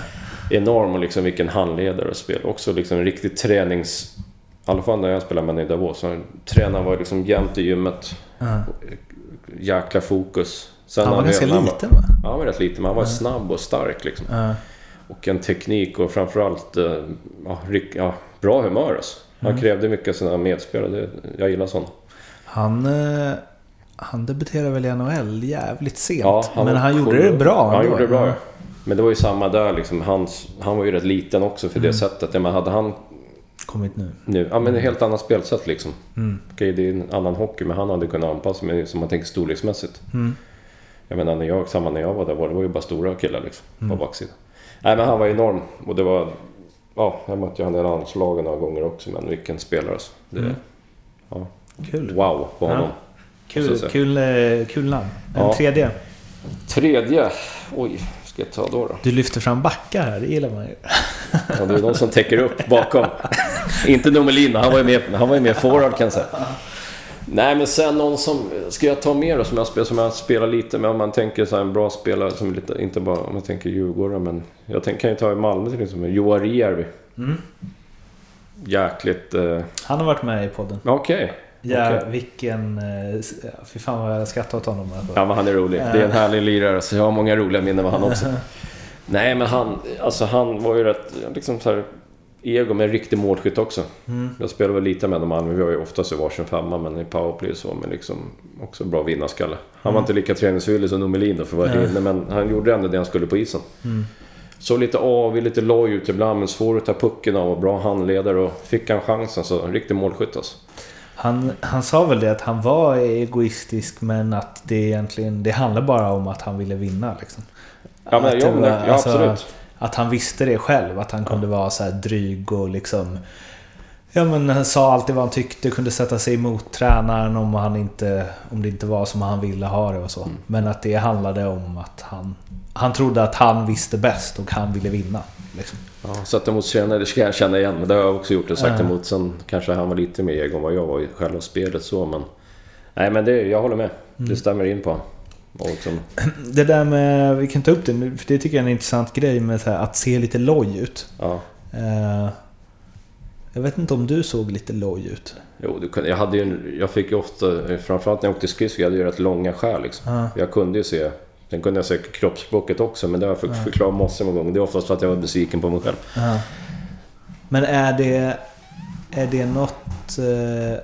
[LAUGHS] Enorm och liksom vilken handledare och spel. Också liksom en riktig tränings... I alla fall när jag spelade med i Davos. Så tränaren var liksom jämt i gymmet. Ja. Jäkla fokus. Sen Han var ganska jag- liten va? Ja, han var rätt liten men han var snabb och stark liksom. Ja. Och en teknik och framförallt eh, ja, rik- ja, bra humör alltså. Han krävde mycket av sina medspelare. Jag gillar sånt. Han, eh, han debuterade väl i NHL jävligt sent. Ja, men var han gjorde det bra han gjorde det bra. Ja. Men det var ju samma där liksom. Hans, han var ju rätt liten också för Mm. det sättet. Ja, men hade han Kommit nu. nu... Ja men ett helt annat spelsätt liksom. Mm. Okej, det är en annan hockey men han hade kunnat anpassa sig som man tänker storleksmässigt. Mm. Jag menar, när jag, samma när jag var där var det var ju bara stora killar liksom. Mm. På baksidan. Nej men han var enorm och det var... ja, jag mötte ju han i landslagen några gånger också, men vilken spelare alltså. Det, Mm. ja. Kul. Wow på honom. Kul, jag säga. kul, eh, kul namn. En Ja. tredje. Tredje, oj, ska jag ta då då? Du lyfter fram backar här, det gillar man ju. Ja, det är de som täcker upp bakom. [LAUGHS] Inte Nomelin, han var ju med, han var ju med forward kan jag säga. Nej men sen någon som, ska jag ta mer då som jag spelar, som jag spelar lite med om man tänker så en bra spelare som lite, inte bara om man tänker Djurgården men jag tänker, kan ju ta i Malmö till exempel, Joar Järvi. Jäkligt, eh, Han har varit med i podden. okej. Ja, Okej. vilken... eh, Fy fan vad jag skrattar åt honom. Alltså. Ja men han är rolig. Det är en härlig lirare så jag har många roliga minnen med han också. [LAUGHS] Nej men han, alltså han var ju rätt, liksom så här, ego med en riktig målskytt också. Jag spelar väl lite med dem Malmö, vi har ju oftast i varsin femma men i powerplay så, men liksom också bra vinnarskalle. Han var inte lika träningsvillig som Nomelin då för att vara inne, men han gjorde ändå det han skulle på isen. Så lite avig, lite loj ut ibland, men svår att ta pucken av och bra handledare och fick han chansen så en riktig målskytt alltså. Han, han sa väl det att han var egoistisk men att det egentligen... Det handlar bara om att han ville vinna liksom. Ja men, ja, men ja, alltså, absolut. Att han visste det själv. Att han kunde vara så här dryg och liksom... Ja men han sa alltid vad han tyckte, kunde sätta sig emot tränaren om, han inte, om det inte var som han ville ha det och så. Men att det handlade om att han... Han trodde att han visste bäst och han ville vinna. Liksom. Ja, satt emot tränare, det ska jag känna igen. Men det har jag också gjort. Det sagt emot. Sen kanske han var lite mer ego än vad jag var i själva spelet så. Men, nej men det, jag håller med. Det stämmer in på honom. Och liksom, Det där med... Vi kan ta upp det nu, för det tycker jag är en intressant grej med här, att se lite loj ut. ja. Eh, jag vet inte om du såg lite loj ut? Jo, jag, hade ju, jag fick ju ofta, framförallt när jag åkte skridskor, jag hade ju rätt långa skär liksom. Ja. Jag kunde ju se, sen kunde jag se kroppsspråket också, men det har jag fått förklara massor med gånger. Det är oftast för att jag var besviken på mig själv. Ja. Men är det... Är det något... Eh, eh,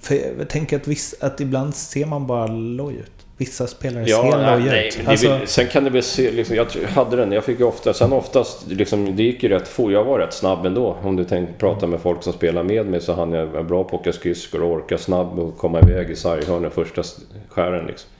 för jag tänker att, viss, att ibland ser man bara loj ut. Vissa spelare ser nej, loja nej, det Alltså, vill, sen kan det väl se, liksom, jag hade den, jag fick ju ofta, sen oftast, liksom, det gick ju rätt fort, jag var rätt snabb ändå. Om du tänkte prata med folk som spelar med mig så hann jag vara bra på att åka skridskor och orka snabb och komma iväg i sarghörnen första skären liksom.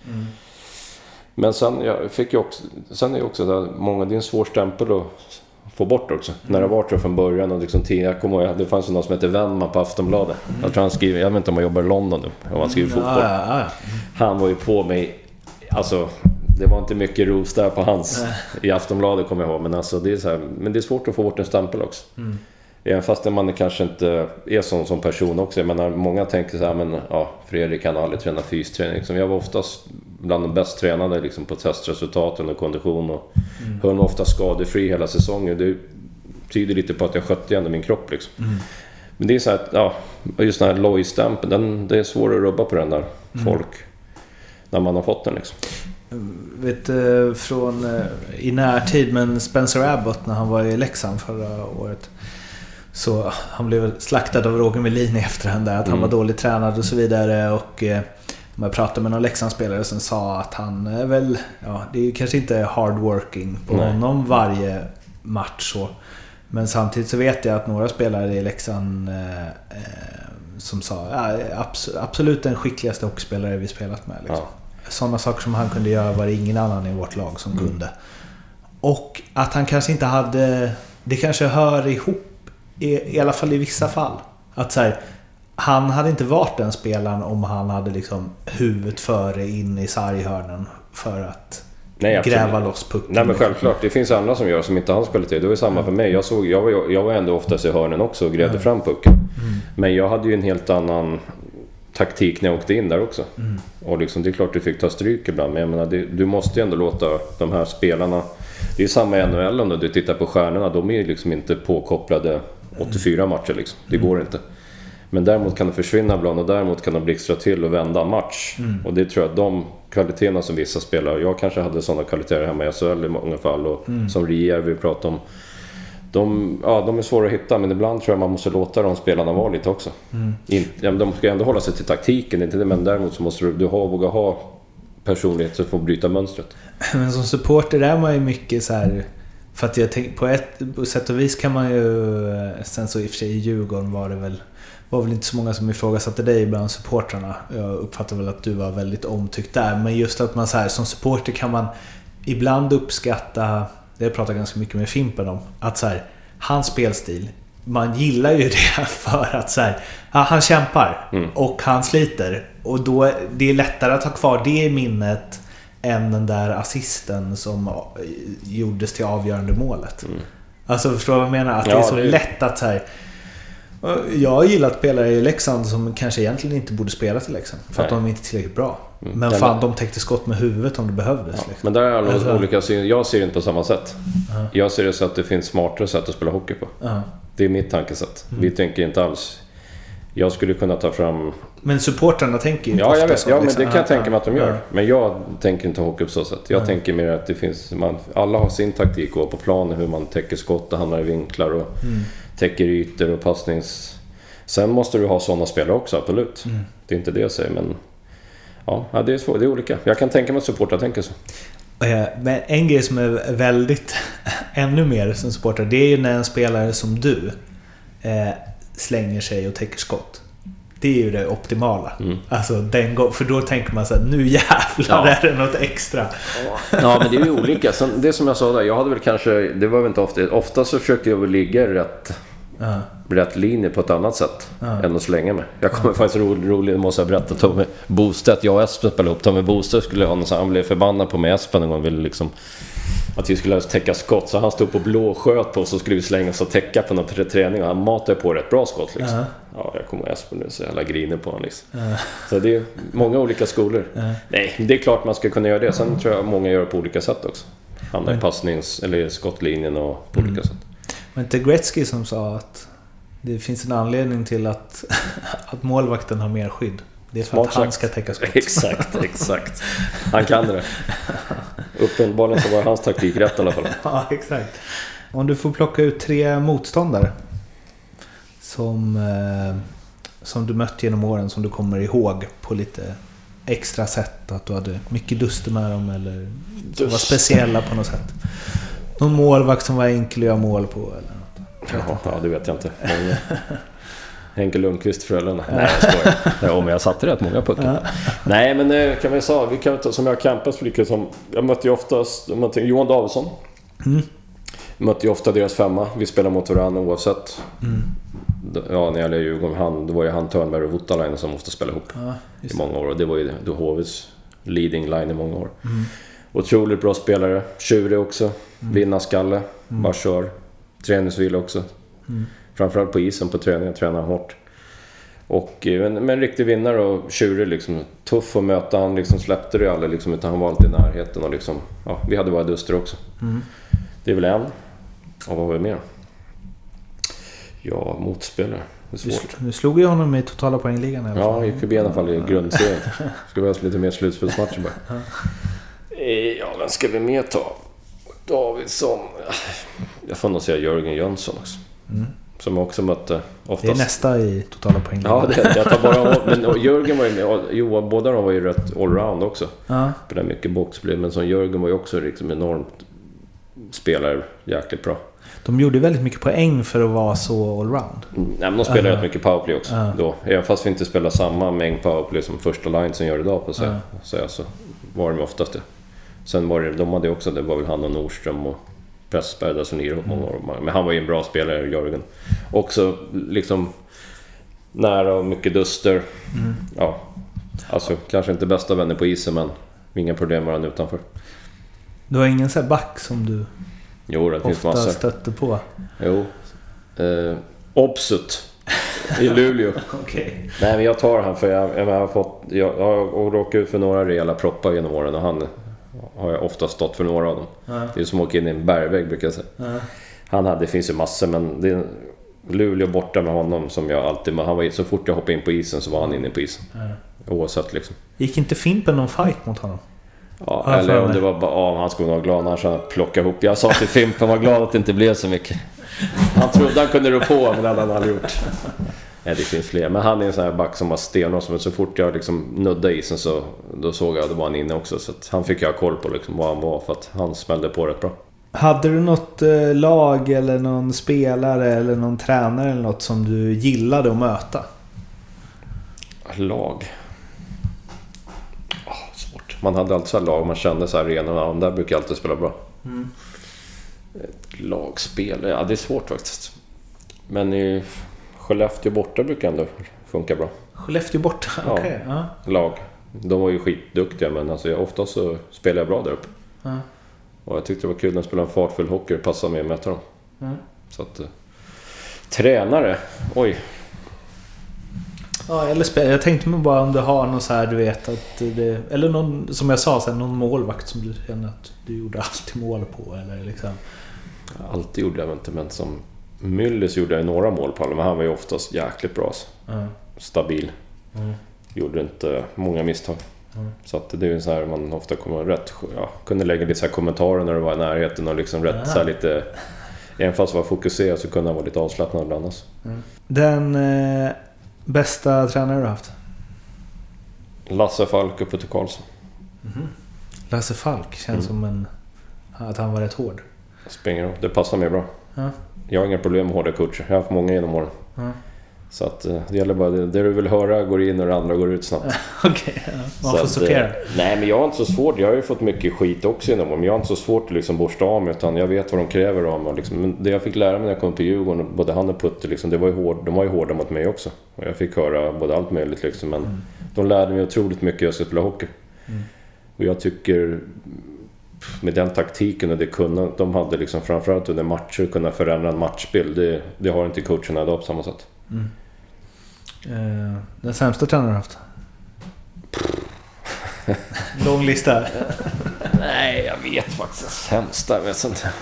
Men sen, jag fick ju också, sen är ju också det, här, många, det är en svår stämpel att få bort också. När det var så från början och liksom tid, jag kommer ihåg, det fanns ju någon som hette Wennman på Aftonbladet. Jag tror han skriver, jag vet inte om han jobbar i London nu, om han skriver fotboll. ja, ja, ja. Han var ju på mig, alltså det var inte mycket ros där på hans i Aftonbladet kommer jag ihåg. Men, alltså, det är så här, men det är svårt att få bort en stämpel också. Även fast man kanske inte är sån som person också. Jag menar, många tänker så här, men ja, Fredrik kan aldrig träna fysträning. Liksom, jag var oftast bland de bäst tränade liksom, på testresultaten och kondition. Och höll mig ofta skadefri hela säsongen. Det tyder lite på att jag skötte ändå min kropp liksom. Men det är så här, ja, just den här lojstämpeln, det är svårt att rubba på den där folk. När man har fått den liksom. Vet eh, från eh, i närtid, men Spencer Abbott när han var i Leksand förra året. Så han blev slaktad av Roger Melin i efterhand där. Att han var dåligt tränad och så vidare. Och eh, om jag pratade med någon Leksandsspelare som sa att han är väl... Ja, det är ju kanske inte hardworking på Nej. honom varje match så. Men samtidigt så vet jag att några spelare i Leksand eh, eh, som sa ja, abs- absolut den skickligaste hockeyspelare vi spelat med. Liksom. Ja. Sådana saker som han kunde göra var det ingen annan i vårt lag som kunde. Och att han kanske inte hade... Det kanske hör ihop, i, i alla fall i vissa fall. Att så här, han hade inte varit den spelaren om han hade liksom huvudet före in i sarghörnen för att Nej, gräva loss pucken. Nej men självklart, det finns andra som gör som inte han spelar till. Det var samma för mig. Jag, såg, jag, var, jag var ändå oftast i hörnen också och grävde fram pucken. Men jag hade ju en helt annan taktik när jag åkte in där också. Och liksom, det är klart du fick ta stryk ibland, men jag menar, det, du måste ju ändå låta de här spelarna... Det är samma i NHL om du tittar på stjärnorna, de är ju liksom inte påkopplade 84 matcher liksom. Det går inte. Men däremot kan de försvinna ibland och däremot kan de blixtra till och vända en match. Och det tror jag att de kvaliteterna som vissa spelar, jag kanske hade sådana kvaliteter hemma i SHL i många fall och som Rier vi pratade om. De, ja, de är svåra att hitta men ibland tror jag man måste låta de spelarna vara lite också. In, ja, de ska ändå hålla sig till taktiken, inte det, men däremot så måste du, du ha, våga ha personlighet du får bryta mönstret. Men som supporter är man ju mycket så här... För att jag tänk, på ett på sätt och vis kan man ju... Sen så i och för sig i Djurgården var det väl... var väl inte så många som ifrågasatte dig bland supportrarna. Jag uppfattar väl att du var väldigt omtyckt där. Men just att man så här, som supporter kan man ibland uppskatta... Det har jag ganska mycket med Fimpen om. Att så här, hans spelstil. Man gillar ju [LAUGHS] det för att så här, ja, han kämpar Mm. och han sliter. Och då det är lättare att ha kvar det i minnet än den där assisten som eh, gjordes till avgörande målet. Alltså förstår du vad jag menar? Att det Mm. Ja, är så det- lätt att så här, jag har gillat spelare i Leksand som kanske egentligen inte borde spela till Leksand. För att Nej. de är inte tillräckligt bra. Men Den- fan, de täckte skott med huvudet om det behövdes. Liksom. Men där är alla Alltså- olika syn. Jag ser det inte på samma sätt. Jag ser det så att det finns smartare sätt att spela hockey på. Ja. Det är mitt tankesätt. Mm. Vi tänker inte alls... Jag skulle kunna ta fram... Men supportrarna tänker ju inte Ja, jag vet. så. Ja, men liksom. det kan jag Ja, tänka mig att de ja, gör. Men jag tänker inte hockey på så sätt. Jag tänker mer att det finns... Man, alla har sin taktik och på planen hur man täcker skott och hamnar i vinklar och Mm. täcker ytor och passnings... Sen måste du ha sådana spelare också, absolut. Mm. Det är inte det jag säger, men... Ja, ja, det är svårt. Det är olika. Jag kan tänka mig att supportrar tänker så. Eh, Men en grej som är väldigt, [LAUGHS] ännu mer som supporter, det är ju när en spelare som du eh, slänger sig och täcker skott. Det är ju det optimala. Mm. Alltså den för då tänker man så här, nu jävlar Ja. är det något extra. Ja, men det är ju olika. Sen, det som jag sa där, jag hade väl kanske... Det var väl inte ofta... Ofta så försökte jag väl ligga i rätt, Ja. rätt linje på ett annat sätt. Ja. Än att slänga mig. Jag kommer faktiskt roligt, det måste jag berätta. Tommy Bostedt, jag och Espen spelade ihop. Tommy Bostedt skulle ha någon sån, han blev förbannad på mig Espen en gång. Ville liksom... Att vi skulle täcka skott. Så han stod på blå och sköt på oss så skulle vi slänga oss och täcka på någon träning. Och han matade på rätt bra skott liksom. Ja. Ja, jag kommer ihåg Espen nu så jävla griner på honom liksom. Så det är många olika skolor. Nej, det är klart man ska kunna göra det. Sen tror jag många gör det på olika sätt också. Hamnar i passnings eller skottlinjen och på olika sätt. Men inte Gretzky som sa att det finns en anledning till att, [LAUGHS] att målvakten har mer skydd. Det är för Smart att han sagt. ska täcka skott. [LAUGHS] Exakt, exakt. Han kan det. Uppenbarligen så var hans taktik rätt i alla fall. [LAUGHS] Ja, exakt. Om du får plocka ut tre motståndare som, eh, som du mött genom åren som du kommer ihåg på lite extra sätt. Att du hade mycket duster med dem eller som var speciella på något sätt. Någon målvakt som var enkel att göra mål på eller något. Ja, ja, det vet jag inte. [LAUGHS] Henke Lundqvist Frölunda. Nej, jag skojar. [LAUGHS] Ja, men jag satte rätt många puckar. Nej, men eh, kan vi säga, vi kan ta som jag campat lite som... Jag mötte ju oftast jag mötte Johan Davidsson. Mötte ju ofta deras femma. Vi spelar mot varandra oavsett. D- Ja, när det gäller Djurgården, han, då var ju han Törnberg och Voutalainen som måste spela ihop. Ja, i det. många år. Och det var ju då HVs leading line i många år. Otroligt bra spelare. Tjurig också. Vinnarskalle. Bara kör. Träningsvila också. Framförallt på isen på träningen. Tränar hårt. Och, eh, men, men en riktig vinnare och tjurig liksom. Tuff att möta. Han liksom släppte det ju aldrig liksom. Utan han var alltid i närheten och liksom... Ja, vi hade våra duster också. Det är väl en. Och vad var det mer? Ja, motspelare. Det är svårt. du slog ju honom i totala poängligan alla Ja, gick förbi i alla fall i grundserien. [LAUGHS] Ska vi ha lite mer slutspelsmatcher bara. Ja, vem ska vi mer ta? Davidsson. Jag får nog säga Jörgen Jönsson också. Som jag också mötte Det är oftast. nästa i totala poängligan. Ja, det, jag tar bara Men Jörgen var ju... ja, Johan, båda de var ju rätt allround också. Ja. Spelade mycket boxplay. Men som Jörgen var ju också liksom enormt spelare. Jäkligt bra. De gjorde väldigt mycket poäng för att vara så allround. Mm, Nej, men de spelar Ja. rätt mycket powerplay också. Ja. Då. Även fast vi inte spelar samma mängd powerplay som första line som gör idag på sig. Ja. Så, så var de oftast det. Sen var det, de hade också, det var väl han och Nordström och Pressberg där som många år. Men han var ju en bra spelare, Jörgen. Också liksom nära och mycket duster. Ja, alltså kanske inte bästa vänner på isen men inga problem med varandra utanför. Du har ingen sån här back som du Jo, det finns ofta massor. stötte på? Jo. Eh, Obsut i Luleå. [LAUGHS] Okej. Nej men jag tar han för jag, jag, har fått... Jag, jag har råkat ut för några rejäla proppar genom åren och han har jag ofta stått för några av dem. Ja. Det är som att åka in i en bergvägg brukar jag säga. Ja. Han hade, det finns ju massor men det är Luleå borta med honom som jag alltid... Men han var, så fort jag hoppade in på isen så var han inne på isen. Oavsett liksom. Gick inte Fimpen någon fight mot honom? Ja, Ja, eller om det var bara... Ja, han skulle vara glad hade han plockat ihop. Jag sa till Fimpen var glad att det inte blev så mycket. Han trodde han kunde rå på men det hade han aldrig gjort. Nej, det finns fler. Men han är en sån här back som var stenhård. Men så fort jag liksom nuddade isen så då såg jag att det var han inne också. Så han fick jag koll på liksom vad han var för att han smällde på rätt bra. Hade du något eh, lag eller någon spelare eller någon tränare eller något som du gillade att möta? Lag. Ah, svårt. Man hade alltid så lag man kände så här arenorna. Ja, de där brukar alltid spela bra. Ett lagspel? Ja, det är svårt faktiskt. Men Skellefteå borta brukar ändå funka bra. Skellefteå borta, Ja. okej. ja. Lag. De var ju skitduktiga men alltså, jag, ofta så spelar jag bra där uppe. Ja. Och jag tyckte det var kul när jag spelade en fartfull hockey och passade mig att möta dem. Ja. Så att... eh, Tränare? Oj. Ja, eller spel. Jag tänkte mig bara om du har någon så här, du vet att det... Eller någon, som jag sa, här, någon målvakt som du känner att du gjorde alltid mål på eller liksom... Alltid gjorde jag inte men som... Myllys gjorde jag några mål på men han var ju oftast jäkligt bra. Ja. Stabil. Mm. Gjorde inte många misstag. Mm. Så att det är ju så här man ofta kommer rätt... Ja, kunde lägga lite så kommentarer när du var i närheten och liksom rätt så lite... Även fast jag var fokuserad så kunde han vara lite avslappnad ibland. Alltså. Den eh, bästa tränare du har haft? Lasse Falk och Putte Karlsson. Lasse Falk känns Mm. som en... Att han var rätt hård. Roll. Det passar mig bra. Ja. Jag har inga problem med hårda coacher. Jag har haft många genom åren. Ja. Så att eh, det gäller bara det, det du vill höra går in och det andra går ut snabbt. [LAUGHS] Okej, ja. man får att, sortera. eh, Nej men jag har inte så svårt. Jag har ju fått mycket skit också åren. Men jag har inte så svårt att liksom borsta av mig. Utan jag vet vad de kräver av mig. Liksom, men det jag fick lära mig när jag kom till Djurgården. Både han och Putte liksom, det var ju hård, de var ju hårda mot mig också. Och jag fick höra både allt möjligt liksom. Men Mm. de lärde mig otroligt mycket just att spela hockey. Och jag tycker med den taktiken och det kunnandet de hade liksom framförallt under matcher kunna förändra en matchbild. Det, det har inte coacherna idag på samma sätt. Eh, den sämsta tränaren du haft? [LAUGHS] Lång lista. Nej, jag vet faktiskt. Sämsta, jag vet inte.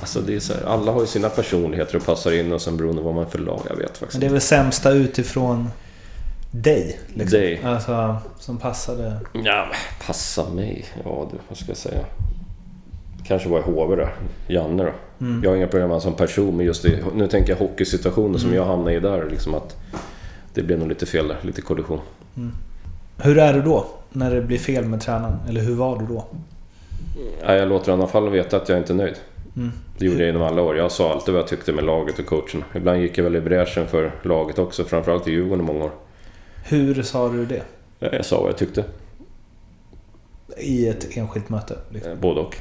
Alltså det är så här, alla har ju sina personligheter och passar in och sen beroende på vad man är för lag. Jag vet faktiskt Men det är väl sämsta utifrån dig? Liksom. Dig. Alltså, som passade... Ja, passa mig. Ja, du, vad ska jag säga? Kanske var i HV då. Janne då. Jag har inga problem med honom som person, men just det, nu tänker jag hockeysituationen som jag hamnade i där. Liksom att det blev nog lite fel där, lite kollision. Hur är du då? När det blir fel med tränaren? Eller hur var du då? Ja, jag låter i alla fall veta att jag inte är nöjd. Mm. Det gjorde jag genom alla år. Jag sa alltid vad jag tyckte med laget och coachen. Ibland gick jag väl i bräschen för laget också, framförallt i Djurgården i många år. Hur sa du det? Ja, Jag sa vad jag tyckte, I ett enskilt möte? Liksom. Eh, både och.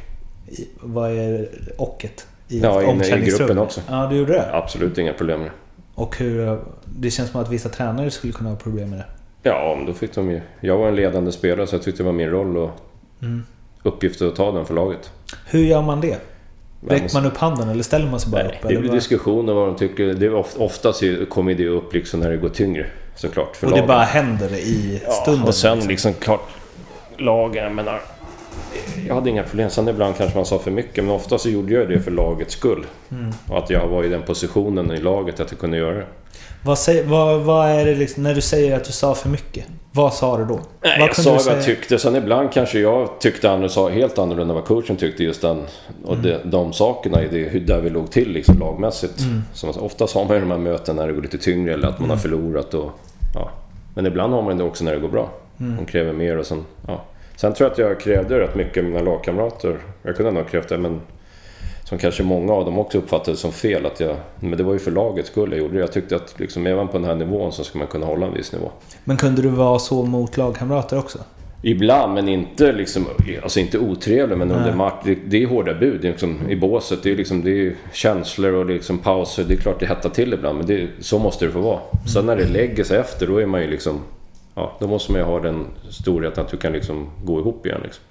I, vad är ocket? I Ja, inne i gruppen också. Ja, du gjorde det? Absolut inga problem med det. Och hur... Det känns som att vissa tränare skulle kunna ha problem med det. Ja, då fick de ju... Jag var en ledande spelare så jag tyckte det var min roll och Mm. uppgift att ta den för laget. Hur gör man det? Räcker man upp handen eller ställer man sig bara Nej, upp? det blir bara- diskussioner vad de tycker. Det är of, oftast kommer det upp liksom när det går tyngre. Såklart. För och det lagen. bara händer i stunden? Ja, och sen liksom. liksom klart... Lagen, menar... Jag hade inga problem. Sen ibland kanske man sa för mycket. Men ofta så gjorde jag det för lagets skull. Mm. Och att jag var i den positionen i laget att jag kunde göra det. Vad, säger, vad, vad är det liksom, när du säger att du sa för mycket? Vad sa du då? Nej, vad jag sa vad jag tyckte. Sen ibland kanske jag tyckte andra sa helt annorlunda vad coachen tyckte just den. Och Mm. det, de sakerna i det, där vi låg till liksom lagmässigt. Mm. Som oftast har man ju de här mötena när det går lite tyngre eller att man har förlorat. Och, ja. Men ibland har man det också när det går bra. Mm. De kräver mer och sen... Ja. Sen tror jag att jag krävde rätt mycket av mina lagkamrater. Jag kunde nog ha krävt det men... Som kanske många av dem också uppfattade som fel. Att jag, men det var ju för lagets skull jag gjorde det. Jag tyckte att liksom, även på den här nivån så ska man kunna hålla en viss nivå. Men kunde du vara så mot lagkamrater också? Ibland, men inte liksom, alltså inte otrevlig, men under match. Det, det är hårda bud liksom, i båset. Det är, liksom, det är känslor och liksom pauser. Det är klart det hettar till ibland, men det, så måste det få vara. Sen när det lägger sig efter, då är man ju liksom... Ja, då måste man ju ha den storheten att du kan liksom gå ihop igen. Liksom.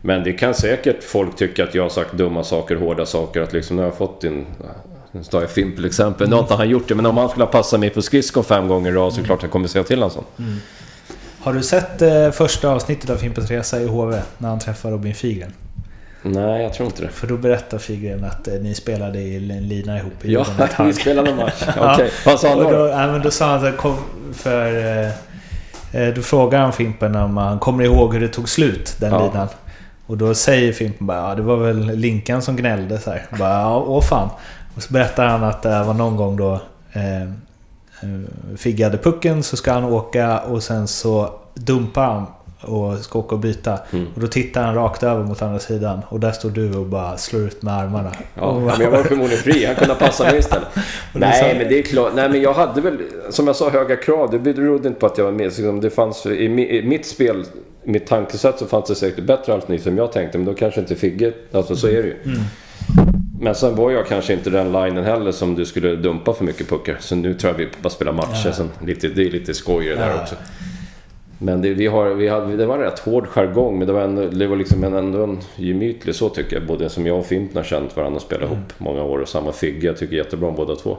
Men det kan säkert folk tycka att jag har sagt dumma saker, hårda saker. Att liksom, nu har jag fått din... Nu tar jag Fimp till exempel. Nu har inte han gjort det, men om han skulle ha passat mig på skridskon fem gånger i rad så det klart jag kommer säga till honom sånt. Har du sett eh, första avsnittet av Fimpens Resa i HV? När han träffar Robin Figren? Nej, jag tror inte det. För då berättar Figren att eh, ni spelade i en lina ihop i Ja, vi [LAUGHS] spelade match. [LAUGHS] Okej, vad sa han då? då, ja, men då sa han kom, för... Eh, eh, då frågar han Fimpen om han kommer ihåg hur det tog slut, den Ja. linan. Och då säger Fimpen bara ja, det var väl Linkan som gnällde så här. Bara, ja, åh fan. Och så berättar han att det var någon gång då eh, Figge hade pucken så ska han åka och sen så dumpar han och ska åka och byta. Mm. Och då tittar han rakt över mot andra sidan och där står du och bara slår ut med armarna. Ja, och, men jag var förmodligen fri. Han kunde passa mig istället. [LAUGHS] Nej, men det är klart. Nej, men jag hade väl, som jag sa, höga krav. Det berodde inte på att jag var med. Liksom, Det fanns, i, mi- I mitt spel, mitt tankesätt så fanns det säkert bättre alternativ som jag tänkte. Men då kanske inte Figge... Alltså så är det ju. Men sen var jag kanske inte den linen heller som du skulle dumpa för mycket puckar. Så nu tror jag vi bara spelar matcher. Ja. Sen lite, det är lite skoj det där Ja. också. Men det, vi har, vi hade, det var en rätt hård jargong, men det var, ändå, det var liksom en, ändå en gemytlig så tycker jag. Både som jag och Fimpen har känt varandra och spelat ihop många år. Och samma Figge, jag tycker jättebra om båda två.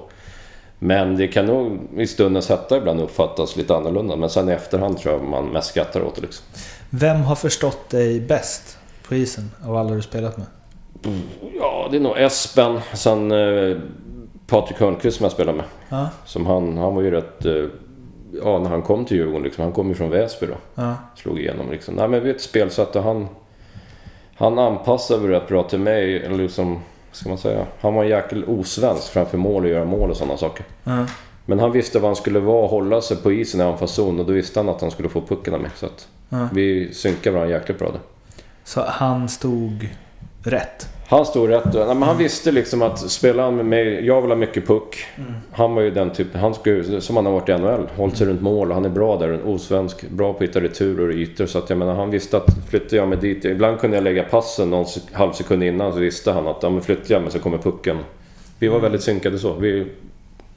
Men det kan nog i stundens hetta ibland uppfattas lite annorlunda. Men sen i efterhand tror jag man mest skrattar åt det liksom. Vem har förstått dig bäst på isen av alla du spelat med? Ja, det är nog Espen. Sen eh, Patrik Hörnqvist som jag spelar med. Ja, Som han, han var ju rätt... eh, Ja, när han kom till Djurgården liksom. Han kom ju från Väsby då. ja. Slog igenom liksom. Nej men vi är ett spelsätt och han... Han anpassade väl rätt bra till mig. Eller liksom... Ska man säga? Han var en jäkel osvensk framför mål och göra mål och sådana saker. ja. Men han visste vad han skulle vara och hålla sig på isen i anfallszon. Och då visste han att han skulle få pucken av mig. Så att Ja. vi synkade varandra jäkligt bra där. Så han stod rätt? Han stod rätt. Nej, men han visste liksom att spela han med mig, jag vill ha mycket puck. Han var ju den typen, han skulle, som han har varit i NHL, hållit sig runt mål och han är bra där. En osvensk, bra på att hitta returer och ytor. Så att jag menar, han visste att flyttar jag mig dit, ibland kunde jag lägga passen någon halv sekund innan så visste han att ja, men flyttar jag mig så kommer pucken. Vi var väldigt synkade så. Vi,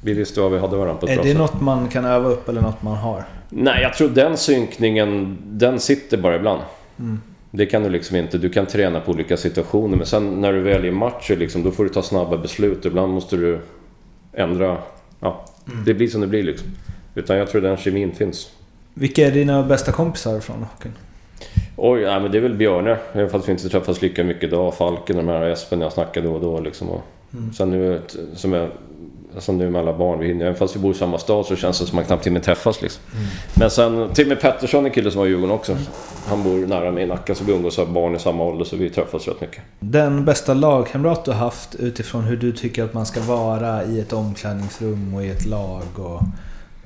vi visste vad vi hade varandra på ett Är bra det sätt. något man kan öva upp eller något man har? Nej, jag tror den synkningen, den sitter bara ibland. Det kan du liksom inte. Du kan träna på olika situationer men sen när du väl är i matcher liksom, då får du ta snabba beslut. Ibland måste du ändra... Ja, det blir som det blir liksom. Utan jag tror den kemin finns. Vilka är dina bästa kompisar från hockeyn? Oj, nej, men det är väl Björne. Även fast vi inte träffas lika mycket idag. Falken, de här Espen jag snackar då och då liksom. Och Sen nu, som jag... Som nu med alla barn, vi hinner, även fast vi bor i samma stad så känns det som att man knappt hinner träffas liksom. Men sen Timmy Pettersson, en kille som var i Djurgården också. Han bor nära mig i Nacka så vi umgås av barn i samma ålder så vi träffas rätt mycket. Den bästa lagkamrat du har haft utifrån hur du tycker att man ska vara i ett omklädningsrum och i ett lag och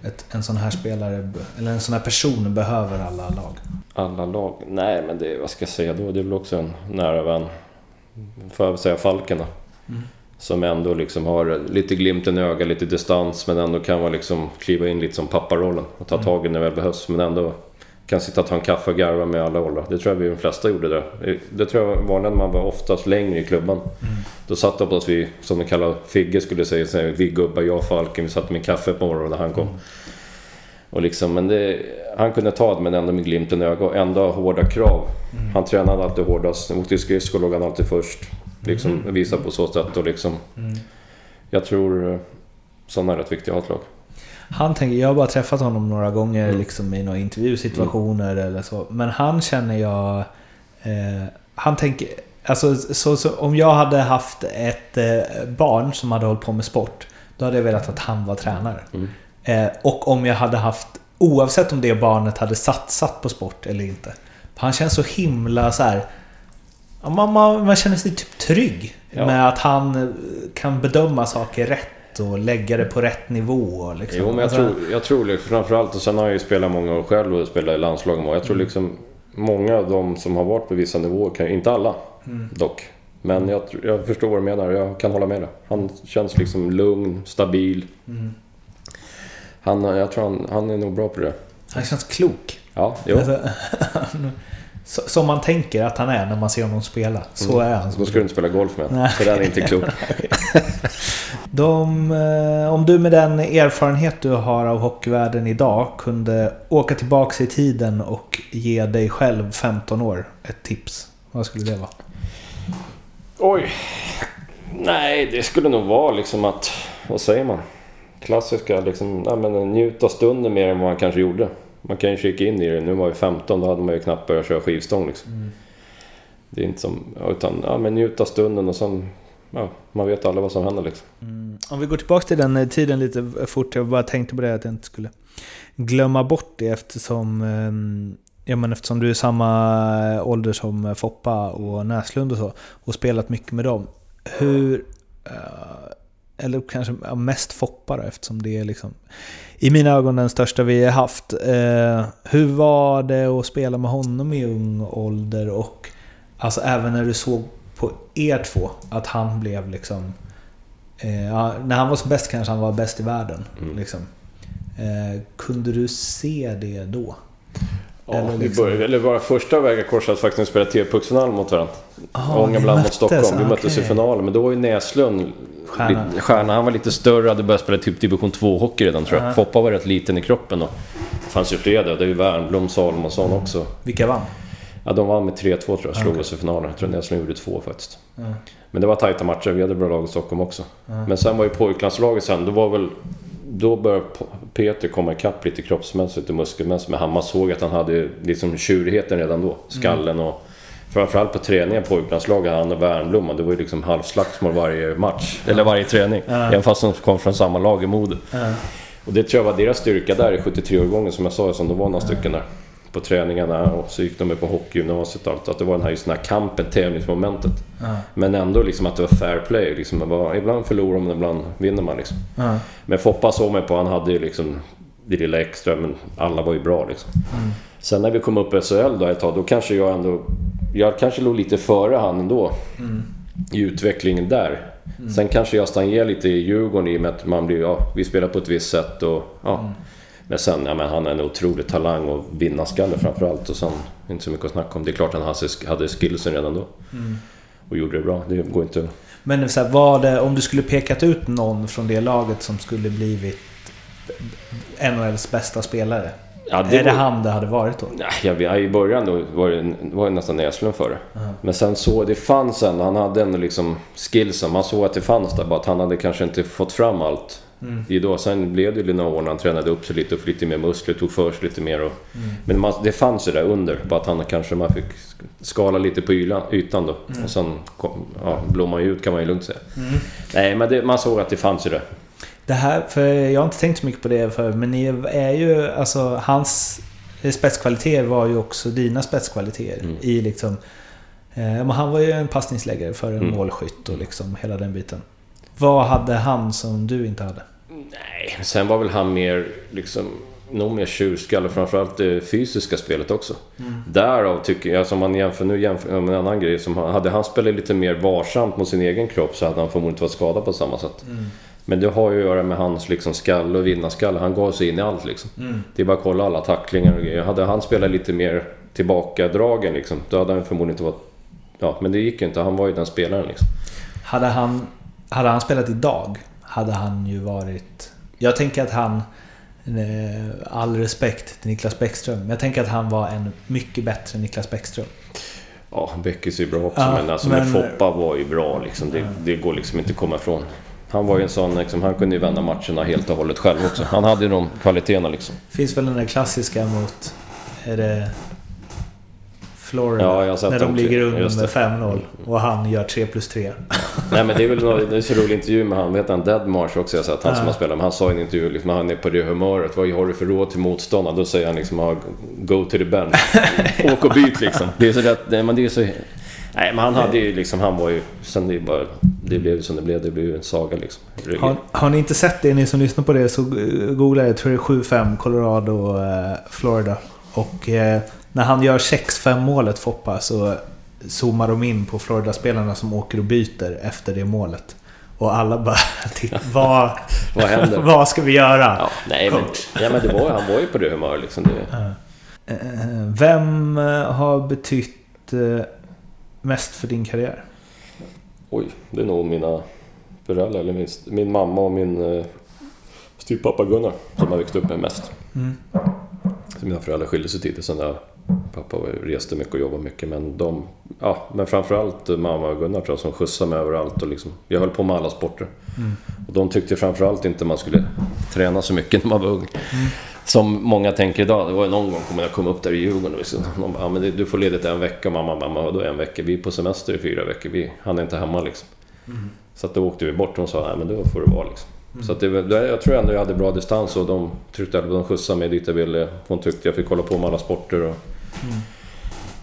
ett, en sån här spelare, eller en sån här person behöver alla lag. Alla lag? Nej, men det, vad ska jag säga då? Det är väl också en nära vän. Får jag säga Falken då. Som ändå liksom har lite glimten i ögat, lite distans men ändå kan vara liksom kliva in lite som papparollen och ta tag i när det väl behövs. Men ändå kan sitta och ta en kaffe och garva med alla åldrar. Det tror jag vi de flesta gjorde där. Det tror jag var när man var oftast längre i klubban. Då satt det på att vi, som de kallar Figge skulle säga, så här, vi gubbar, jag Falken, vi satt med kaffe på morgonen när han kom. Och liksom, men det, han kunde ta det men ändå med glimten i ögat och ändå ha hårda krav. Han tränade alltid hårdast. Åkte skridskor låg han alltid först. Liksom visa på så sätt och liksom... Jag tror eh, sådana är rätt viktiga att ha ett lag. Han tänker, jag har bara träffat honom några gånger liksom i några intervjusituationer eller så. Men han känner jag... Eh, han tänker... Alltså, så, så, om jag hade haft ett eh, barn som hade hållit på med sport, då hade jag velat att han var tränare. Eh, och om jag hade haft, oavsett om det barnet hade satsat på sport eller inte. Han känns så himla så här. Man, man, man känner sig typ trygg Ja. med att han eh, kan bedöma saker rätt och lägga det på rätt nivå. Liksom. Jo, men jag Alltså, tror, jag tror liksom, framförallt, och sen har jag ju spelat många år själv och spelat i landslagen. Och jag tror liksom många av de som har varit på vissa nivåer, kan, inte alla dock. Men jag, tror- jag förstår vad du menar jag kan hålla med dig. Han känns liksom lugn, stabil. Han, jag tror han, han är nog bra på det. Han känns klok. Ja, jo. Alltså, så- [LAUGHS] som man tänker att han är när man ser honom spela. Så är han. Då ska du inte spela golf med Nej. För den är inte klok. [LAUGHS] De, eh, om du med den erfarenhet du har av hockeyvärlden idag kunde åka tillbaks i tiden och ge dig själv 15 år ett tips. Vad skulle det vara? Oj. Nej, det skulle nog vara liksom att... Vad säger man? Klassiska liksom... Nej, men njuta stunden mer än vad man kanske gjorde. Man kan ju kika in i det. Nu var vi 15, då hade man ju knappt börjat köra skivstång liksom. Det är inte som... Utan, ja men njuta stunden och sen... Ja, man vet aldrig vad som händer liksom. Om vi går tillbaka till den eh, tiden lite fort. Jag bara tänkte på det att jag inte skulle glömma bort det eftersom... ehm, Ja men eftersom du är samma ålder som Foppa och Näslund och så. Och spelat mycket med dem. Hur... Eller kanske ja, mest Foppa då, eftersom det är liksom... I mina ögon den största vi har haft. Eh, hur var det att spela med honom i ung ålder? Och alltså även när du såg på er två att han blev liksom... Eh, ja, när han var som bäst kanske han var bäst i världen. Liksom. Eh, kunde du se det då? Ja, Eller liksom- började, eller våra första vägar korsades faktiskt när vi spelade TV-pucksfinal mot varandra. Ah, Ångermanland mot Stockholm. möttes, Vi möttes i okej. finalen. Men då var ju Näslund Stjärna. stjärna. Han var lite större, hade börjat spela typ division 2-hockey redan tror jag. Foppa var rätt liten i kroppen då. Det fanns ju fler där. Det är ju Wernbloom, Salomonsson också. Vilka vann? Ja, de vann med 3-2 tror jag, slog oss i finalen. Jag tror Näslund gjorde två faktiskt. Men det var tajta matcher, vi hade bra lag i Stockholm också. Men sen var ju pojklandslaget sen, då var väl... Då började Peter komma ikapp lite kroppsmässigt och muskelmässigt. Men Hammar såg att han hade liksom tjurigheten redan då. Skallen och... Framförallt på träningen i pojklandslaget, han och Wernbloom. Det var ju liksom halvslagsmål varje match. Eller varje träning. Även fast de kom från samma lag i Modo. Och det tror jag var deras styrka där i 73-årgången som jag sa, som de var några stycken där. På träningarna och så gick de med på hockeygymnasiet och allt. Att det var den här, just den här kampen, tävlingsmomentet. Men ändå liksom att det var fair play. Liksom, var, ibland förlorar man, ibland vinner man liksom. Ja. Men Foppa såg mig på, han hade ju liksom det lilla extra, men alla var ju bra liksom. Sen när vi kom upp i SHL då ett tag, då kanske jag ändå... Jag kanske låg lite före han ändå. I utvecklingen där. Sen kanske jag stannade lite i Djurgården i och med att man blir... Ja, vi spelar på ett visst sätt och... Ja. Men sen, ja men han är en otrolig talang och vinnarskalle framförallt. Och sen, inte så mycket att snacka om. Det är klart han hade, hade skillsen redan då. Och gjorde det bra. Det går inte att... Men så här, var det, om du skulle pekat ut någon från det laget som skulle blivit NHLs bästa spelare? Ja, är det var- han det hade varit då? Nej, jag, I början då var det, var det nästan Näslund före. Men sen så, det fanns en, han hade ändå liksom skillsen. Man såg att det fanns där, bara att han hade kanske inte fått fram allt. I då. Sen blev det ju några år när han tränade upp sig lite och fick lite mer muskler, tog för sig lite mer. Och, Men man, det fanns ju där under, bara att han kanske man fick skala lite på ytan då. Och sen kom, ja, blommade ju ut kan man ju lugnt säga. Nej, men det, man såg att det fanns ju där. Det här, för jag har inte tänkt så mycket på det för men ni är ju, alltså hans spetskvaliteter var ju också dina spetskvaliteter Mm. i liksom... Eh, men han var ju en passningsläggare för en Mm. målskytt och liksom hela den biten. Vad hade han som du inte hade? Nej, sen var väl han mer liksom nog mer tjurskalle, framförallt det fysiska spelet också. Därav tycker jag, som man jämför nu jämför med en annan grej, som hade han spelat lite mer varsamt mot sin egen kropp så hade han förmodligen inte varit skadad på samma sätt. Men det har ju att göra med hans liksom skalle och vinnarskalle. Han gav sig in i allt liksom. Det är bara att kolla alla tacklingar och grejer. Hade han spelat lite mer tillbakadragen liksom, då hade han förmodligen inte varit... Ja, men det gick ju inte. Han var ju den spelaren liksom. Hade han, hade han spelat idag hade han ju varit... Jag tänker att han... eh, All respekt till Niklas Bäckström. Men jag tänker att han var en mycket bättre Niklas Bäckström. Ja, Beckis är ju bra också, Ja, men alltså men- men Foppa var ju bra liksom. Det, det går liksom inte att komma ifrån. Han var ju en sån, liksom, han kunde ju vända matcherna helt och hållet själv också. Han hade ju de kvaliteterna liksom. Finns väl den där klassiska mot... Är det... Florida? Ja, jag har sett när de ligger under med det. 5-0 och han gör 3 plus 3. [LAUGHS] Nej men det är väl något- det är så rolig intervju med han, vet han, Deadmarsh också, jag sett han som Ja. har spelat. Men han sa i en intervju liksom, han är på det humöret. Vad har du för råd till motståndaren? Då säger han liksom, "Ja, go to the bench. [LAUGHS] Åk och byt liksom. Det är så rätt, men det är så... Nej men han hade ju liksom, han var ju... Sen det bara... Det blev som det blev, det blev ju en saga liksom. Har, har ni inte sett det, ni som lyssnar på det, så eh, googla det. Jag tror det är 7-5 Colorado, eh, Florida. Och eh, när han gör 6-5 målet Foppa så zoomar de in på Florida-spelarna som åker och byter efter det målet. Och alla bara [LAUGHS] [LAUGHS] vad, Vad händer? [LAUGHS] vad ska vi göra? Ja, nej men, ja, men det var, han var ju på det humöret liksom. Det, Eh, Vem eh, har betytt eh, mest för din karriär? Oj, det är nog mina föräldrar, eller min, min mamma och min eh, styvpappa Gunnar som har växt upp med mest. Så mina föräldrar skilde sig tidigt sen där pappa reste mycket och jobbade mycket. Men de, ja, men framförallt mamma och Gunnar tror jag som skjutsade mig överallt och liksom, jag höll på med alla sporter. Och de tyckte framförallt inte man skulle träna så mycket när man var ung. Som många tänker idag. Det var ju någon gång kommer jag komma upp där i Djurgården och de bara, ja, men du får ledigt en vecka. Mamma, mamma, och då en vecka? Vi är på semester i fyra veckor. Vi, han är inte hemma liksom. Så att då åkte vi bort och sa, nej men då får det vara liksom. Så att det, jag tror ändå jag hade bra distans och de tryckte, de skjutsade mig dit jag ville. Hon tyckte jag fick hålla på med alla sporter och...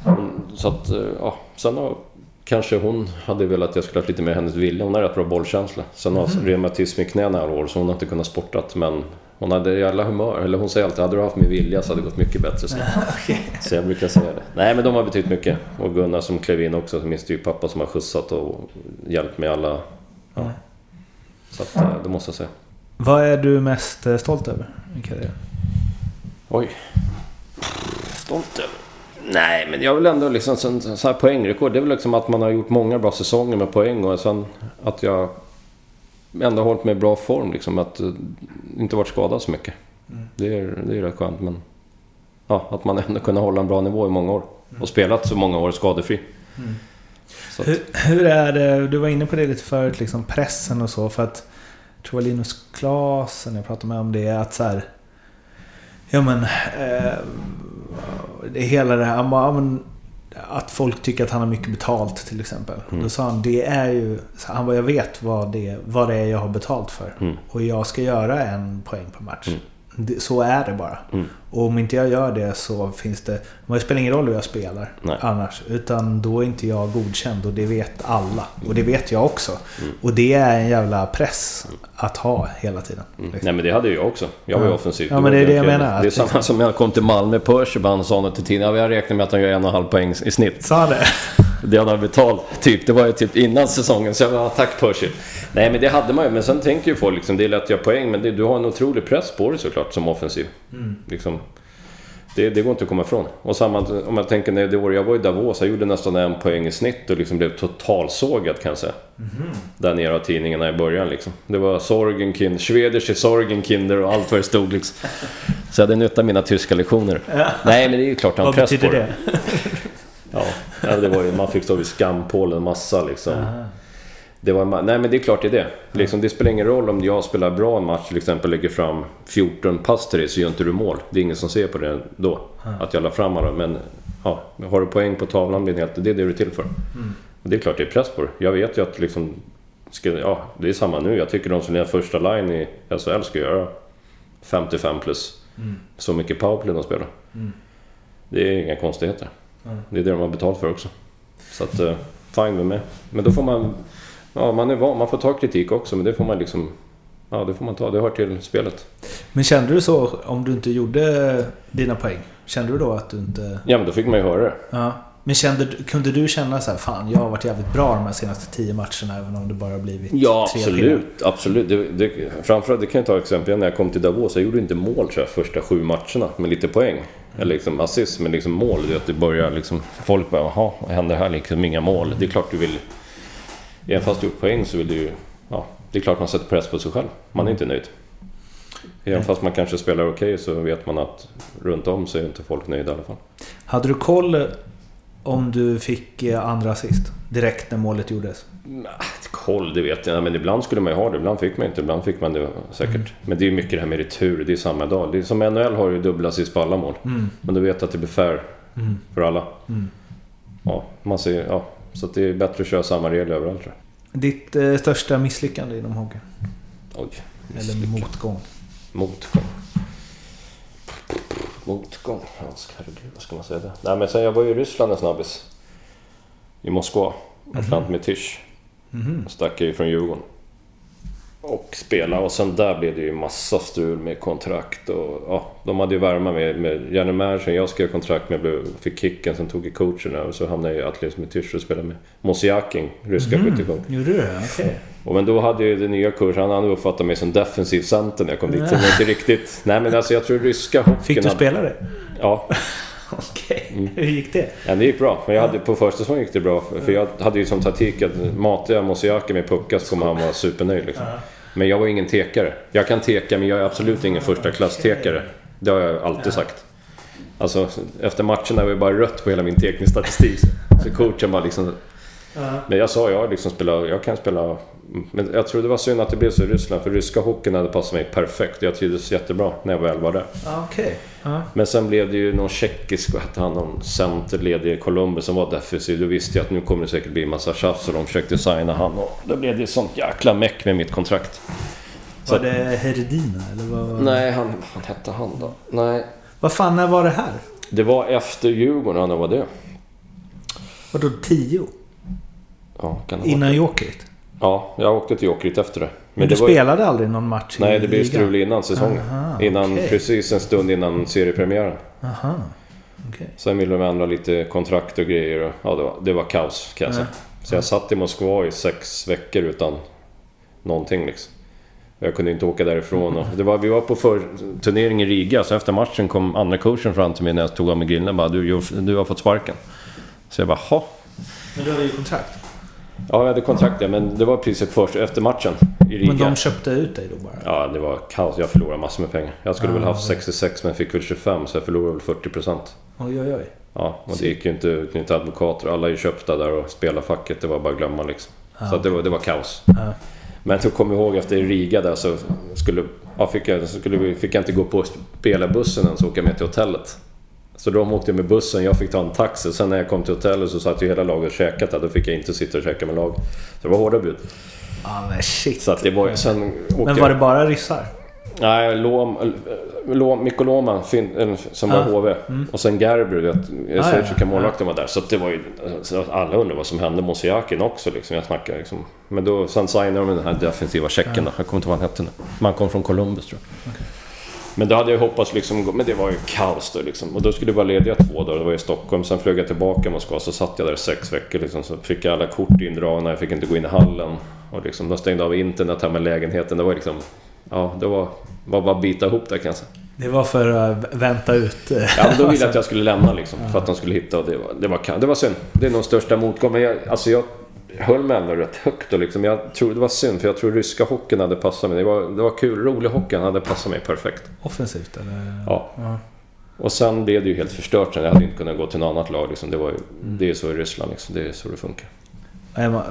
Mm, Så att, eh, ja. Sen har kanske hon hade velat att jag skulle ha lite mer hennes vilja. Hon har rätt bra bollkänsla. Sen har mm. reumatism i knäna alla år så hon har inte kunnat sportat. Men hon hade jävla humör. Eller hon säger alltid, hade du haft min vilja så hade det gått mycket bättre. Så, [LAUGHS] så jag brukar säga det. Nej men de har betytt mycket. Och Gunnar som klev in också, min styvpappa som har skjutsat och hjälpt mig alla... Ja. Så att, eh, det måste jag säga. Vad är du mest eh, stolt över i karriären? Oj. stolt över? Nej, men jag vill ändå liksom så, så här poängrekord. Det är väl liksom att man har gjort många bra säsonger med poäng och sen att jag ändå hållit mig i bra form. Liksom att eh, inte varit skadad så mycket. Det är, det är rätt skönt. Men ja, att man ändå kunnat hålla en bra nivå i många år. Och spelat så många år skadefri. Så att, Hur, hur är det, du var inne på det lite förut, liksom pressen och så. För att, jag tror det var Linus Klasen jag pratade med om det, att så här... Ja men... Eh, det hela det här, han bara, ja, men, att folk tycker att han har mycket betalt till exempel. Mm. Då sa han, det är ju... Han bara, jag vet vad det, vad det är jag har betalt för. Mm. Och jag ska göra en poäng per match. Mm. Det, så är det bara. Mm. Och om inte jag gör det så finns det... Det spelar ingen roll hur jag spelar Nej. annars. Utan då är inte jag godkänd och det vet alla. Och det vet jag också. Mm. Och det är en jävla press att ha hela tiden. Mm. liksom. Nej men det hade ju jag också. Jag var ju offensiv. Ja, men det är det jag menar. Det är samma som jag kom till Malmö. Percy sa något till tidningen. Ja, Jag räknar med att han gör en och en halv poäng i snitt. Sa det? Det han betalt. Typ. Det var ju typ innan säsongen. Så jag bara, tack Percy. Nej men det hade man ju. Men sen tänker ju folk liksom, det är lätt att göra poäng. Men det, du har en otrolig press på dig såklart som offensiv. Liksom, det, det går inte att komma ifrån. Och samma om jag tänker när det år jag var i Davos. Jag gjorde nästan en poäng i snitt och liksom blev totalsågad kan jag säga. Där nere av tidningarna i början liksom. Det var Sorgenkind, Schwedische Sorgenkinder och allt vad det stod liksom. Så jag hade nytta av mina tyska lektioner. Nej men det är ju klart han har press på det. Ja, det var ju, man fick stå vid skampålen en massa liksom. Det var, nej men det är klart det är det. Liksom, det spelar ingen roll om jag spelar bra en match till exempel lägger fram 14 pass till dig så gör inte du mål. Det är ingen som ser på det då. Att jag la fram alla. Men ja, har du poäng på tavlan blir det helt... Det är det du är till för. Och det är klart det är press på det. Jag vet ju att liksom... Ska, ja, det är samma nu. Jag tycker de som är första line i SHL ska göra 55 plus. Så mycket powerplay de spelar. Det är inga konstigheter. Det är det de har betalt för också. Så att, eh, fine med mig. Men då får man... Ja, man är van. Man får ta kritik också, men det får man liksom... Ja, det får man ta. Det hör till spelet. Men kände du så om du inte gjorde dina poäng? Kände du då att du inte... Ja, men då fick man ju höra det. Ja. Men kände, kunde du känna så här, fan jag har varit jävligt bra de här senaste tio matcherna även om det bara har blivit Ja, tre absolut. pinnar? absolut. Det, det, framförallt, det kan jag ta exempel när jag kom till Davos. Jag gjorde inte mål tror jag, första sju matcherna med lite poäng. Eller liksom assist, men liksom mål. Det är att det börjar liksom... Folk bara, jaha, vad händer här? Liksom inga mål. Det är klart du vill... Även fast du gjort poäng så vill du ju... Ja, det är klart man sätter press på sig själv. Man är inte nöjd. Även fast man kanske spelar okej så vet man att runt om så är inte folk nöjda i alla fall. Hade du koll om du fick eh, andra assist? Direkt när målet gjordes? Koll, det vet jag. Men ibland skulle man ju ha det. Ibland fick man inte. Ibland fick man det säkert. Men det är mycket det här med retur. Det är samma dag. Det är som NHL har ju dubbla assist på alla mål. Men du vet att det blir fair för alla. Ja, man ser, ja. Så det är bättre att köra samma regler överallt tror jag. Ditt eh, största misslyckande inom hockey? Oj. Eller motgång? Motgång. Motgång. Herregud, vad ska man säga det? Nej men sen jag var ju i Ryssland en snabbis. I Moskva. Atlant med Tisch. Stack jag ju från Djurgården. Och spela och sen där blev det ju massa strul med kontrakt och ja, de hade ju värma med, med Janne Persson. Jag skrev kontrakt med, blev, fick kicken, sen tog jag coachen över så hamnade jag i Atlet med Tisch och spelade med Mosiakin, ryska skyttekung. Gjorde du? Okej. [LAUGHS] Och men då hade ju den nya kursen, han hade uppfattat mig som defensiv center när jag kom dit. Så det var inte riktigt... Nej men alltså jag tror ryska hockeyn... Fick du spela det? Ja, [LAUGHS] [LAUGHS] Okej. Hur gick det? ja, det gick bra. Men jag hade, på första säsongen gick det bra. För- jag hade ju som taktik att matar jag Mosiaki med puckar så kommer han vara supernöjd liksom. Men jag var ingen tekare. Jag kan teka men jag är absolut ingen första klass tekare. Det har jag alltid sagt. Alltså efter matcherna var det bara rött på hela min tekningsstatistik. Så coachen bara liksom... Men jag sa, jag, liksom spelar, jag kan spela... Men jag tror det var synd att det blev så i Ryssland. För ryska hockeyn hade passat mig perfekt. Jag trivdes jättebra när jag väl var där. Ja, Okej. Ja. Men sen blev det ju någon tjeckisk, vad hette han, någon centerledig i Columbus som var defensiv. Då visste jag att nu kommer det säkert bli en massa tjafs och de försökte signa han. Och då blev det sånt jäkla meck med mitt kontrakt. Så- Var det Herdina eller vad? Nej, han, vad hette han då? Nej. Vad fan, när var det här? Det var efter Djurgården, när var det? Vadå tio? Ja. Innan Jokerit? Ja, jag åkte till Jokerit efter det. Men du var ju- spelade aldrig någon match i Nej, det blev strul innan säsongen. Aha, innan, okej. Precis en stund innan seriepremiären. Aha. Okej. Sen ville de ändra lite kontrakt och grejer. Och, ja, det var, det var kaos kan jag säga. Så jag satt i Moskva i sex veckor utan någonting liksom. Jag kunde inte åka därifrån. Och det var, vi var på förturnering i Riga, så efter matchen kom andra coachen fram till mig när jag tog av mig grillen och bara du, du, du har fått sparken. Så jag bara, ha. Men du hade ju kontrakt. Ja, jag hade kontrakt men det var priset först efter matchen i Riga. Men de köpte ut dig då bara? Ja, det var kaos. Jag förlorade massor med pengar. Jag skulle Ah, väl haft okej. 66 men fick väl 25 så jag förlorade väl 40 procent. Oj, oj, oj. Ja, och det gick ju inte ut inte advokater. Alla är ju köpta där och spelar facket. Det var bara att glömma liksom. så att det, var, det var kaos. Ja. Men jag kommer ihåg efter Riga där så skulle, ja, fick, jag, så skulle, fick jag inte gå på spelarbussen ens och åka med till hotellet. Så de åkte med bussen, jag fick ta en taxi. Sen när jag kom till hotellet så satt ju hela laget och käkat där. Då fick jag inte sitta och käka med laget. Så det var hårda bud. Ja, men shit. Så att det var sen åkte Men jag- var det bara ryssar? Nej, Lom, Lom, Mikko en- som var Ja. HV. Och sen Gerber, vet, ja, schweiziska ja. målvakten var där. Så det var ju... Så att alla undrar vad som hände med Siakin också liksom. Jag snackar liksom. Men då, sen signade de den här defensiva checken då. Jag kommer inte ihåg vad han hette nu. Man kom från Columbus tror jag. Men då hade jag hoppats liksom... Men det var ju kaos då liksom. Och då skulle jag vara lediga två dagar. Det var i Stockholm. Sen flög jag tillbaka till Moskva. Så satt jag där sex veckor liksom. Så fick jag alla kort indragna. Jag fick inte gå in i hallen. Och liksom, de stängde av internet här med lägenheten. Det var liksom... Ja, det var, var bara bita ihop där kan jag säga. Det var för att vänta ut... eh, Ja, men då ville jag att jag [LAUGHS] skulle lämna liksom. För att de skulle hitta och det var, det var, det var synd. Det är nog största motgången. Men jag, alltså jag höll mig ändå rätt högt och liksom. Jag tror, det var synd för jag tror ryska hockeyn hade passat mig. Det var, det var kul. Rolig hockey hade passat mig perfekt. Offensivt eller? Ja. Ja. Och sen blev det ju helt förstört sen. Jag hade inte kunnat gå till något annat lag liksom. Det, var ju, det är så i Ryssland liksom. Det är så det funkar.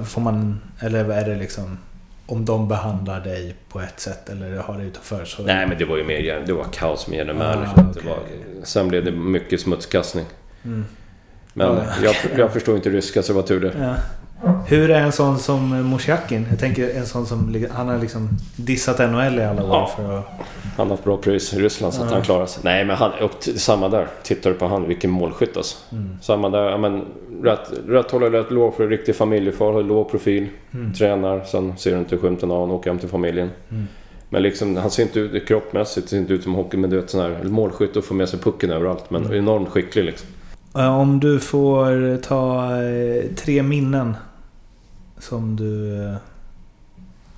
Får man... Eller är det liksom... Om de behandlar dig på ett sätt eller har det utanför så... Nej men det var ju mer, det var kaos med Mäler. Ah, det okej. var, sen blev det mycket smutskastning. Mm. Men Ja. jag, jag förstår inte ryska så det var tur det. Ja. Hur är en sån som Mosjakin? Jag tänker en sån som... Han har liksom dissat NHL i alla år Ja. för att... Han har haft bra pris i Ryssland så att Ja. han klarar sig. Nej men han, t- samma där. Tittar du på han, vilken målskytt alltså. Mm. Samma där, men rätt, rätt håller rätt låg för riktig familjefar, har låg profil. Mm. Tränar, sen ser du inte skymten av honom, åker hem till familjen. Mm. Men liksom, han ser inte ut kroppmässigt, ser inte ut som hockey, men du vet sån här målskytt och får med sig pucken överallt. Men Mm. enormt skicklig liksom. Om du får ta eh, tre minnen som du... eh,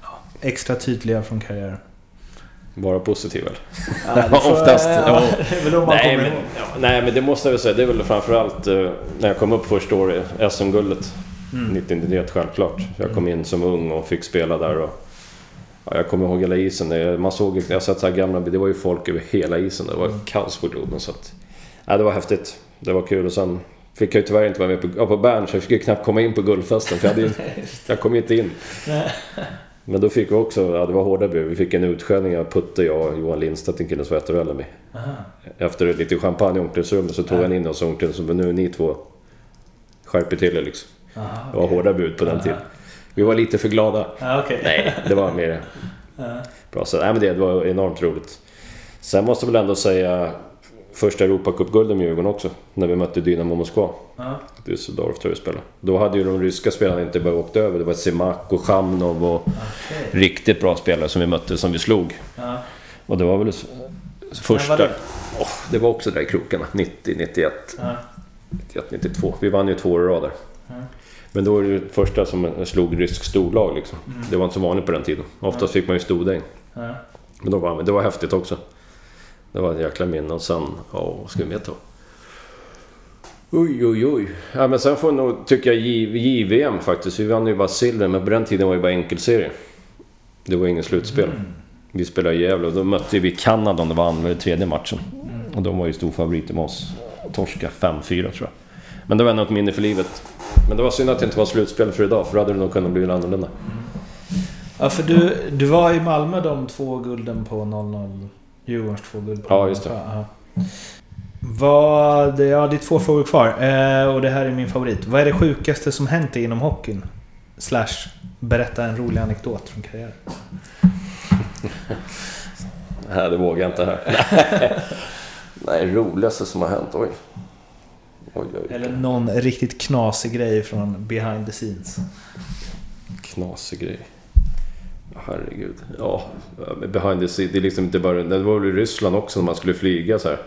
Ja, extra tydliga från karriären. Bara positiv eller? Ja, Oftast, ja, ja. Nej men, nej men det måste jag väl säga. Det är väl framförallt eh, när jag kom upp första året, SM-guldet. Mm. 1991 självklart. Jag kom in som ung och fick spela där. Och, ja, jag kommer ihåg hela isen. Man såg, jag har sett så här gamla. Det var ju folk över hela isen. Det var Mm. kaos på Globen. Så att, ja, det var häftigt. Det var kul. Och sen fick jag ju tyvärr inte vara med på, ja, på Bern. Så jag fick ju knappt komma in på guldfesten. För jag, hade ju, [LAUGHS] jag kom ju inte in. Men då fick vi också, ja det var hårda bud. Vi fick en utskällning av Putte, jag och Johan Lindstedt, en kille som var äldre än mig. Aha. Efter lite champagne i omklädningsrummet så tog han in oss i omklädningsrummet. Nu är ni två skärper till er liksom. Aha, Det var hårda bud på den Ja. tiden. Vi var lite för glada. Ja, okej. Nej, det var mer bra. Så, nej, men det var enormt roligt. Sen måste jag väl ändå säga första Europacupgulden med Djurgården också. När vi mötte Dynamo Moskva. Ja. Düsseldorf tror jag vi spelade. Då hade ju de ryska spelarna inte bara åkt över. Det var Semak och Chamnov och Okej. riktigt bra spelare som vi mötte, som vi slog. Ja. Och det var väl första... Var det? Åh, det var också där i krokarna. 90, 91, Ja. 91, 92. Vi vann ju två år i rad där. Ja. Men då var det första som slog rysk storlag liksom. Det var inte så vanligt på den tiden. Oftast fick man ju stordäng. Ja. Men då vi. Det var häftigt också. Det var ett jäkla minne. Och sen... Ja, vad ska vi mer ta? Oj, oj, oj. Ja, men sen får nog, tycker jag, J- JVM faktiskt. Vi vann ju bara silver, men på den tiden var det bara enkelserie. Det var ingen slutspel. Vi spelade i Gävle och då mötte vi Kanada om det var andra eller tredje matchen. Och de var ju storfavoriter med oss. Torska 5-4 tror jag. Men det var ändå ett minne för livet. Men det var synd att det inte var slutspel för idag, för då hade det nog kunnat bli annorlunda. ja, för du, du var i Malmö de två gulden på 00. Djurgårdens två guld på Ja, 00. just det. Ja. Vad, ja, det är två frågor kvar. Eh, och det här är min favorit. Vad är det sjukaste som hänt inom hockeyn? Slash, berätta en rolig anekdot från karriären. [LAUGHS] Nej, det vågar jag inte här. [LAUGHS] Nej, roligaste som har hänt. Oj. Oj, oj. Eller någon riktigt knasig grej från behind the scenes. Knasig grej. Herregud. Ja, behind the scene. Det är liksom inte bara... Det var väl i Ryssland också när man skulle flyga så här.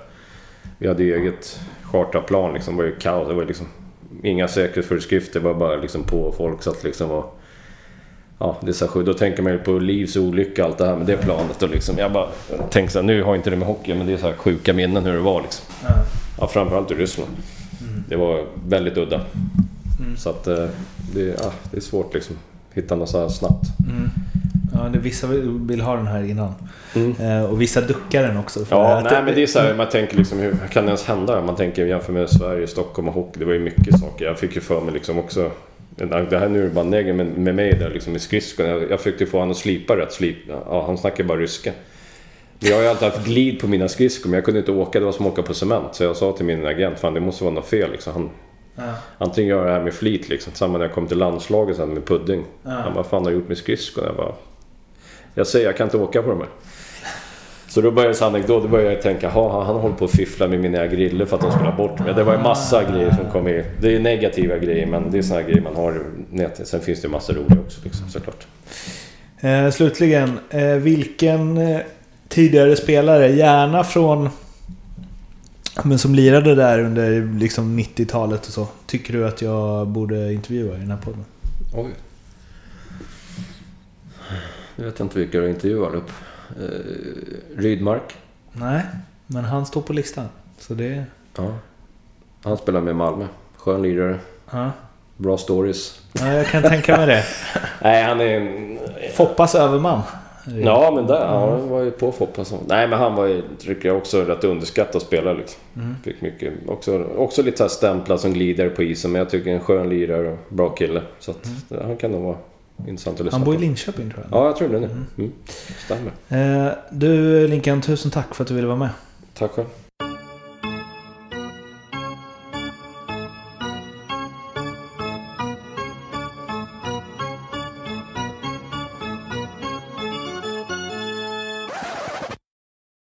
Vi hade ju eget charterplan liksom. Det var ju kaos. Det var liksom inga säkerhetsföreskrifter. Det var bara liksom på. Folk satt liksom och... Ja, det är så då tänker man ju på livs olycka och allt det här med det planet och liksom. Jag bara tänker så här, nu har inte det med hockey men det är så här sjuka minnen hur det var liksom. Ja, framförallt i Ryssland. Det var väldigt udda. Så att eh, det, ja, det är svårt liksom. Hitta något så här snabbt. Ja, det, vissa vill, ha den här innan. Mm. Eh, och vissa duckar den också. Ja, nej men det är så här, man tänker liksom hur kan det ens hända? Man tänker jämför med Sverige, Stockholm och hockey. Det var ju mycket saker. Jag fick ju för mig liksom också det här nu är det bara negativt med, med mig där liksom med skridskon. Jag, jag försökte få honom att slipa rätt. Slip, ja, han snackar bara ryska. Men jag har ju alltid haft glid på mina skridskor men jag kunde inte åka. Det var som att åka på cement. Så jag sa till min agent, fan det måste vara något fel liksom. Han, Antingen gör jag det här med flit liksom. Samma när jag kom till landslaget sen med pudding. Han bara, fan har du gjort med skridskon? Jag bara, jag säger jag kan inte åka på de här. Så då började anekdot, då började jag tänka, ha han håller på att fiffla med mina griller för att de skulle ha bort mig. Det var ju massa grejer som kom i. Det är negativa grejer men det är såna grejer man har i nätet. Sen finns det ju massa roliga också liksom, såklart. Eh, slutligen, eh, vilken eh, tidigare spelare, gärna från... Men som lirade där under liksom 90-talet och så. Tycker du att jag borde intervjua i den här podden? Oj. Jag vet inte vilka du intervjuar upp. Eh, Rydmark. Nej, men han står på listan. Så det... Ja. Han spelar med Malmö. Skön lirare. Ja. Bra stories. ja, jag kan tänka mig det. [LAUGHS] Nej, han är en... Foppas överman. Ja, men där, ja, han var ju på Foppa. Nej, men han var ju, tycker jag, också rätt underskattad spelare. Liksom. Fick mycket, också, också lite så här stämplad som glidare på isen, men jag tycker en skön lirare och bra kille. Så att, han kan nog vara intressant att lyssna Han bor i. Linköping tror jag. Ja, jag tror det nu. Mm. Stämmer. Eh, du Linkan, tusen tack för att du ville vara med. Tack själv.